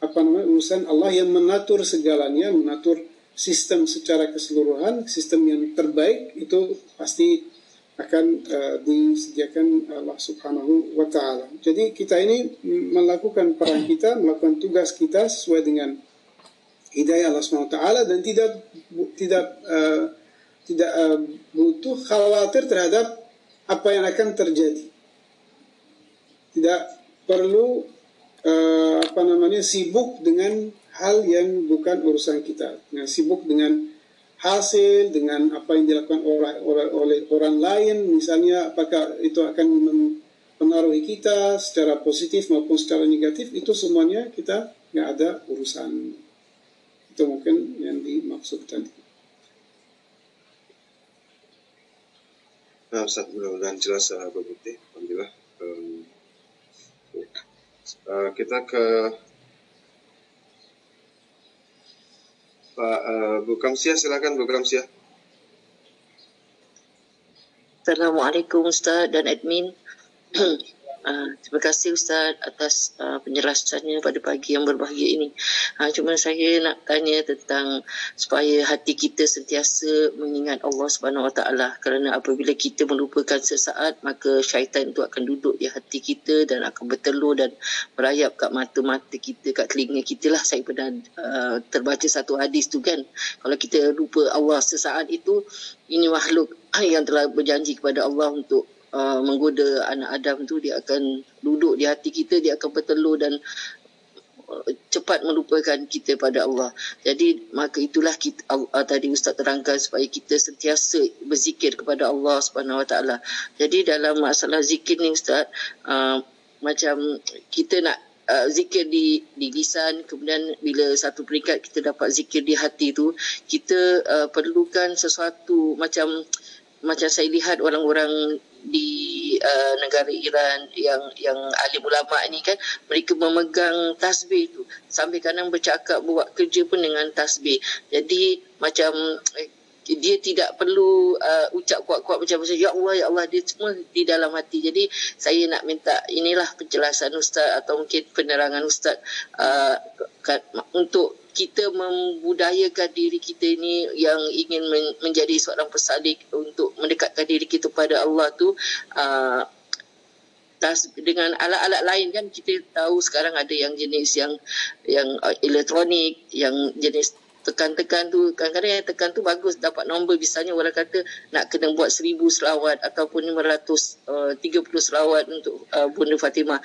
apa namanya urusan Allah yang mengatur segalanya mengatur sistem secara keseluruhan sistem yang terbaik itu pasti akan uh, disediakan Allah Subhanahu wa taala. Jadi kita ini melakukan peran kita, melakukan tugas kita sesuai dengan hidayah Allah Subhanahu wa taala dan tidak tidak uh, tidak uh, butuh khawatir terhadap apa yang akan terjadi. Tidak perlu uh, apa namanya sibuk dengan hal yang bukan urusan kita. Nah, sibuk dengan hasil dengan apa yang dilakukan oleh, oleh, oleh orang lain misalnya apakah itu akan mempengaruhi kita secara positif maupun secara negatif itu semuanya kita nggak ada urusan itu mungkin yang dimaksud tadi. Nah, Ustaz, mudah-mudahan jelas Bukti. Alhamdulillah. Um, kita ke Pak uh, Bu Kamsia, silakan Bu Kamsia. Assalamualaikum Ustaz dan admin. <clears throat> Uh, terima kasih Ustaz atas uh, penjelasannya pada pagi yang berbahagia ini. Uh, cuma saya nak tanya tentang supaya hati kita sentiasa mengingat Allah Subhanahu Wa Taala. Kerana apabila kita melupakan sesaat maka syaitan itu akan duduk di hati kita dan akan bertelur dan merayap kat mata-mata kita kat telinga kita lah. Saya pernah uh, terbaca satu hadis tu kan. Kalau kita lupa Allah sesaat itu ini makhluk yang telah berjanji kepada Allah untuk uh, menggoda anak Adam tu dia akan duduk di hati kita dia akan bertelur dan uh, cepat melupakan kita pada Allah. Jadi maka itulah kita uh, tadi ustaz terangkan supaya kita sentiasa berzikir kepada Allah Subhanahu Wa Taala. Jadi dalam masalah zikir ni ustaz uh, macam kita nak Uh, zikir di di lisan kemudian bila satu peringkat kita dapat zikir di hati tu kita uh, perlukan sesuatu macam macam saya lihat orang-orang di uh, negara Iran yang yang ahli ulama ni kan mereka memegang tasbih tu. Sambil kadang bercakap buat kerja pun dengan tasbih. Jadi macam eh, dia tidak perlu uh, ucap kuat-kuat macam macam ya Allah ya Allah dia semua di dalam hati. Jadi saya nak minta inilah penjelasan ustaz atau mungkin penerangan ustaz uh, untuk kita membudayakan diri kita ini yang ingin men- menjadi seorang pesalik untuk mendekatkan diri kita pada Allah tu uh, dengan alat-alat lain kan kita tahu sekarang ada yang jenis yang yang uh, elektronik yang jenis tekan-tekan tu kadang-kadang yang tekan tu bagus dapat nombor misalnya orang kata nak kena buat seribu selawat ataupun 530 uh, selawat untuk uh, Bunda Fatimah.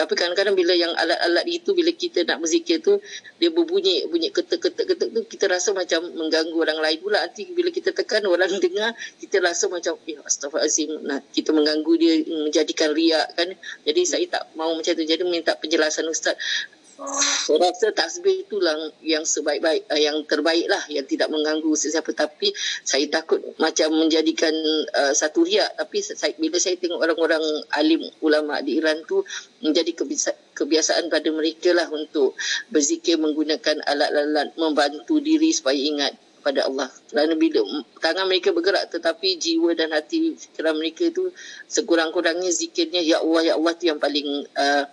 Tapi kadang-kadang bila yang alat-alat itu bila kita nak berzikir tu dia berbunyi bunyi ketek-ketek-ketek tu kita rasa macam mengganggu orang lain pula. Nanti bila kita tekan orang <laughs> dengar kita rasa macam eh astagfirullahalazim nah kita mengganggu dia menjadikan riak kan. Jadi saya tak mau macam tu. Jadi minta penjelasan ustaz saya rasa tasbih itulah yang sebaik-baik uh, yang terbaik lah yang tidak mengganggu sesiapa tapi saya takut macam menjadikan uh, satu riak tapi saya, bila saya tengok orang-orang alim ulama di Iran tu menjadi kebiasa, kebiasaan pada mereka lah untuk berzikir menggunakan alat-alat membantu diri supaya ingat pada Allah. Kerana bila tangan mereka bergerak tetapi jiwa dan hati fikiran mereka tu sekurang-kurangnya zikirnya ya Allah ya Allah tu yang paling uh,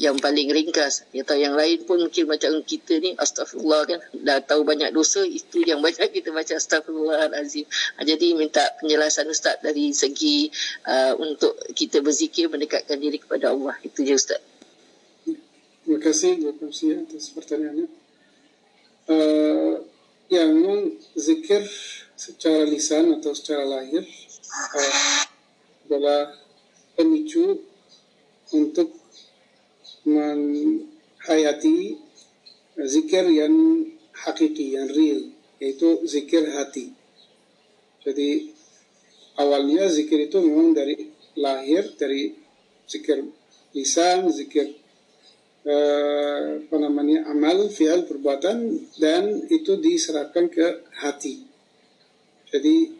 yang paling ringkas. Atau yang lain pun mungkin macam kita ni astagfirullah kan dah tahu banyak dosa itu yang banyak kita baca astagfirullahalazim ha, jadi minta penjelasan ustaz dari segi uh, untuk kita berzikir mendekatkan diri kepada Allah. Itu je ustaz. Terima kasih terima kasih atas pertanyaannya. Uh, ya memang zikir secara lisan atau secara lahir uh, adalah pemicu untuk menghayati zikir yang hakiki, yang real, yaitu zikir hati. Jadi awalnya zikir itu memang dari lahir, dari zikir lisan, zikir uh, apa namanya amal, fial, perbuatan, dan itu diserahkan ke hati. Jadi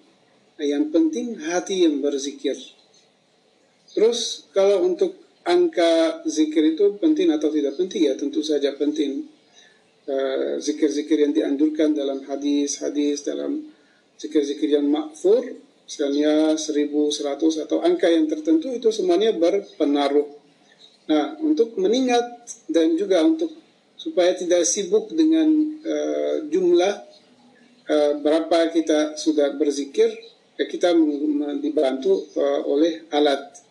yang penting hati yang berzikir. Terus kalau untuk angka zikir itu penting atau tidak penting? Ya tentu saja penting. Uh, zikir-zikir yang dianjurkan dalam hadis-hadis dalam zikir-zikir yang makfur misalnya 1100 atau angka yang tertentu itu semuanya berpengaruh. Nah untuk mengingat dan juga untuk supaya tidak sibuk dengan uh, jumlah uh, berapa kita sudah berzikir kita dibantu uh, oleh alat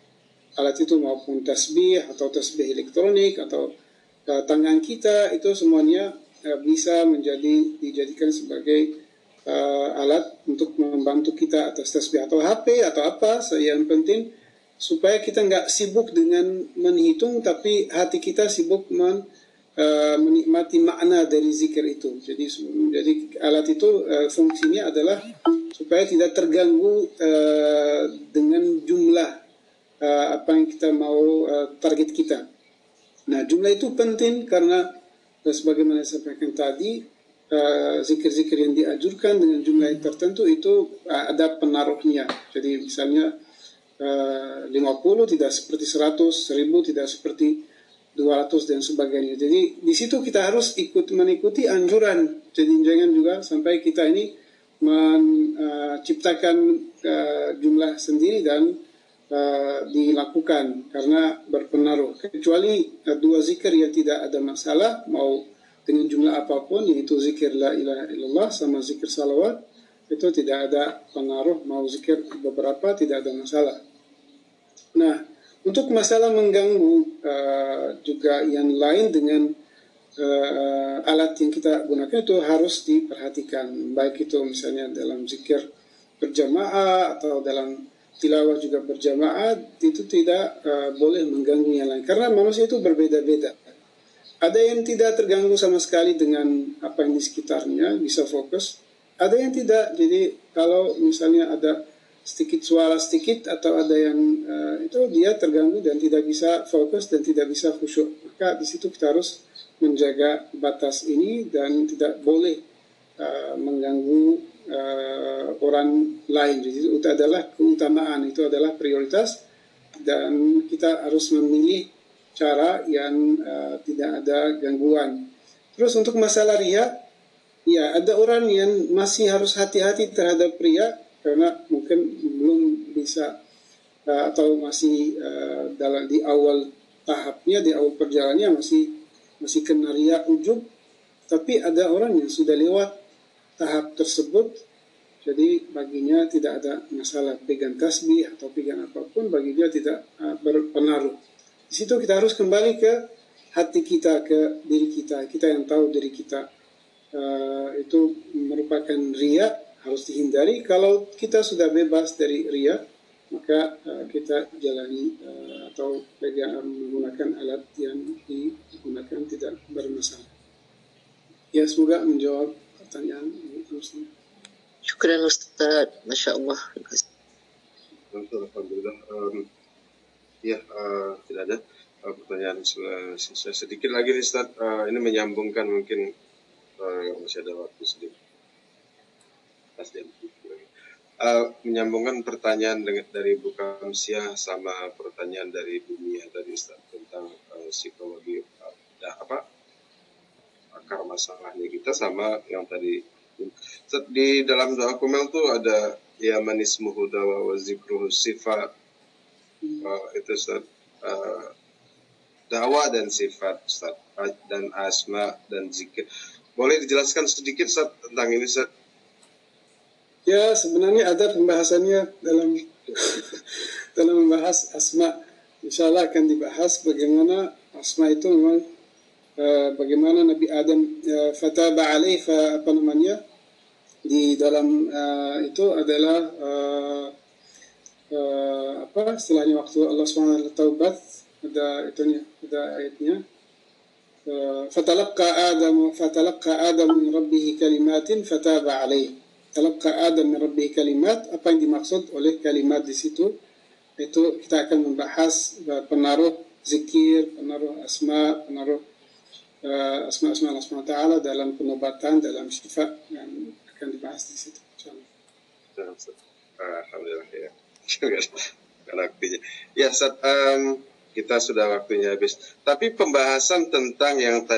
alat itu maupun tasbih atau tasbih elektronik atau uh, tangan kita itu semuanya uh, bisa menjadi dijadikan sebagai uh, alat untuk membantu kita atas tasbih atau HP atau apa yang penting supaya kita nggak sibuk dengan menghitung tapi hati kita sibuk men, uh, menikmati makna dari zikir itu. Jadi jadi alat itu uh, fungsinya adalah supaya tidak terganggu uh, dengan jumlah uh, apa yang kita mau uh, target kita. Nah jumlah itu penting karena uh, sebagaimana saya sampaikan tadi zikir-zikir uh, yang diajurkan dengan jumlah tertentu itu uh, ada penaruhnya. Jadi misalnya uh, 50 tidak seperti 100, 1000 tidak seperti 200 dan sebagainya. Jadi di situ kita harus ikut mengikuti anjuran. Jadi jangan juga sampai kita ini menciptakan uh, jumlah sendiri dan uh, dilakukan karena berpengaruh. Kecuali uh, dua zikir yang tidak ada masalah, mau dengan jumlah apa pun, yaitu zikir la ilaha illallah sama zikir salawat, itu tidak ada pengaruh, mau zikir beberapa tidak ada masalah. Nah, untuk masalah mengganggu uh, juga yang lain dengan uh, alat yang kita gunakan itu harus diperhatikan, baik itu misalnya dalam zikir berjamaah atau dalam tilawah juga berjamaah itu tidak uh, boleh mengganggu yang lain karena manusia itu berbeda-beda ada yang tidak terganggu sama sekali dengan apa yang di sekitarnya, bisa fokus. Ada yang tidak. Jadi kalau misalnya ada sedikit suara sedikit atau ada yang uh, itu dia terganggu dan tidak bisa fokus dan tidak bisa khusyuk. Maka di situ kita harus menjaga batas ini dan tidak boleh uh, mengganggu uh, orang lain. Jadi itu adalah keutamaan, itu adalah prioritas dan kita harus memilih cara yang uh, tidak ada gangguan. Terus untuk masalah ria, ya ada orang yang masih harus hati-hati terhadap ria karena mungkin belum bisa uh, atau masih uh, dalam di awal tahapnya di awal perjalanannya masih masih kena ria ujub. Tapi ada orang yang sudah lewat tahap tersebut jadi baginya tidak ada masalah pegang tasbih atau pegang apa pun bagi dia tidak uh, berpengaruh. Di situ kita harus kembali ke hati kita, ke diri kita. Kita yang tahu diri kita uh, itu merupakan ria harus dihindari. Kalau kita sudah bebas dari ria, maka uh, kita jalani uh, atau pegang menggunakan alat yang digunakan tidak bermasalah. Ya, semoga menjawab pertanyaan Syukran Ustaz, Masya Allah. Alhamdulillah. Um, Ya, uh, tidak ada uh, pertanyaan sedikit lagi nih Ustaz. Uh, ini menyambungkan mungkin uh, masih ada waktu sedikit. Uh, menyambungkan pertanyaan dengan, dari buka Kamsiah sama pertanyaan dari dunia tadi Ustaz tentang uh, psikologi uh, apa akar masalahnya kita sama yang tadi di dalam doa kumel tuh ada ya manis muhudawa wa zikruhu sifat uh, itu Ustaz uh, dakwah dan sifat Ustaz dan asma dan zikir. Boleh dijelaskan sedikit Ustaz tentang ini Ustaz? Ya, sebenarnya ada pembahasannya dalam <laughs> dalam membahas asma. Insya Allah akan dibahas bagaimana asma itu memang uh, bagaimana Nabi Adam uh, fataba alaih fa, apa namanya di dalam uh, itu adalah uh, uh, apa setelahnya waktu Allah SWT taubat ada itunya ada ayatnya. Uh, fatalaqqa adam fatalaqqa adam min rabbih kalimatin fataba alaih talaqqa adam min rabbih kalimat apa yang dimaksud oleh kalimat di situ? Itu kita akan membahas penaruh zikir penaruh asma penaruh uh, asma asma Allah SWT dalam penobatan dalam syifa yang akan dibahas di situ Alhamdulillah ya <laughs> karena waktunya. Ya, saat, um, kita sudah waktunya habis. Tapi pembahasan tentang yang tadi